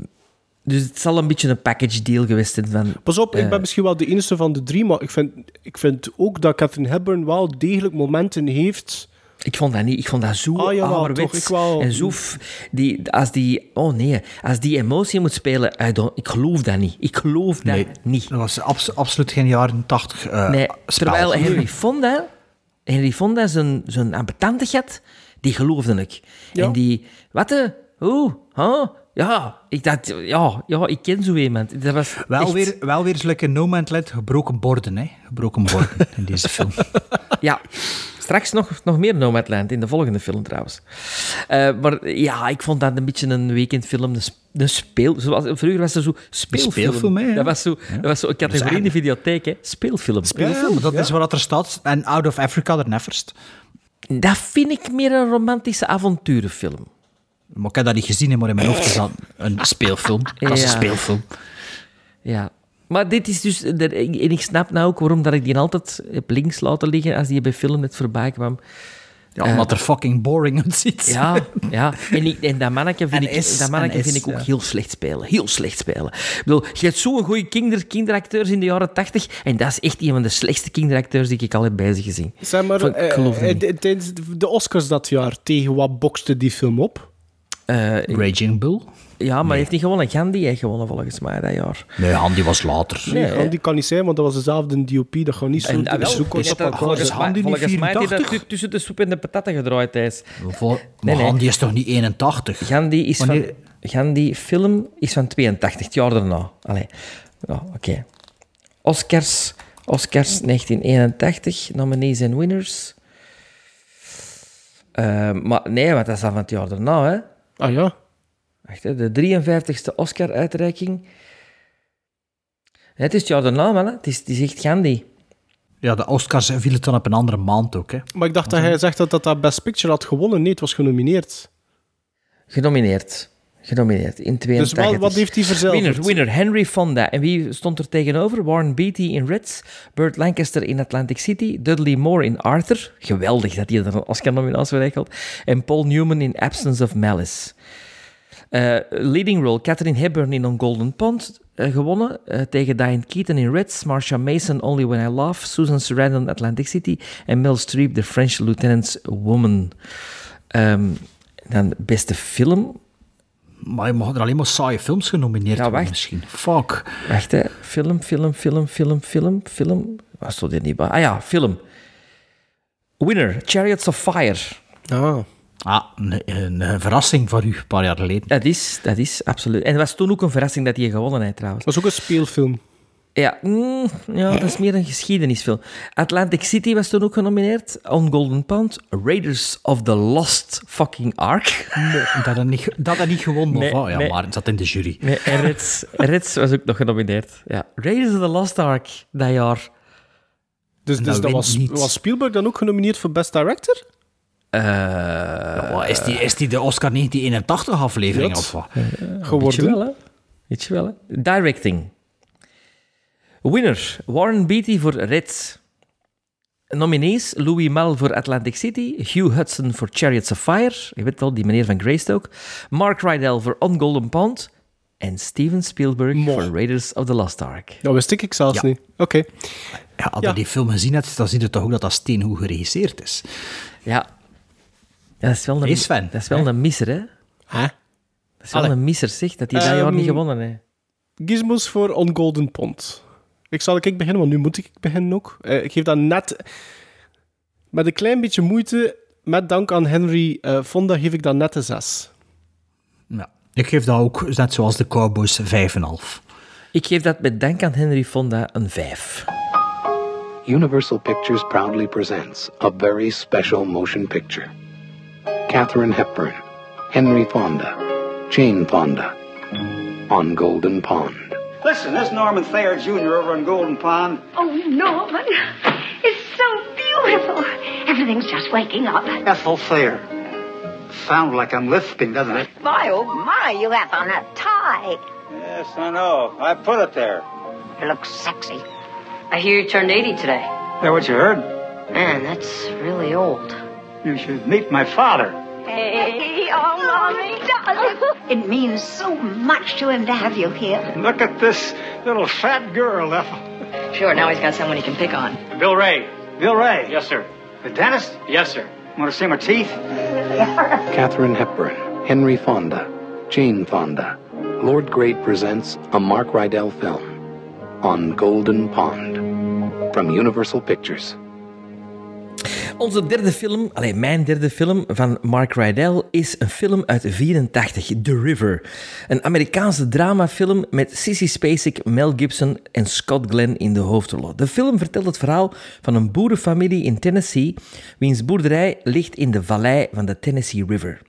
dus het zal een beetje een package deal geweest zijn van... Pas op, ik eh, ben misschien wel de enige van de drie, maar ik vind, ik vind ook dat Catherine Hepburn wel degelijk momenten heeft... Ik vond dat niet. Ik vond dat zo Ah, jawel, ouderwets. toch, ik wel. En zo... Die, als die... Oh nee. Als die emotie moet spelen... Ik geloof dat niet. Ik geloof dat Nee, niet. dat was abs- absoluut geen jaren tachtig eh Nee, spel. terwijl Henry Fonda, Henry Fonda zijn, zijn ambetante had, die geloofde ik. Ja. En die, wat oeh, huh? Ja, ik dacht, ja, ja, ik ken zo iemand. Dat was Wel echt- weer, wel weer No Man's Land gebroken borden, hè. Gebroken borden in deze film. Ja, straks nog, nog meer Nomadland in de volgende film trouwens. Eh, maar ja, ik vond dat een beetje een weekendfilm, een, sp- een speel... Zoals, vroeger was er zo speelfilm. speelfilm, hè, ja. Dat was zo, dat was zo een categorie in de videotheek, hè. Speelfilm. Ja, maar dat is wat er staat. En Out of Africa er neverst. Dat vind ik meer een romantische avonturenfilm. Maar ik heb dat niet gezien, maar in mijn hoofd is dat een speelfilm. Dat is een speelfilm. Ja. Maar dit is dus... En ik snap nou ook waarom dat ik die altijd heb links laten liggen als die bij film net voorbij kwam. Ja, omdat er fucking boring uitziet. Ja, ja. En, ik, en dat manneke vind, En ik, is, dat manneke vind is, ik ook ja. heel slecht spelen. Heel slecht spelen. Ik bedoel, je hebt zo'n goede kinder, kinderacteurs in de jaren tachtig. En dat is echt een van de slechtste kinderacteurs die ik al heb bij zich gezien. Zeg maar, Van- eh, eh, tijdens de Oscars dat jaar, tegen wat bokste die film op? Eh, Raging Bull? ja, maar hij heeft niet gewonnen. Gandhi heeft gewonnen volgens mij dat jaar. Nee, Handy was later. Nee, Nee, die kan niet zijn, want dat was dezelfde DOP. Dat gaat niet zo En, wel, zoeken. die dat- elkaar. volgens, niet volgens mij heeft hij dat 84? tu- tussen de soep en de patatten gedraaid, Thijs. Nee, maar nee. Handy is toch niet 81? Gandhi is Wanneer- van... Gandhi film is van 82, het jaar daarna. Allee. Oké. Oscars, Oscars 1981, nominees en winners. Eh, maar nee, want dat is dan van het jaar daarna, hè. Ah ja. Wacht, hè, de 53ste Oscar-uitreiking. Het is het jaar daarna, man. hè. Het is, het is echt Gandhi. Ja, de Oscars vielen dan op een andere maand ook, hè. Maar ik dacht dat hij zegt dat dat, dat Best Picture had gewonnen. Nee, het was genomineerd. Genomineerd. Genomineerd in Dus 82. wat, wat heeft hij verzilverd? Winner, winner, Henry Fonda. En wie stond er tegenover? Warren Beatty in Reds, Burt Lancaster in Atlantic City, Dudley Moore in Arthur. Geweldig dat hij er een Oscar-nominatie regelt. En Paul Newman in Absence of Malice. Eh, leading role, Catherine Hepburn in On Golden Pond eh, gewonnen. eh, tegen Diane Keaton in Reds, Marsha Mason Only When I Laugh, Susan Sarandon Atlantic City en Mel Streep The French Lieutenant's Woman. Ehm, dan beste film, Maar je mag er alleen maar saaie films genomineerd Ja, worden misschien. Fuck. Wacht, hè. Film, film, film, film, film, film. Wat stond hier niet bij? Ah ja, film. Winner, Chariots of Fire. Ah. Ah, een, een, een verrassing voor u, een paar jaar geleden. Dat is, dat is absoluut. En het was toen ook een verrassing dat hij gewonnen heeft, trouwens. Dat was ook een speelfilm. Ja, mm, ja, dat is meer een geschiedenisfilm. Atlantic City was toen ook genomineerd. On Golden Pond. Raiders of the Lost fucking Ark. Dat had niet, dat had niet gewonnen, Nee, of wat? Ja, nee. maar het zat in de jury. Nee, en Reds, Reds was ook nog genomineerd. Ja. Raiders of the Lost Ark, dat jaar. Dus, dus dat was, was Spielberg dan ook genomineerd voor Best Director? Eh, Ja, is, die, is die de Oscar 1981 aflevering of wat? Geworden. Weet je wel, hè? Weet je wel, hè? Directing. Winner, Warren Beatty voor Reds. Nominees, Louis Mal voor Atlantic City, Hugh Hudson voor Chariots of Fire, je weet wel, die meneer van Greystoke, Mark Rydell voor On Golden Pond en Steven Spielberg voor Raiders of the Lost Ark. Dat wist ik, ik zelfs Ja. niet. Oké. Ja, als Ja. je die film gezien hebt, dan zie je toch ook dat dat steengoed geregisseerd is. Ja. ja dat is wel een, Hey Sven, dat is wel hè? een misser, hè? Dat is wel Allee. een misser, zeg, dat hij dat jaar Ehm, niet gewonnen heeft. Gizmos voor On Golden Pond. Ik zal ik beginnen, want nu moet ik beginnen ook. Eh, ik geef dat net... Met een klein beetje moeite, met dank aan Henry eh, Fonda, geef ik dat net een 6. Ja. Ik geef dat ook, net zoals de Cowboys, 5,5. Ik geef dat met dank aan Henry Fonda een 5. Universal Pictures proudly presents a very special motion picture. Katharine Hepburn, Henry Fonda, Jane Fonda, on Golden Pond. Listen, this Norman Thayer Jr. over in Golden Pond. Oh, Norman, it's so beautiful. Everything's just waking up. Ethel Thayer. Sounds like I'm lisping, doesn't it? My, oh, my, you have on a tie. Yes, I know. I put it there. You look sexy. I hear you turned 80 today. That what you heard? Man, that's really old. You should meet my father. Hey, oh, Mommy, darling. It means so much to him to have you here. Look at this little fat girl, Ethel. Sure, now he's got someone he can pick on. Bill Ray. Bill Ray. Yes, sir. The dentist? Yes, sir. Want to see my teeth? Katharine Hepburn, Henry Fonda, Jane Fonda. Lord Great presents a Mark Rydell film on Golden Pond from Universal Pictures. Onze derde film, alleen mijn derde film van Mark Rydell, is een film uit 84, The River. Een Amerikaanse dramafilm met Sissy Spacek, Mel Gibson en Scott Glenn in de hoofdrollen. De film vertelt het verhaal van een boerenfamilie in Tennessee, wiens boerderij ligt in de vallei van de Tennessee River.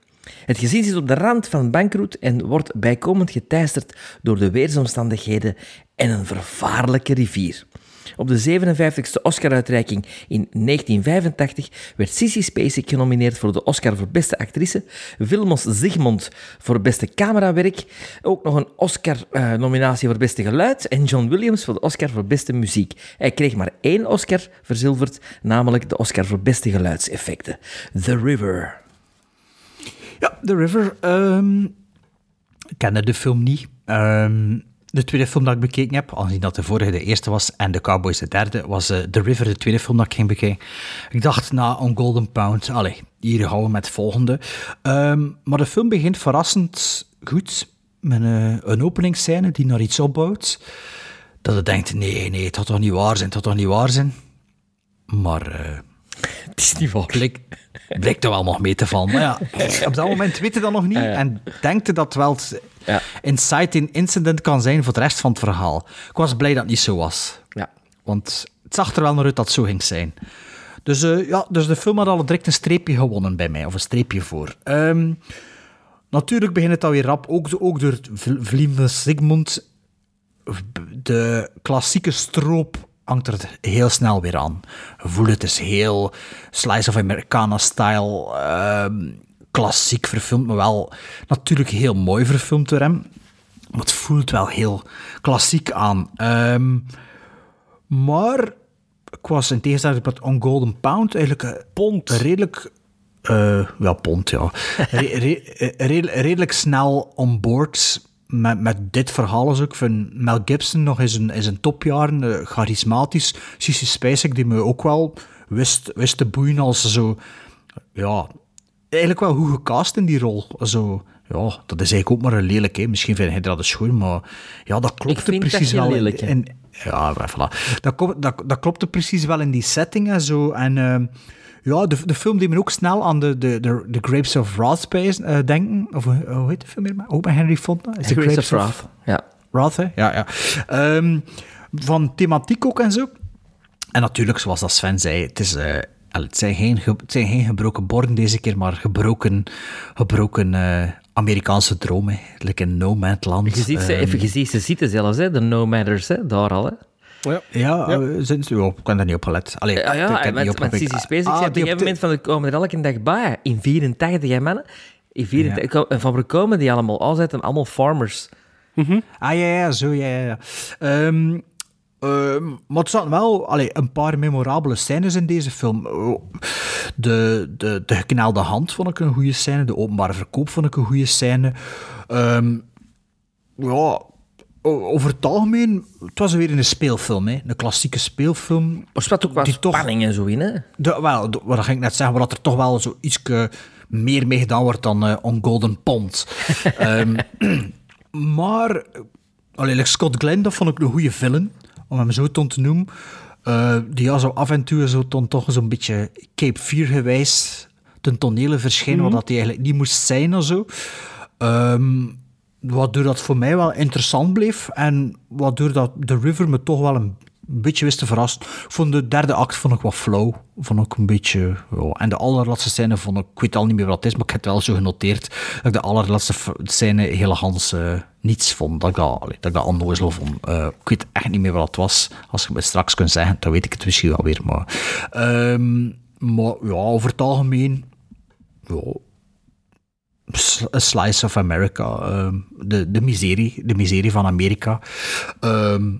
Het gezin zit op de rand van bankroet en wordt bijkomend geteisterd door de weersomstandigheden en een vervaarlijke rivier. Op de 57e Oscar-uitreiking in 1985 werd Sissy Spacek genomineerd voor de Oscar voor beste actrice, Vilmos Zsigmond voor beste camerawerk, ook nog een Oscar-nominatie voor beste geluid en John Williams voor de Oscar voor beste muziek. Hij kreeg maar één Oscar verzilverd, namelijk de Oscar voor beste geluidseffecten. The River. Ja, The River. ehm, ik de film niet. Ehm, de tweede film dat ik bekeken heb, aangezien dat de vorige de eerste was en de Cowboys de derde, was eh, The River de tweede film dat ik ging bekijken. Ik dacht na On Golden Pound, allee, hier gaan we met het volgende. Ehm, maar de film begint verrassend goed, met eh, een openingsscène die naar iets opbouwt. Dat je denkt, nee, nee, het had toch niet waar zijn, het had toch niet waar zijn. Maar... eh, het is niet waar. Blijkt er wel nog mee te vallen. Maar ja, op dat moment weet je dat nog niet. En denkt dat wel het inciting incident kan zijn voor de rest van het verhaal. Ik was blij dat het niet zo was. Ja. Want het zag er wel naar uit dat het zo ging zijn. Dus, eh, ja, dus de film had al direct een streepje gewonnen bij mij. Of een streepje voor. Ehm, natuurlijk begint het alweer rap. Ook, ook door Vliemde Sigmund. De klassieke stroop hangt er heel snel weer aan. Je voelt het is heel slice of Americana-style, ehm, klassiek verfilmd, maar wel natuurlijk heel mooi verfilmd door hem. Maar het voelt wel heel klassiek aan. Ehm, maar ik was in tegenstelling met On Golden Pound eigenlijk eh, Pond. redelijk... eh, ja, pond, ja. Re- re- eh, redelijk- redelijk snel on board met, met dit verhaal. is ook. Vind Mel Gibson nog in zijn, in zijn topjaren, eh, charismatisch. Sissy Spacek, die me ook wel wist, wist te boeien als zo... Ja, eigenlijk wel goed gecast in die rol. Zo, ja, dat is eigenlijk ook maar een lelijk. Hè. Misschien vind hij dat een schoon, maar ja, dat dat precies wel. lelijk, in, ja, voilà. Dat, dat, dat klopte precies wel in die setting en zo. En ehm, ja, de, de film deed me ook snel aan de, de, de, de Grapes of Wrath eh, denken. Of hoe hoe heet de film weer? Ook bij Henry Fonda? Is The Grapes of Wrath, ja. Wrath, hè? Ja, ja. Ehm, van thematiek ook en zo. En natuurlijk, zoals dat Sven zei, het, is, eh, el, het, zijn, geen, ge- het zijn geen gebroken borden deze keer, maar gebroken, gebroken eh, Amerikaanse dromen. Like in No Man's Land. Je ziet ze, Ehm, even, je ziet ze zitten zelfs, hè, de No Matters, hè, daar al. Hè. Ja, ja, eh, zijn ze, oh, ik ben daar niet op gelet. Allee, Ja, ik ja, heb want, niet. Sissy Spacek Ah, zei op een gegeven moment van, we komen er elke dag bij. In 84, hè, mannen? In 84, En van waar komen die allemaal? Al zijn het allemaal farmers. Ah ja, ja, zo, ja, ja. ja. Ehm, ehm, maar er zaten wel allee, een paar memorabele scènes in deze film. De, de, de geknelde hand vond ik een goede scène. De openbare verkoop vond ik een goede scène. Ehm, ja, over het algemeen, het was weer een speelfilm, hè. een klassieke speelfilm. Er zat ook toch- spanning en zo in, hè? de, wel, de- wat ging ik net zeggen, dat er toch wel zo iets meer mee gedaan wordt dan eh, On Golden Pond. Ehm, maar, allee, Scott Glenn, dat vond ik een goede villain, om hem zo te noemen. Eh, die ja, zo af en toe zo toch zo'n beetje Cape Fear gewijs ten tonele verschijnen, Mhm. wat hij eigenlijk niet moest zijn of zo. Ehm, waardoor dat voor mij wel interessant bleef en waardoor dat The River me toch wel een beetje wist te verrassen. Ik vond de derde act vond ik wat flow. Vond ik een beetje... En de allerlaatste scène vond ik... Ik weet al niet meer wat het is, maar ik heb het wel zo genoteerd dat ik de allerlaatste scène Hans eh, niets vond. Dat ik dat, allee, vond. Eh, ik weet echt niet meer wat het was. Als je me straks kunt zeggen, dan weet ik het misschien wel weer. Maar, Ehm, maar ja, over het algemeen... Ja, A Slice of America. ehm, de, de, miserie, de miserie van Amerika. Ehm,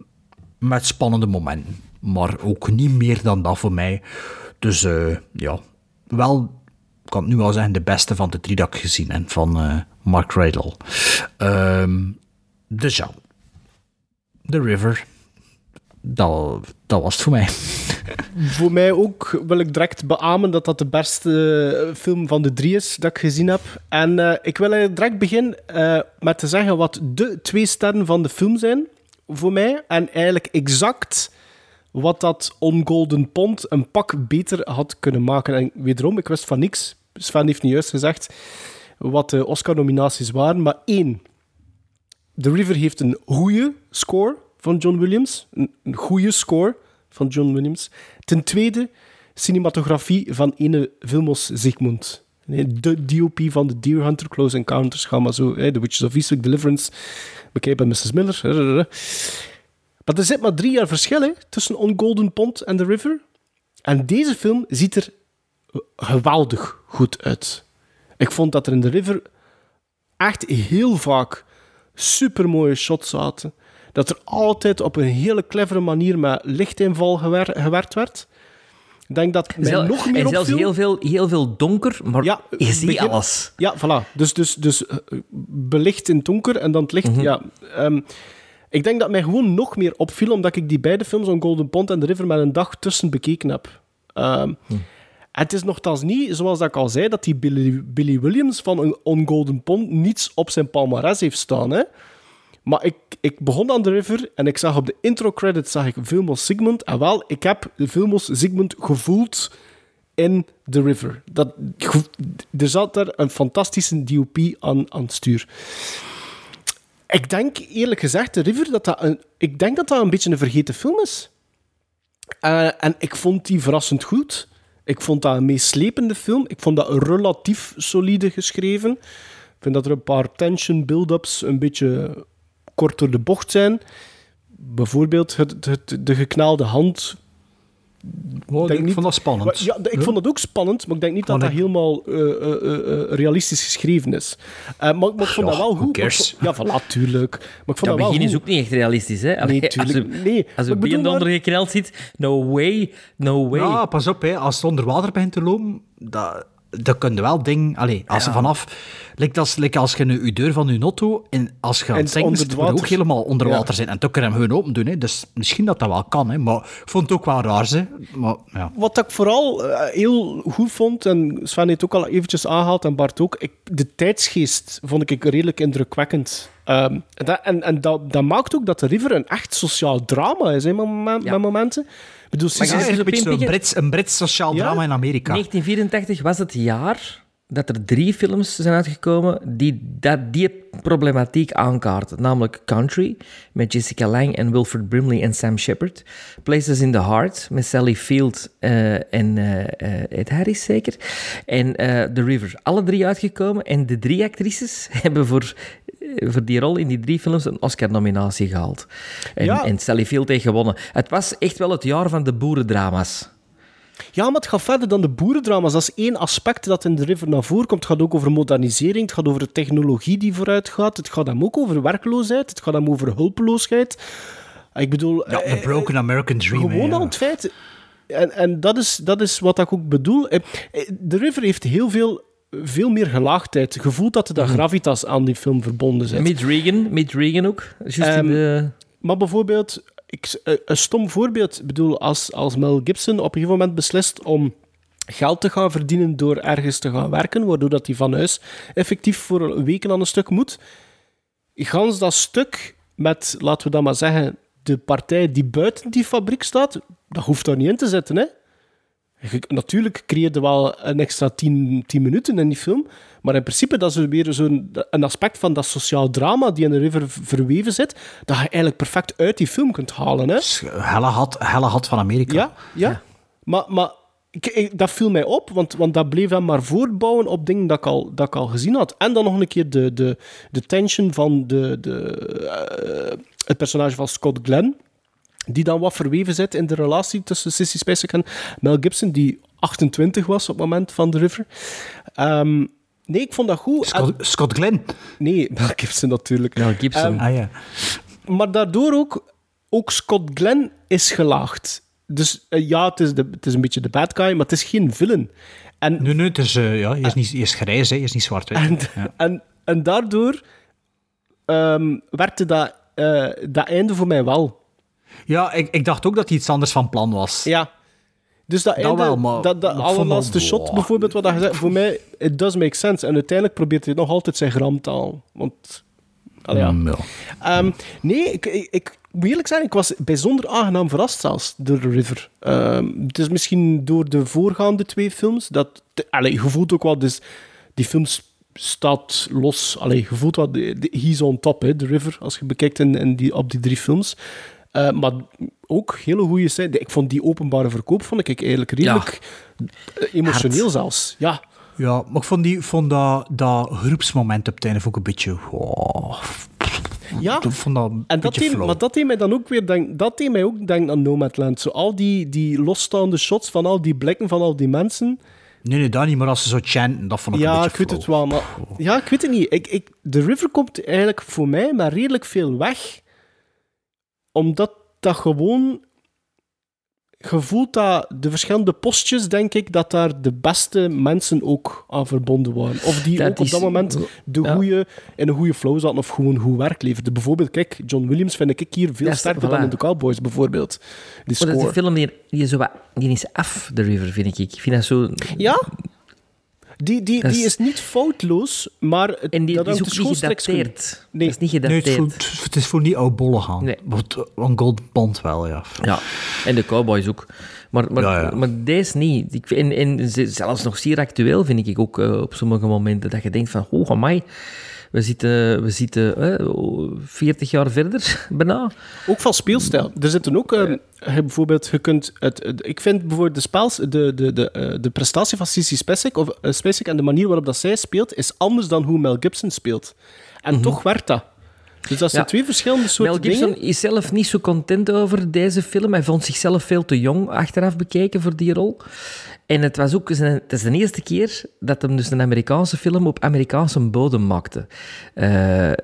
met spannende momenten. Maar ook niet meer dan dat voor mij. Dus eh, ja, wel, ik kan nu al zeggen, de beste van de drie dat gezien heb van eh, Mark Riddle. Ehm, dus ja, The River. Dat, was het voor mij. Voor mij ook wil ik direct beamen dat dat de beste eh, film van de drie is dat ik gezien heb. En eh, ik wil direct beginnen eh, met te zeggen wat de twee sterren van de film zijn voor mij. En eigenlijk exact wat dat On Golden Pond een pak beter had kunnen maken. En wederom, ik wist van niks. Sven heeft niet juist gezegd wat de Oscar-nominaties waren. Maar één, The River heeft een goede score van John Williams. Een, goede score van John Williams. Ten tweede, cinematografie van ene Vilmos Zygmunt. De DOP van The Deer Hunter, Close Encounters, ga maar zo. The Witches of Eastwick, Deliverance, bekijk bij Mrs. Miller. Maar er zit maar drie jaar verschil tussen On Golden Pond en The River. En deze film ziet er geweldig goed uit. Ik vond dat er in The River echt heel vaak supermooie shots zaten. Dat er altijd op een hele clevere manier met lichtinval gewer- gewerkt werd. Ik denk dat mij Zel- nog meer en zelfs opviel- heel veel, heel veel donker, maar je ziet begin- alles. Ja, voilà. Dus, dus, dus eh, belicht in het donker en dan het licht. Mhm. ja, ehm, ik denk dat mij gewoon nog meer opviel, omdat ik die beide films, On Golden Pond en The River, met een dag tussen bekeken heb. Ehm, Hm. en Het is nogthans niet, zoals ik al zei, dat die Billy, Billy Williams van On Golden Pond niets op zijn palmarès heeft staan. Hè? Maar ik, ik begon aan The River en ik zag op de intro-credits zag ik Vilmos Sigmund. En wel, ik heb Vilmos Sigmund gevoeld in The River. Dat, er zat daar een fantastische DOP aan, aan het stuur. Ik denk eerlijk gezegd, The River, dat dat een, ik denk dat dat een beetje een vergeten film is. Eh, en ik vond die verrassend goed. Ik vond dat een meeslepende film. Ik vond dat relatief solide geschreven. Ik vind dat er een paar tension build-ups een beetje kort door de bocht zijn. Bijvoorbeeld het, het, de geknaalde hand. Oh, Denk ik niet- vond dat spannend. Ja, ik vond dat ook spannend, maar ik denk niet dat Maar dat ik- helemaal eh, eh, eh, realistisch geschreven is. Eh, maar, maar ik vond Ja, dat wel goed. Vond- Ja, voilà, tuurlijk. Maar ik vond Dat dat wel begin is goed. ook niet echt realistisch, hè? Allee, Nee, tuurlijk. Als je, Nee, als je bedoel onder gekneld zit, no way, no way. Ja, pas op, hè. als het onder water begint te lopen, dat, dat kun je wel dingen... Allee, als je vanaf... Lijkt als, lijkt als je nu je deur van je auto en als je aan het je ook helemaal onder Ja. water zijn. En toen kun je hem gewoon open doen. Hè. Dus misschien dat dat wel kan. Hè. Maar ik vond het ook wel raar. Hè. Maar, ja. Wat ik vooral eh, heel goed vond, en Sven heeft het ook al eventjes aangehaald en Bart ook, ik, de tijdsgeest vond ik redelijk indrukwekkend. Ehm, en dat, en, en dat, dat maakt ook dat de River een echt sociaal drama is, hè, met momenten. Ik bedoel, Maar is een beetje? Brits, een Brits sociaal Ja? drama in Amerika. 1984 was het jaar dat er drie films zijn uitgekomen die dat, die problematiek aankaarten. Namelijk Country, met Jessica Lange en Wilfred Brimley en Sam Shepard. Places in the Heart, met Sally Field eh, en eh, Ed Harris zeker. En The River. Alle drie uitgekomen. En de drie actrices hebben voor voor die rol in die drie films een Oscar-nominatie gehaald. En, Ja. en Sally Field heeft gewonnen. Het was echt wel het jaar van de boerendrama's. Ja, maar het gaat verder dan de boerendrama's. Dat is één aspect dat in The River naar voren komt. Het gaat ook over modernisering, het gaat over de technologie die vooruit gaat. Het gaat hem ook over werkloosheid, het gaat hem over hulpeloosheid. Ik bedoel... Ja, eh, The Broken American Dream. Gewoon ja. al het feit. En, en dat, is, dat is wat ik ook bedoel. Eh, eh, The River heeft heel veel, veel meer gelaagdheid. Je voelt dat er dat gravitas aan die film verbonden zit. Mit Reagan, Mit Reagan ook. Ehm, de... Maar bijvoorbeeld, ik, eh, een stom voorbeeld. Bedoel, als, als Mel Gibson op een gegeven moment beslist om geld te gaan verdienen door ergens te gaan werken, waardoor dat hij van huis effectief voor weken aan een stuk moet. Gans dat stuk met, laten we dat maar zeggen, de partij die buiten die fabriek staat, dat hoeft daar niet in te zitten, hè. Natuurlijk creëerde wel een extra 10 10 minuten in die film, maar in principe dat is weer zo'n een aspect van dat sociaal drama die in de River verweven zit, dat je eigenlijk perfect uit die film kunt halen. Hè? Helle had, helle had van Amerika. Ja, ja. Maar, maar ik, ik- dat viel mij op, want, want dat bleef dan maar voortbouwen op dingen dat ik al, dat ik al gezien had. En dan nog een keer de, de, de tension van de, de, eh, het personage van Scott Glenn, die dan wat verweven zit in de relatie tussen Sissy Spacek en Mel Gibson, die 28 was op het moment van The River. Ehm, nee, ik vond dat goed. Scott, Scott Glenn? Nee, Mel Gibson natuurlijk. Mel Gibson. Ehm, Ah ja. maar daardoor ook, ook Scott Glenn is gelaagd. Dus eh, ja, het is, de, het is een beetje de bad guy, maar het is geen villain. En, Nee, nee, het is, eh, ja, hij is, niet, hij is grijs, hè, hij is niet zwart-wit. en, Ja. en, en daardoor ehm, werkte dat, eh, dat einde voor mij wel. Ja, ik, ik dacht ook dat hij iets anders van plan was. Ja. Dus dat, Dat einde, wel, maar- dat, dat allerlaatste shot bijvoorbeeld, wat dat gezegd, voor mij, it does make sense. En uiteindelijk probeert hij nog altijd zijn gramtaal. Want, allee, ja. Mm. Ehm, nee, ik, ik, ik moet eerlijk zijn, ik was bijzonder aangenaam verrast zelfs door The River. Ehm, het is misschien door de voorgaande twee films, dat, allee, je voelt ook wel, dus, die film staat los. Allee, je voelt wel, he's on top, hè, The River, als je bekijkt in, in die, op die drie films. Eh, maar ook hele goede scène. Ik vond die openbare verkoop vond ik eigenlijk redelijk eh, emotioneel Hard. zelfs. Ja, Ja, maar ik vond, die, vond dat, dat groepsmoment op het einde ook een beetje... wow. Ja, Ik vond dat een en dat beetje deed, maar dat deed mij dan ook weer denk, dat deed mij ook denken aan Nomadland. Zo al die, die losstaande shots van al die blikken van al die mensen. Nee, nee, dat niet, maar als ze zo chanten, dat vond ik een Ja, beetje ik weet het wel, maar ja, ik weet het niet. Ik, ik, de River komt eigenlijk voor mij maar redelijk veel weg, omdat dat gewoon je voelt dat de verschillende postjes, denk ik, dat daar de beste mensen ook aan verbonden waren. Of die Dat ook op dat moment de ja. goede, in een goede flow zaten of gewoon goed werk leverden. Bijvoorbeeld, kijk, John Williams vind ik hier veel sterker dan in de Cowboys, bijvoorbeeld. Die Maar dat is score. een film die, die, is zo wat, die is af, The River, vind ik. Ik vind dat zo... Ja? Die, die, is- die is niet foutloos, maar het, En die, dat die is ook niet gedateerd. Nee. Dat is niet Nee, het is, gedateerd. voor, het is voor niet oudbollen gaan. Nee. Want een Gold wel, ja. Ja, en de Cowboys ook. Maar, maar, Ja, ja. maar deze niet. Ik, vind- en, en ze- zelfs nog zeer actueel vind ik ook eh, op sommige momenten. Dat je denkt van, oh, amai, we zitten, we zitten eh, 40 jaar verder, bijna. Ook van speelstijl. Er zitten ook, eh, je bijvoorbeeld, je kunt het, ik vind bijvoorbeeld de spels, de, de, de, eh, de prestatie van Sissy Spacek, of Spacek en de manier waarop dat zij speelt, is anders dan hoe Mel Gibson speelt. En toch werkt dat. Dus dat zijn Ja. twee verschillende soorten Mel Gibson dingen. is zelf niet zo content over deze film. Hij vond zichzelf veel te jong achteraf bekeken voor die rol. En het was ook zijn, het is de eerste keer dat hij dus een Amerikaanse film op Amerikaanse bodem maakte. Eh, eh,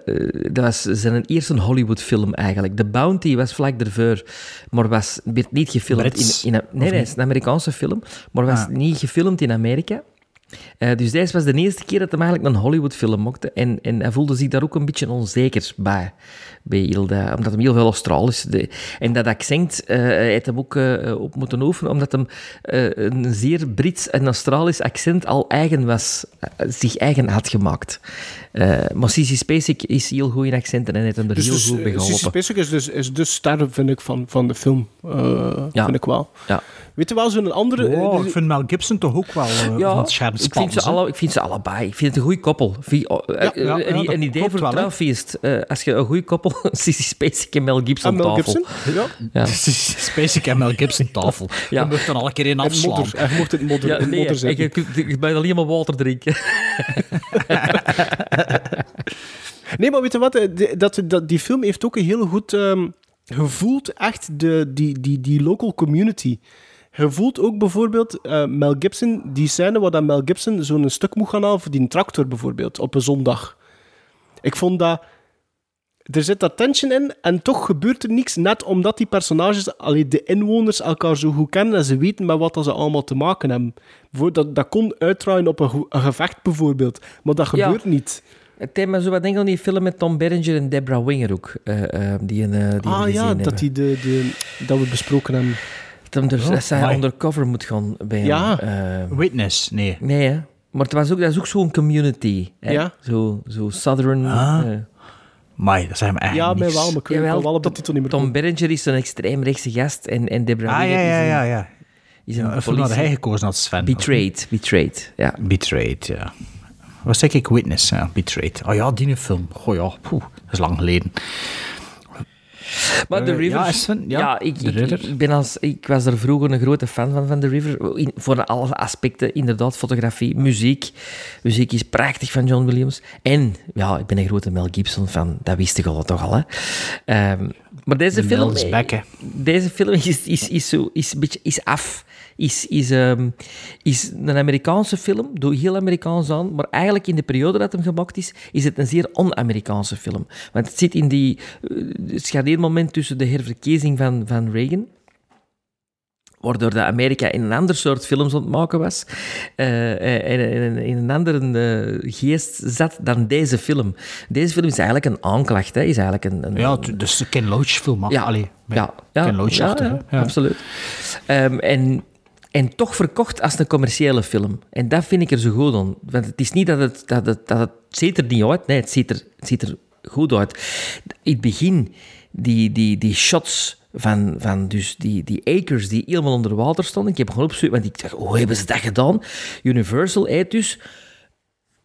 dat was zijn eerste Hollywood-film eigenlijk. The Bounty was vlak ervoor, maar was, werd niet gefilmd Brits, in... in nee, nee, niet? het is een Amerikaanse film, maar was Ah. niet gefilmd in Amerika. Eh, dus deze was de eerste keer dat hij eigenlijk een Hollywood-film maakte. En, en hij voelde zich daar ook een beetje onzeker bij. bij heel dat, omdat hij heel veel Australisch... De, en dat accent eh hij heeft hem ook eh, op moeten oefenen, omdat hem eh, een zeer Brits en Australisch accent al eigen was, eh, zich eigen had gemaakt. Eh maar Sissy Spacek is heel goed in accenten en heeft hem er Dus, heel dus, goed eh, bij Sissy geholpen. Spacek is dus, is dus ster, vind ik, van, van de film. Eh, Ja. Vind ik wel. Ja. Weet je wel, zo'n andere... Oh, eh, ik vind Mel Gibson toch ook wel eh, Ja, ik vind, ze alle, ik vind ze allebei. Ik vind het een goede koppel. Vind- oh, eh, Ja, ja, een, een idee voor hè. trouwfeest. Eh, als je een goede koppel... Sissy Spacek en Mel Gibson en Mel tafel. Gibson? Ja. Ja. Spacek en Mel Gibson tafel. Ja. Je mag dan al een keer in afslaan. Hij mocht het modder, Ja, in nee, modder je, je, kunt- je bent alleen maar water drinken. Nee, maar weet je wat? eh, Dat, die film heeft ook een heel goed ehm, gevoeld, echt de, die, die, die local community. Je voelt ook bijvoorbeeld eh, Mel Gibson, die scène waar dat Mel Gibson zo'n stuk moet gaan halen voor die tractor bijvoorbeeld, op een zondag. Ik vond dat... Er zit dat tension in en toch gebeurt er niks, net omdat die personages, allee, de inwoners, elkaar zo goed kennen en ze weten met wat dat ze allemaal te maken hebben. Voor- Dat, dat kon uitdraaien op een, gevecht bijvoorbeeld, maar dat Ja. gebeurt niet. Het thema zo wat denken aan die film met Tom Berenger en Deborah Winger ook. eh, eh, die, een, eh, die ah ja, dat, die de, de, dat we besproken hebben. Dat, dus, Oh, dat zij undercover moet gaan bij Ja. hem. Witness, nee. nee, hè. Maar het was ook, dat is ook zo'n community. Hè? Ja. Zo, zo Southern... Ah. Maar dat zijn me echt Ja, mij niks. wel, maar ik weet Jawel, wel op de Tom- titel niet meer. Tom Berenger is een extreemrechtse gast en, en Deborah Ah, ja, ja, is een, ja, ja. is ja een een film had politie. hij gekozen als Sven. Betrayed, Betrayed, ja. Betrayed, ja. Wat zeg ik? Witness, ja. Betrayed. Oh ja, die film. Goh ja, poeh, dat is lang geleden. Maar The Eh, River... ja, Sven, ja, ik, ik, ben als, ik was er vroeger een grote fan van, van The River. In, voor alle aspecten, inderdaad. Fotografie, muziek. Muziek is prachtig van John Williams. En, ja, ik ben een grote Mel Gibson fan. Dat wist ik al toch al, hè. Ehm, maar deze film... back. Deze film is, is, is, zo, is een beetje is af. Is, is, ehm, is een Amerikaanse film, doe heel Amerikaans aan, maar eigenlijk in de periode dat hem gemaakt is, is het een zeer on-Amerikaanse film. Want het zit in die eh, het schadeermoment tussen de herverkiezing van, van Reagan, waardoor dat Amerika in een ander soort films aan het maken was, eh, eh, en in, in een andere eh, geest zat dan deze film. Deze film is eigenlijk een aanklacht, hè, is eigenlijk een... een Ja, dus de Ken Loach film. ja, Allee, ja, ja, Ken Loach ja, achter, ja, hè. Ja. absoluut. Ehm, en, en toch verkocht als een commerciële film. En dat vind ik er zo goed aan. Want het is niet dat het... Dat het, dat het, ziet er niet uit. Nee, het ziet er, ziet er goed uit. In het begin, die, die, die shots van, van dus die, die acres die helemaal onder water stonden. Ik heb gewoon want ik dacht, hoe hebben ze dat gedaan? Universal heeft dus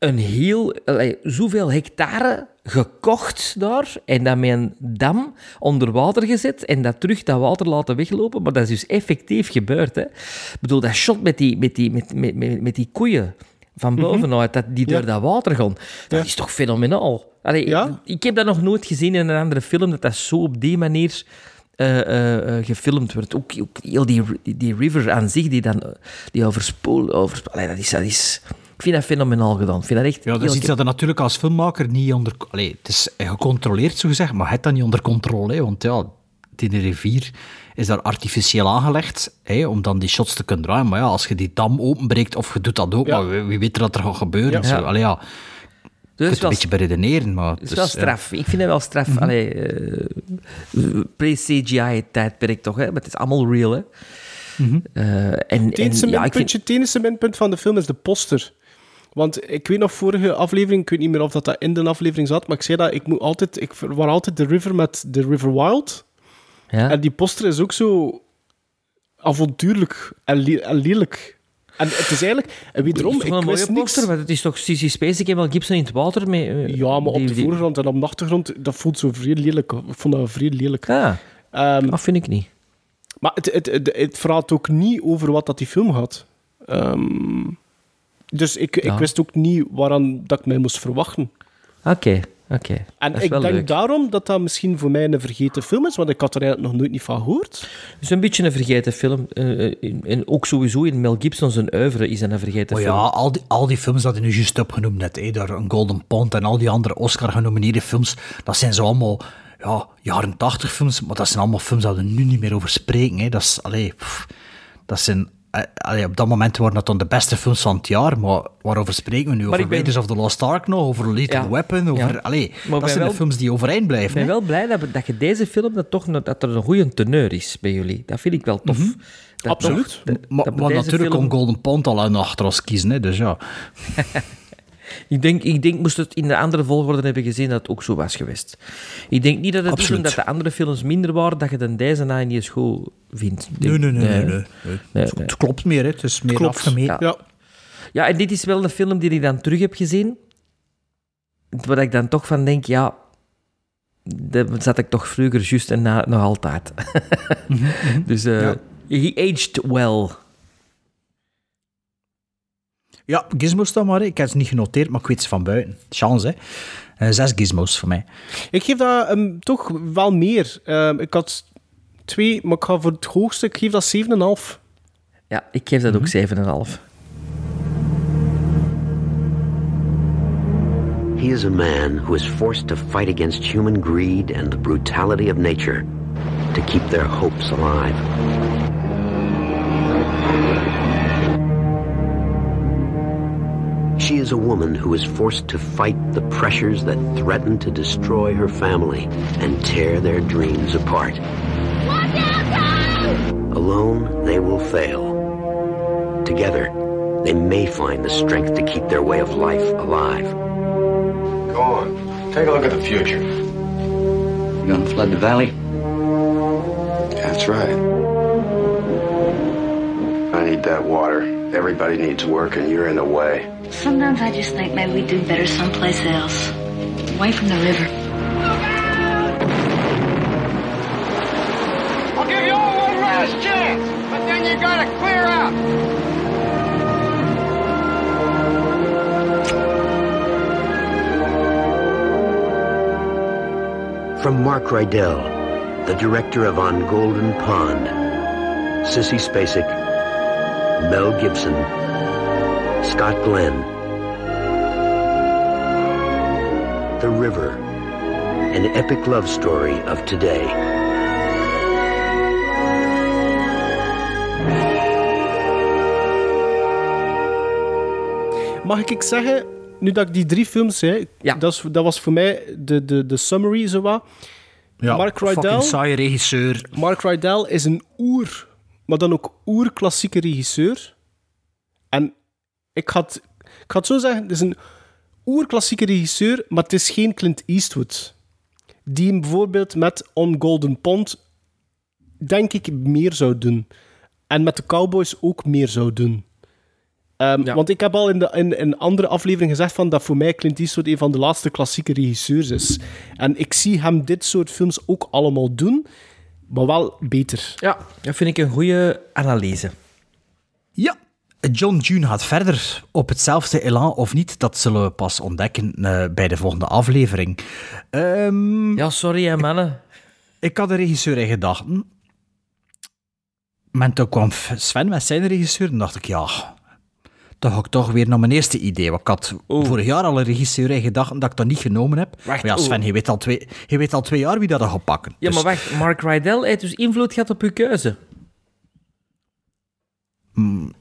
een heel, zoveel hectare gekocht daar en dan met een dam onder water gezet en dat terug dat water laten weglopen. Maar dat is dus effectief gebeurd. Hè. Ik bedoel, dat shot met die, met die, met, met, met, met die koeien van bovenuit, dat die door dat water gaan, dat is toch fenomenaal. Allee, Ja? Ik heb dat nog nooit gezien in een andere film, dat dat zo op die manier eh, eh, eh, gefilmd wordt. Ook, ook heel die, die, die river aan zich, die dan die overspoelt. Allee, dat is, dat is, ik vind dat fenomenaal gedaan. Ik vind dat echt Ja, dat is iets dat je natuurlijk als filmmaker niet onder... Allee, het is gecontroleerd, zo gezegd, maar het dan niet onder controle. Hè, want ja, die rivier is daar artificieel aangelegd, hè, om dan die shots te kunnen draaien. Maar ja, als je die dam openbreekt, of je doet dat ook, Ja. maar wie, wie weet er wat er gaat gebeuren. Ja. Zo. Ja. Allee, ja, je Dus kunt wel, een beetje beredeneren, maar... het is wel straf. Ik vind dat wel straf. Allee, eh, Pre-CGI-tijdperk toch, hè? maar het is allemaal real. Hè? Mhm. Eh, en, en, Het enige, ja, ik minpuntje, vind, het van de film is de poster. Want ik weet nog vorige aflevering, ik weet niet meer of dat, dat in de aflevering zat, maar ik zei dat ik moet altijd, ik verwar altijd de river met de River Wild. ja. En die poster is ook zo avontuurlijk en, le- en lelijk. En het is eigenlijk, en wederom, wel ik een mooie wist niks. poster, want het is toch Sissy Spacek en Mel Gibson in het water. Met, eh, Ja, maar op de voorgrond en op de achtergrond, dat voelt zo vrij lelijk. Ik vond dat vrij lelijk. Ah, Ehm, dat vind ik niet. maar het, het, het, het verraadt ook niet over wat dat die film had. Ehm, dus ik, Ja. ik wist ook niet waaraan dat ik mij moest verwachten. Oké, oké. En ik denk leuk. daarom dat dat misschien voor mij een vergeten film is, want ik had er eigenlijk nog nooit niet van gehoord. Het is een beetje een vergeten film. eh, eh, in- en ook sowieso in Mel Gibson zijn oeuvre is een vergeten Oh film. ja, al die, al die films dat je nu juist opgenoemd net, hè, daar een Golden Pond en al die andere Oscar-genomineerde films, dat zijn zo allemaal ja, jaren tachtig films, maar dat zijn allemaal films waar we nu niet meer over spreken. Hè. Dat, is, allee, pff, dat zijn... eh, allee, op dat moment waren dat dan de beste films van het jaar, maar waarover spreken we nu? Over ben- Raiders of the Lost Ark nog, over Ja. Weapon, over... Ja. Allee, Maar dat zijn wel- de films die overeind blijven. Ik ben wel blij dat, dat je deze film, dat, toch, dat er een goede teneur is bij jullie. Dat vind ik wel tof. Dat Absoluut. toch- dat- Maar, dat maar natuurlijk film- kon Golden Pond al aan achter ons kiezen, hè, dus ja. Ik denk, ik denk, moest het in de andere volgorde hebben gezien, dat het ook zo was geweest. Ik denk niet dat het is Absoluut. omdat de andere films minder waren, dat je dan deze na niet eens goed vindt. Nee, nee, nee. nee, nee. Het klopt meer, hè. het is meer Klopt. afgemeten. Ja. Ja, en dit is wel een film die ik dan terug heb gezien. Waar ik dan toch van denk, ja, dat zat ik toch vroeger juist en na, nog altijd. dus eh Ja. he aged well. Ja, Gizmo staat maar. Ik heb ze niet genoteerd, maar ik weet ze van buiten. Chance, hè. Eh, zes gizmos voor mij. Ik geef dat ehm, toch wel meer. Ehm, ik had twee, maar ik ga voor het hoogste, ik geef dat 7,5. Ja, ik geef dat ook 7,5. He is a man who is forced to fight against human greed and the brutality of nature to keep their hopes alive. She is a woman who is forced to fight the pressures that threaten to destroy her family and tear their dreams apart. Alone, they will fail. Together, they may find the strength to keep their way of life alive. Go on. Take a look at the future. You gonna flood the valley? That's right. I need that water. Everybody needs work, and you're in the way. Sometimes I just think maybe we'd do better someplace else. Away from the river. I'll give you all one last chance, but then you gotta clear out. From Mark Rydell, the director of On Golden Pond, Sissy Spacek, Mel Gibson, Scott Glenn, The River, an epic love story of today. Mag ik zeggen, nu dat ik die drie films zei, dat, is, dat was voor mij de, de, de summary, zo wat. Ja, Mark fucking Rydell, saaie regisseur. Mark Rydell is een oer, maar dan ook oer-klassieke regisseur. Ik had, ik had zo zeggen, het is een oer-klassieke regisseur, maar het is geen Clint Eastwood. Die hem bijvoorbeeld met On Golden Pond, denk ik, meer zou doen. En met de Cowboys ook meer zou doen. Ehm, Want ik heb al in, de, in, in andere aflevering gezegd van dat voor mij Clint Eastwood een van de laatste klassieke regisseurs is. En ik zie hem dit soort films ook allemaal doen, maar wel beter. Ja, dat vind ik een goede analyse. Ja, John June gaat verder op hetzelfde elan of niet. Dat zullen we pas ontdekken eh, bij de volgende aflevering. Ehm, ja, sorry hè, mannen. Ik, ik had de regisseur in gedachten. Maar toen kwam Sven met zijn regisseur en dacht ik, ja, dan ga ik toch weer naar mijn eerste idee. Want ik had vorig jaar al een regisseur in gedachten dat ik dat niet genomen heb. Wacht, maar ja, Sven, je weet, al twee, je weet al twee jaar wie dat gaat pakken. Ja, Dus- maar wacht, Mark Rydell heeft dus invloed gehad op uw keuze.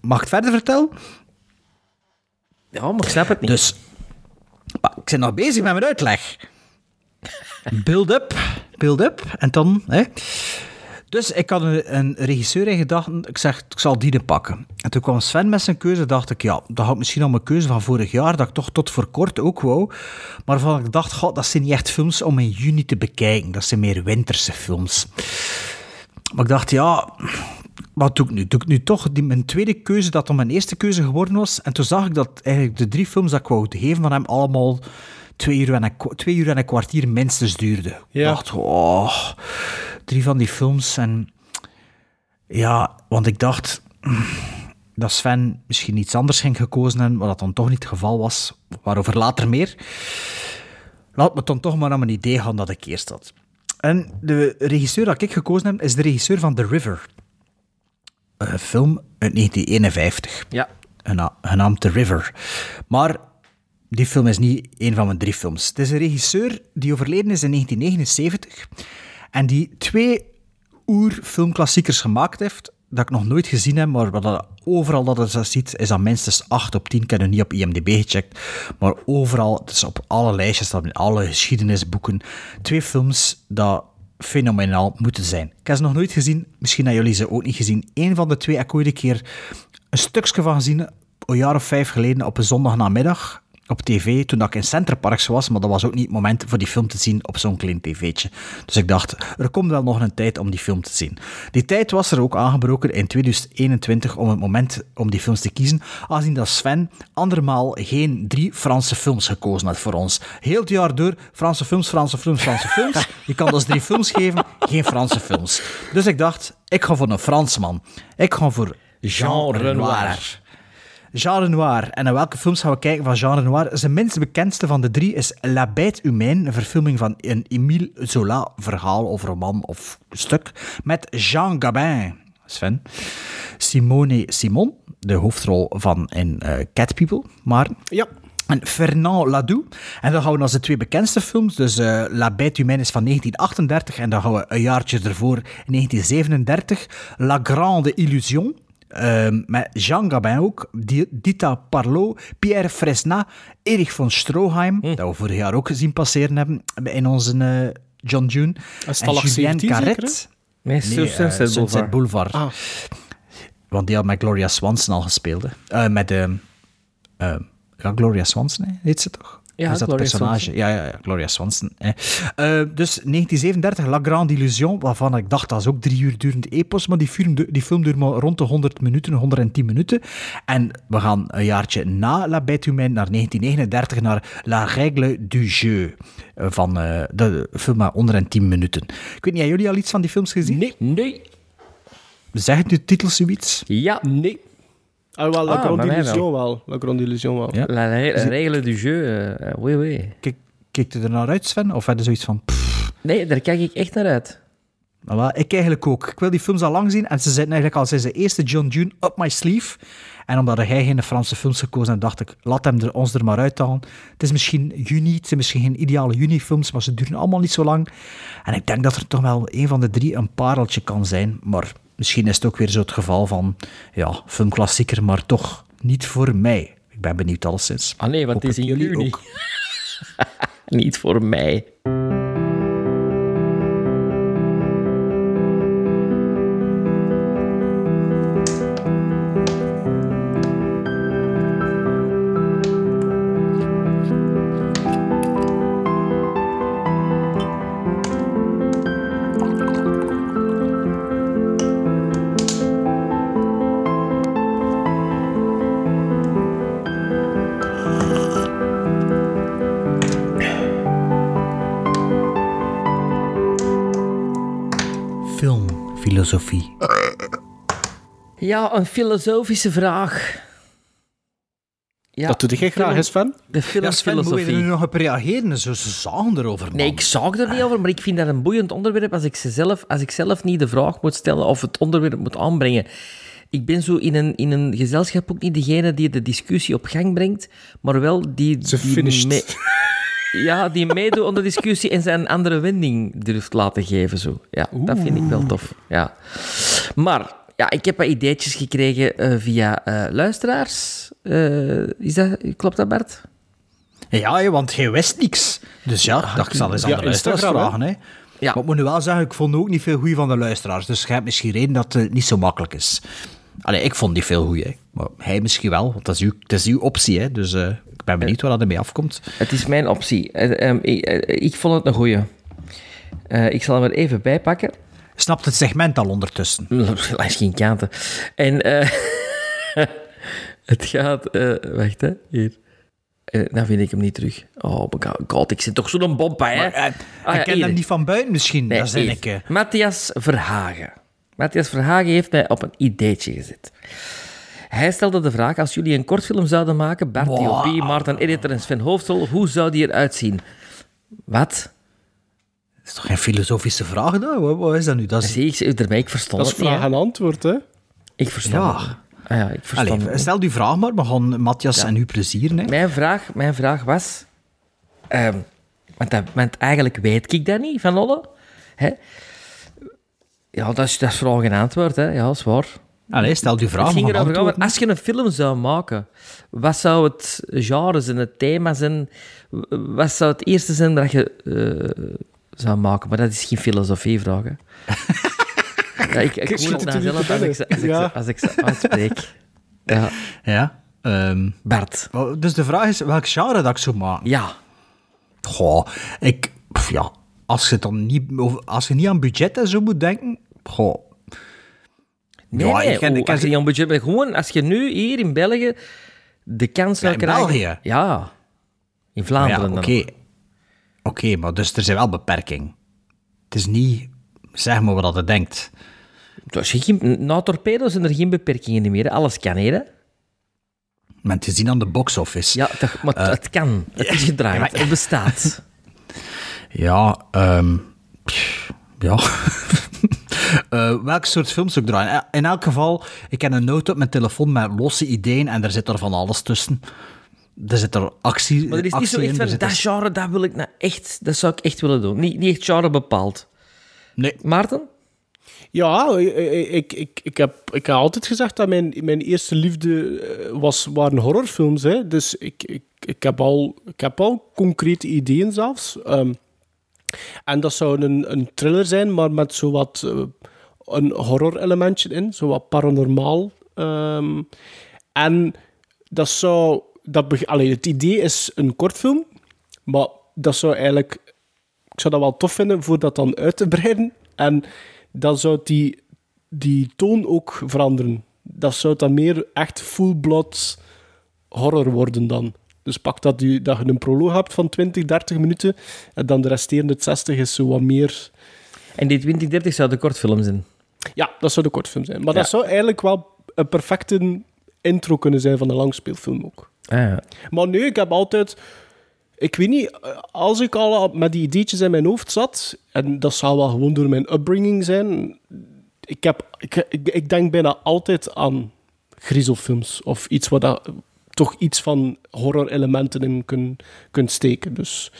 Mag ik het verder vertellen? Ja, maar ik snap het niet. Dus, maar ik ben nog bezig met mijn uitleg. Build up, build up. En dan, hè. Dus ik had een, een regisseur in gedachten. Ik zeg, ik zal die pakken. En toen kwam Sven met zijn keuze. dacht ik, ja, dat had misschien al mijn keuze van vorig jaar. Dat ik toch tot voor kort ook wou. Maar van ik dacht, god, dat zijn niet echt films om in juni te bekijken. Dat zijn meer winterse films. Maar ik dacht, ja, wat doe ik nu? Doe ik nu toch die, mijn tweede keuze, dat dan mijn eerste keuze geworden was? En toen zag ik dat eigenlijk de drie films dat ik wou geven van hem allemaal twee uur en een, twee uur en een kwartier minstens duurden. Ik dacht, oh, drie van die films. En ja, want ik dacht dat Sven misschien iets anders ging gekozen hebben, maar dat dan toch niet het geval was. Waarover later meer. Laat me dan toch maar aan mijn idee gaan dat ik eerst had. En de regisseur dat ik gekozen heb, is de regisseur van The River. Een film uit 1951. Ja. Gena- Genaamd The River. Maar die film is niet een van mijn drie films. Het is een regisseur die overleden is in 1979 en die twee oer-filmklassiekers gemaakt heeft dat ik nog nooit gezien heb, maar wat dat, overal dat dat ziet, is dat minstens 8 op 10. Ik heb het niet op IMDb gecheckt, maar overal, het is op alle lijstjes, dat in alle geschiedenisboeken, twee films dat fenomenaal moeten zijn. Ik heb ze nog nooit gezien, misschien hebben jullie ze ook niet gezien. Eén van de twee ik keer een stukje van gezien, een jaar of vijf geleden, op een zondagnamiddag op tv, toen dat ik in Centerparks was, maar dat was ook niet het moment voor die film te zien op zo'n klein tv'tje. Dus ik dacht, er komt wel nog een tijd om die film te zien. Die tijd was er ook aangebroken in 2021 om het moment om die films te kiezen, aangezien dat Sven andermaal geen drie Franse films gekozen had voor ons. Heel het jaar door, Franse films, Franse films, Franse films. Je kan dus drie films geven, geen Franse films. Dus ik dacht, ik ga voor een Fransman. Ik ga voor Jean, Jean Renoir. Renoir. Genre noir. En naar welke films gaan we kijken van genre noir? Zijn minst bekendste van de drie is La Bête Humaine, een verfilming van een Émile Zola verhaal of roman of stuk, met Jean Gabin. Sven. Simone Simon, de hoofdrol van in eh, Cat People, maar... Ja. En Fernand Ladoux. En dan gaan we naar zijn twee bekendste films. Dus eh, La Bête Humaine is van 1938 en dan gaan we een jaartje ervoor, 1937. La Grande Illusion. Ehm, met Jean Gabin ook, Di- Dita Parlot, Pierre Fresnat, Erich von Stroheim, dat we vorig jaar ook gezien passeren hebben in onze eh, John June. En Stalag 17 Carrette. zeker, Nee, Sunset eh, Boulevard. Boulevard. Ah. Want die had met Gloria Swanson al gespeeld. Eh, met ja, Gloria Swanson, heet ze toch? Ja, is dat Gloria personage? Swanson. Ja, ja, ja, Gloria Swanson. Hè. Eh, dus 1937, La Grande Illusion, waarvan ik dacht dat is ook drie uur durend epos, maar die film, die film duurt maar rond de 100 minuten, 110 minuten. En we gaan een jaartje na La Bête Humaine naar 1939, naar La Règle du Jeu, eh, van eh, de film maar 110 minuten. Ik weet niet, hebben jullie al iets van die films gezien? Nee. Nee. Zeg de titel zoiets? Ja. Nee. Ah, wel, La Ah, Grande bij mij Illusion wel. La Grande Illusion wel. Ja. La règle du jeu, eh, oui, oui. Kijk, kijk je er naar uit, Sven? Of had je zoiets van... pff, Nee, daar kijk ik echt naar uit. voilà, ik eigenlijk ook. Ik wil die films al lang zien. En ze zitten eigenlijk al sinds de eerste John June up my sleeve. En omdat hij geen Franse films gekozen had, dacht ik, laat hem er, ons er maar uithalen. Het is misschien juni, het zijn misschien geen ideale juni-films, maar ze duren allemaal niet zo lang. En ik denk dat er toch wel een van de drie een pareltje kan zijn. Maar misschien is het ook weer zo het geval van, ja, filmklassieker, maar toch niet voor mij. Ik ben benieuwd alleszins. Ah nee, want het is in jullie ook. Niet voor mij. Ja, een filosofische vraag. Ja, Dat doe ik graag eens, Sven. De Ja, Sven, moet je er nu nog op reageren? Zo, ze zagen erover, man. Nee, ik zag er niet over, maar ik vind dat een boeiend onderwerp als ik, ze zelf, als ik zelf niet de vraag moet stellen of het onderwerp moet aanbrengen. Ik ben zo in een, in een gezelschap ook niet degene die de discussie op gang brengt, maar wel die... Ze die finished. mee- ja, die meedoet aan de discussie en zijn een andere wending durft laten geven. Zo. Ja, dat vind ik wel tof. Ja. Maar ja, ik heb wat ideetjes gekregen eh, via eh, luisteraars. Eh, is dat, klopt dat, Bart? Ja, want jij wist niks. Dus ja, ik zal eens aan Ja, de luisteraars vragen. Hè. Ja. Maar ik moet nu wel zeggen, ik vond ook niet veel goeie van de luisteraars. Dus je hebt misschien reden dat het niet zo makkelijk is. Allee, ik vond niet veel goeie. hè. Maar hij misschien wel, want dat is uw, het is uw optie. Hè. Dus eh, ik ben benieuwd waar dat ermee afkomt. Het is mijn optie. Eh, ehm, ik, ik vond het een goeie. Eh, ik zal hem er even bij pakken. Snapt het segment al ondertussen? Is geen kanten. En eh, het gaat... eh, wacht, hè. Hier. Eh, dan vind ik hem niet terug. Oh god, ik zit toch zo'n bompa, hè? Maar, Ah, ik ja, ken hier. hem niet van buiten misschien. Nee, dat ik. eh, Matthias Verhagen. Matthias Verhagen heeft mij op een ideetje gezet. Hij stelde de vraag, als jullie een kortfilm zouden maken, Bart Wow. Maarten Editor en Sven Hoofdrol, hoe zou die eruit zien? Wat? Dat is toch geen filosofische vraag? Dan? Wat, wat is dat nu? Dat is... Zie ik, daarmee, ik verstond Dat is vraag en antwoord, hè? Ik verstond Ja. Ah ja, ik verstond Allee, stel uw vraag maar, we gaan Matthias en u plezier. Hè. Mijn vraag, mijn vraag was... ehm, want, dat, want eigenlijk weet ik dat niet, Van Olle. Hè? Ja, dat is, dat is vraag en antwoord, hè. Ja, dat is waar. Allee, stel uw vraag, ging antwoorden. als je een film zou maken, wat zou het genre zijn, het thema zijn? Wat zou het eerste zijn dat je eh, zou maken? Maar dat is geen filosofievraag, hè. ja, ik ik schiet het nou er zelf als ik, ze- als, ik, binnen. ze- als ik ze uitspreek. Ja. Ja. ehm, Bart. wel, dus de vraag is, welk genre dat ik zou maken? Ja. Goh, ik... pff, Ja, als je, dan niet, als je niet aan budget en zo moet denken... Goh, Nee, Ja, nee, ik ken- ik ken als je ze- niet aan budget bent, gewoon als je nu hier in België de kans zou in krijgen... België? Ja. In ja, Vlaanderen oké. dan. Oké, maar dus er zijn wel beperkingen. Het is niet... Zeg maar wat je denkt. Na torpedo's zijn er geen beperkingen meer. hè. Alles kan hier, hè. Men te zien aan de box office. Ja, toch, maar het kan. Het is gedraaid. ja, Het bestaat. Ja, ehm, ja. Eh, welk soort films ook draaien? Eh, In elk geval, ik heb een note op mijn telefoon met losse ideeën en daar zit er van alles tussen. Er zit er actie, Maar er is niet zo echt in, van, dat er- genre, dat wil ik nou echt, dat zou ik echt willen doen. Niet, niet echt genre bepaald. Nee. Maarten? Ja, ik, ik, ik, ik, heb, ik heb altijd gezegd dat mijn, mijn eerste liefde eh, was, waren horrorfilms. Hè. Dus ik, ik, ik, heb al, ik heb al concrete ideeën zelfs. Ehm, en dat zou een, een thriller zijn, maar met zo wat eh, een horror-elementje in. Zo wat paranormaal. Ehm, en dat zou... Dat allee, het idee is een kortfilm, maar dat zou eigenlijk ik zou dat wel tof vinden voor dat dan uit te breiden. En dan zou die, die toon ook veranderen. Dat zou dan meer echt full-blood horror worden dan. Dus pak dat, je, dat je een proloog hebt van 20, 30 minuten en dan de resterende 60 is zo wat meer... En die 2030 zou de kortfilm zijn. Ja, dat zou de kortfilm zijn. Maar Ja. dat zou eigenlijk wel een perfecte intro kunnen zijn van een langspeelfilm ook. Ja. Maar nee, ik heb altijd... Ik weet niet, als ik al met die ideetjes in mijn hoofd zat, en dat zou wel gewoon door mijn upbringing zijn, ik, heb, ik, ik, ik denk bijna altijd aan griezelfilms of iets waar dat toch iets van horror-elementen in kun, kunt steken. Dus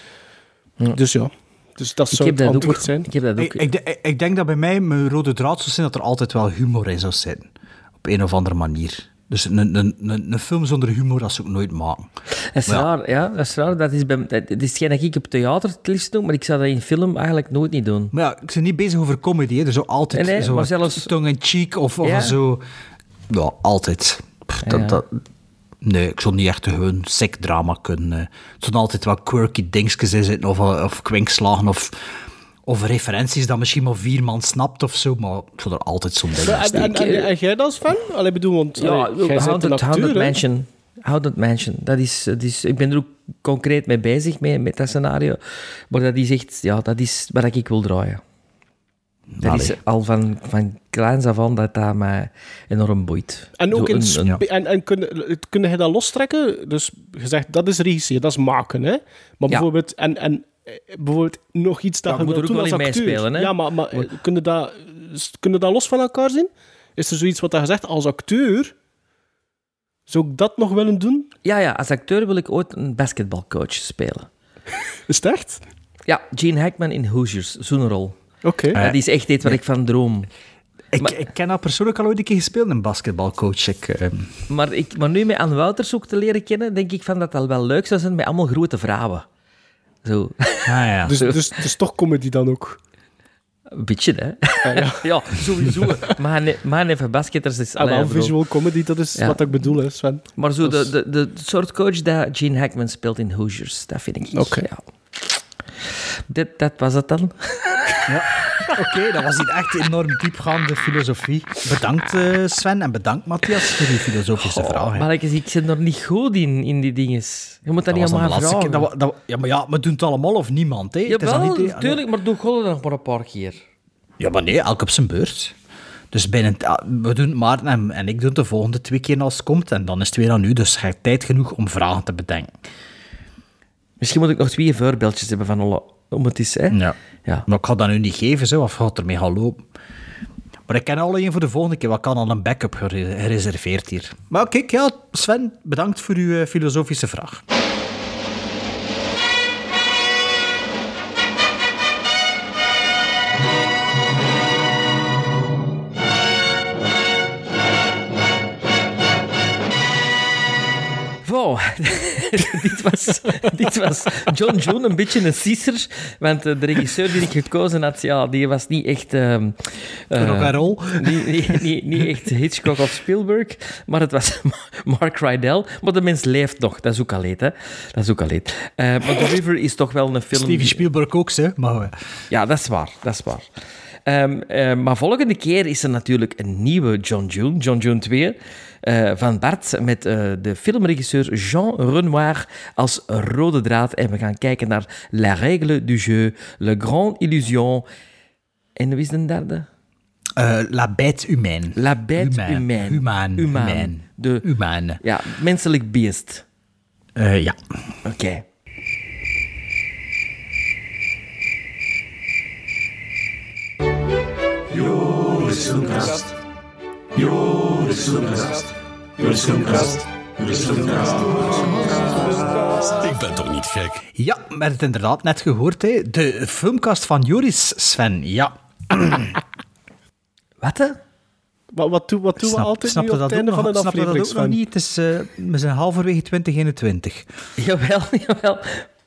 ja. dus ja, dus dat Ik zou heb het dat ook. antwoord zijn. Ik heb dat ook. Ik, ik, ik- ik denk dat bij mij mijn rode draad zou zijn dat er altijd wel humor in zou zitten. Op een of andere manier. Dus een, een, een, een film zonder humor, dat zou ik nooit maken. Dat is Maar raar, ja. Dat is raar. Dat is, bij, dat, is hetgeen dat ik op theater het liefst doe, maar ik zou dat in film eigenlijk nooit niet doen. Maar ja, ik ben niet bezig over comedy. Hè. Er zou altijd Nee, nee, zo zelfs- tong-in-cheek of, of Ja. zo... Ja, altijd. Pff, dat, dat, nee, ik zou niet echt een sick drama kunnen. eh. Het zouden altijd wel quirky dingetjes in zitten, of, eh, of kwinkslagen, of, of referenties dat misschien maar vier man snapt of zo, maar ik er altijd zo'n ding in En, en, steken. en, en jij als fan? Allee, bedoel, want Ja, jij bent een acteur? Mansion. Haunted Mansion. Dat is, dat is, ik ben er ook concreet mee bezig, mee, met dat scenario. Maar dat is echt, ja, dat is wat ik wil draaien. Dat is al van, van kleins af aan dat dat mij enorm boeit. En ook Zo in een- en, en kun, kun je dat lostrekken? Dus je zegt dat is regisseren, dat is maken, hè? Maar bijvoorbeeld, en, en bijvoorbeeld nog iets dat je moet er ook wel als in acteur. meespelen, hè? Ja, maar, maar eh, kun, je dat, kun je dat los van elkaar zien? Is er zoiets wat je zegt als acteur? Zou ik dat nog willen doen? Ja, ja, als acteur wil ik ooit een basketbalcoach spelen. Is het echt? Ja, Gene Hackman in Hoosiers, zo'n rol. Oké. Dat is echt iets waar ik van droom. Ik, ik ken dat persoonlijk al ooit een keer gespeeld, een basketbalcoach. Ik, eh, Maar, ik, maar nu met Anne Wouters ook te leren kennen, denk ik van dat dat wel leuk zou zijn met allemaal grote vrouwen. Zo. ja, ja. Dus, dus, dus toch comedy dan ook? Een beetje, hè? ja. ja, sowieso. Maar, ne- maar even basketters is... Ah, visual comedy, dat is Ja. wat ik bedoel, hè, Sven. Maar zo de, de, de soort coach dat Gene Hackman speelt in Hoosiers, dat vind ik... Oké. Ja. Dit, dat was het dan. Oké, dat was hier echt enorm diepgaande filosofie. Bedankt eh, Sven en bedankt Matthias voor die filosofische vragen. Maar ik, ik zit er niet goed in, in die dingen. Je moet dat, Dat niet laatste vragen. keer. Dat, dat, ja, maar ja, we doen het allemaal of niemand. Hè. Het is niet, hè. natuurlijk, maar doe God nog maar een paar keer. Ja, maar nee, elk op zijn beurt. Dus binnen, we doen Maarten en, en ik doen het de volgende twee keer als het komt. En dan is het weer aan u. Dus je hebt tijd genoeg om vragen te bedenken. Misschien moet ik nog twee voorbeeldjes hebben van alle... Om het is, hè? Ja. Ja. Maar ik ga dat nu niet geven, zo, of gaat ermee gaan lopen. Maar ik ken al een voor de volgende keer. Wat kan al een backup gere- gereserveerd hier? Maar kijk, ja, Sven, bedankt voor uw eh, filosofische vraag. Wow, dit, was, dit was John June, een beetje een sisser. Want eh, de regisseur die ik gekozen had, ja, die was niet echt... and roll. Niet, niet, niet, niet echt Hitchcock of Spielberg, maar het was Mark Rydell. Maar de mens leeft nog, dat is ook al hè. Dat is ook al leed. Eh, maar The River is toch wel een film... Steven Spielberg ook, hè? Maar, eh, Ja, dat is waar. Dat is waar. Ehm, eh, maar volgende keer is er natuurlijk een nieuwe John June, John June 2, eh, van Bart, met eh, de filmregisseur Jean Renoir als rode draad. En we gaan kijken naar La Règle du Jeu, Le Grand Illusion. En wie is de derde? La Bête Humaine. La Bête Humain. Humaine. Humaan. Humaan. Humaan. De, Humane. Ja, menselijk beest. Ja. Oké. Joris Filmkast. Joris Filmkast. Joris Filmkast. Joris Filmkast. Ik ben toch niet gek? Ja, we hebben het inderdaad net gehoord. Hè. De filmkast van Joris, Sven. Ja. Wat hè? Wat, wat, doen, wat doen we altijd nu op het einde van een snap je dat aflevering, ook nog niet? Het is, eh, we zijn halverwege 2021. Jawel, jawel.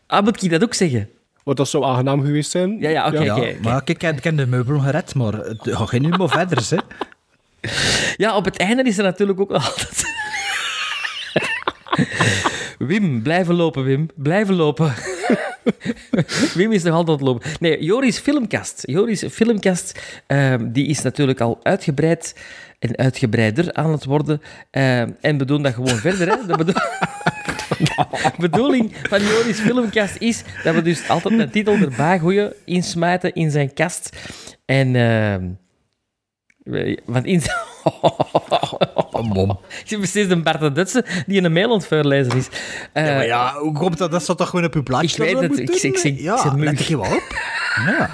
Ah, moet ik dat ook zeggen? Wat dat zou aangenaam geweest zijn. Ja, ja, oké, ja, maar ik heb- ik heb de meubel gered, maar het gaat geen nu maar verder. Hè. Ja, op het einde is er natuurlijk ook nog altijd... Wim, blijven lopen, Wim. Blijven lopen. Wim is nog altijd aan het lopen. Nee, Joris Filmkast. Joris Filmkast, ehm, die is natuurlijk al uitgebreid en uitgebreider aan het worden. Ehm, en we doen dat gewoon verder. Hè. De bedo- bedoeling van Joris Filmkast is dat we dus altijd een titel erbij gooien, insmijten in zijn kast. En... ehm, want in... Ik zie precies een Bart de Dutse die een mail is. Eh, Ja, maar ja, hoe komt dat? Dat staat toch gewoon op uw plaatje? Ik weet het, ik- ik- ik- ik zit Ja, moe. let je wel op.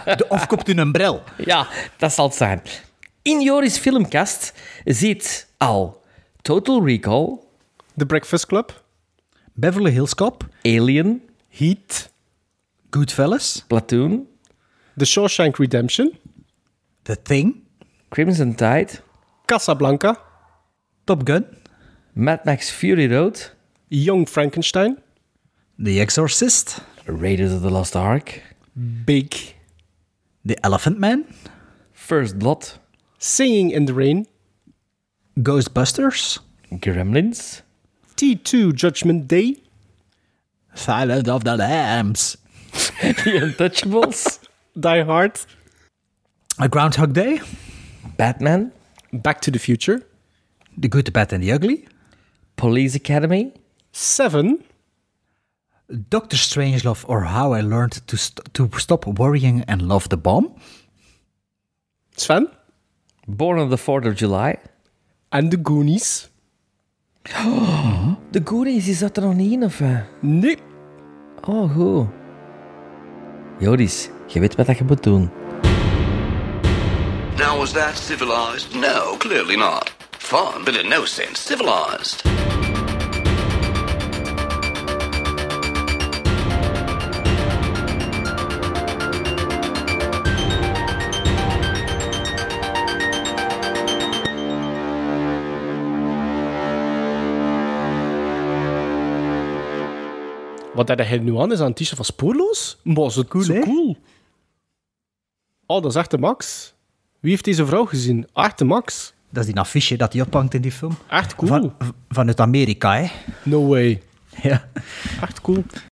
Ja. De- Of koopt u een bril. Ja, dat zal het zijn. In Joris Filmkast zit al Total Recall, The Breakfast Club, Beverly Hills Cop, Alien, Heat, Goodfellas, Platoon, The Shawshank Redemption, The Thing, Crimson Tide, Casablanca, Top Gun, Mad Max Fury Road, Young Frankenstein, The Exorcist, Raiders of the Lost Ark, Big, The Elephant Man, First Blood, Singing in the Rain, Ghostbusters, Gremlins, T2 Judgment Day, Silent of the Lambs, The Untouchables, Die Hard, A Groundhog Day, Batman, Back to the Future, The Good, the Bad and the Ugly, Police Academy, Seven, Doctor Strangelove or How I Learned to, st- to Stop Worrying and Love the Bomb, Sven, Born on the 4th of July. And The Goonies. De Goonies, is dat er nog niet in, of... Nee. Oh, goed. Joris, je weet wat dat je moet doen. Now, was that civilized? No, clearly not. Fun, but in no sense civilized. Wat dat hij nu aan is aan een t-shirt van Spoorloos? Maar zo cool, zo hè? cool. Oh, dat is de Max. Wie heeft deze vrouw gezien? De Max. Dat is die affiche dat hij ophangt in die film. Echt cool. Van, vanuit Amerika, hè. No way. Ja. Echt cool.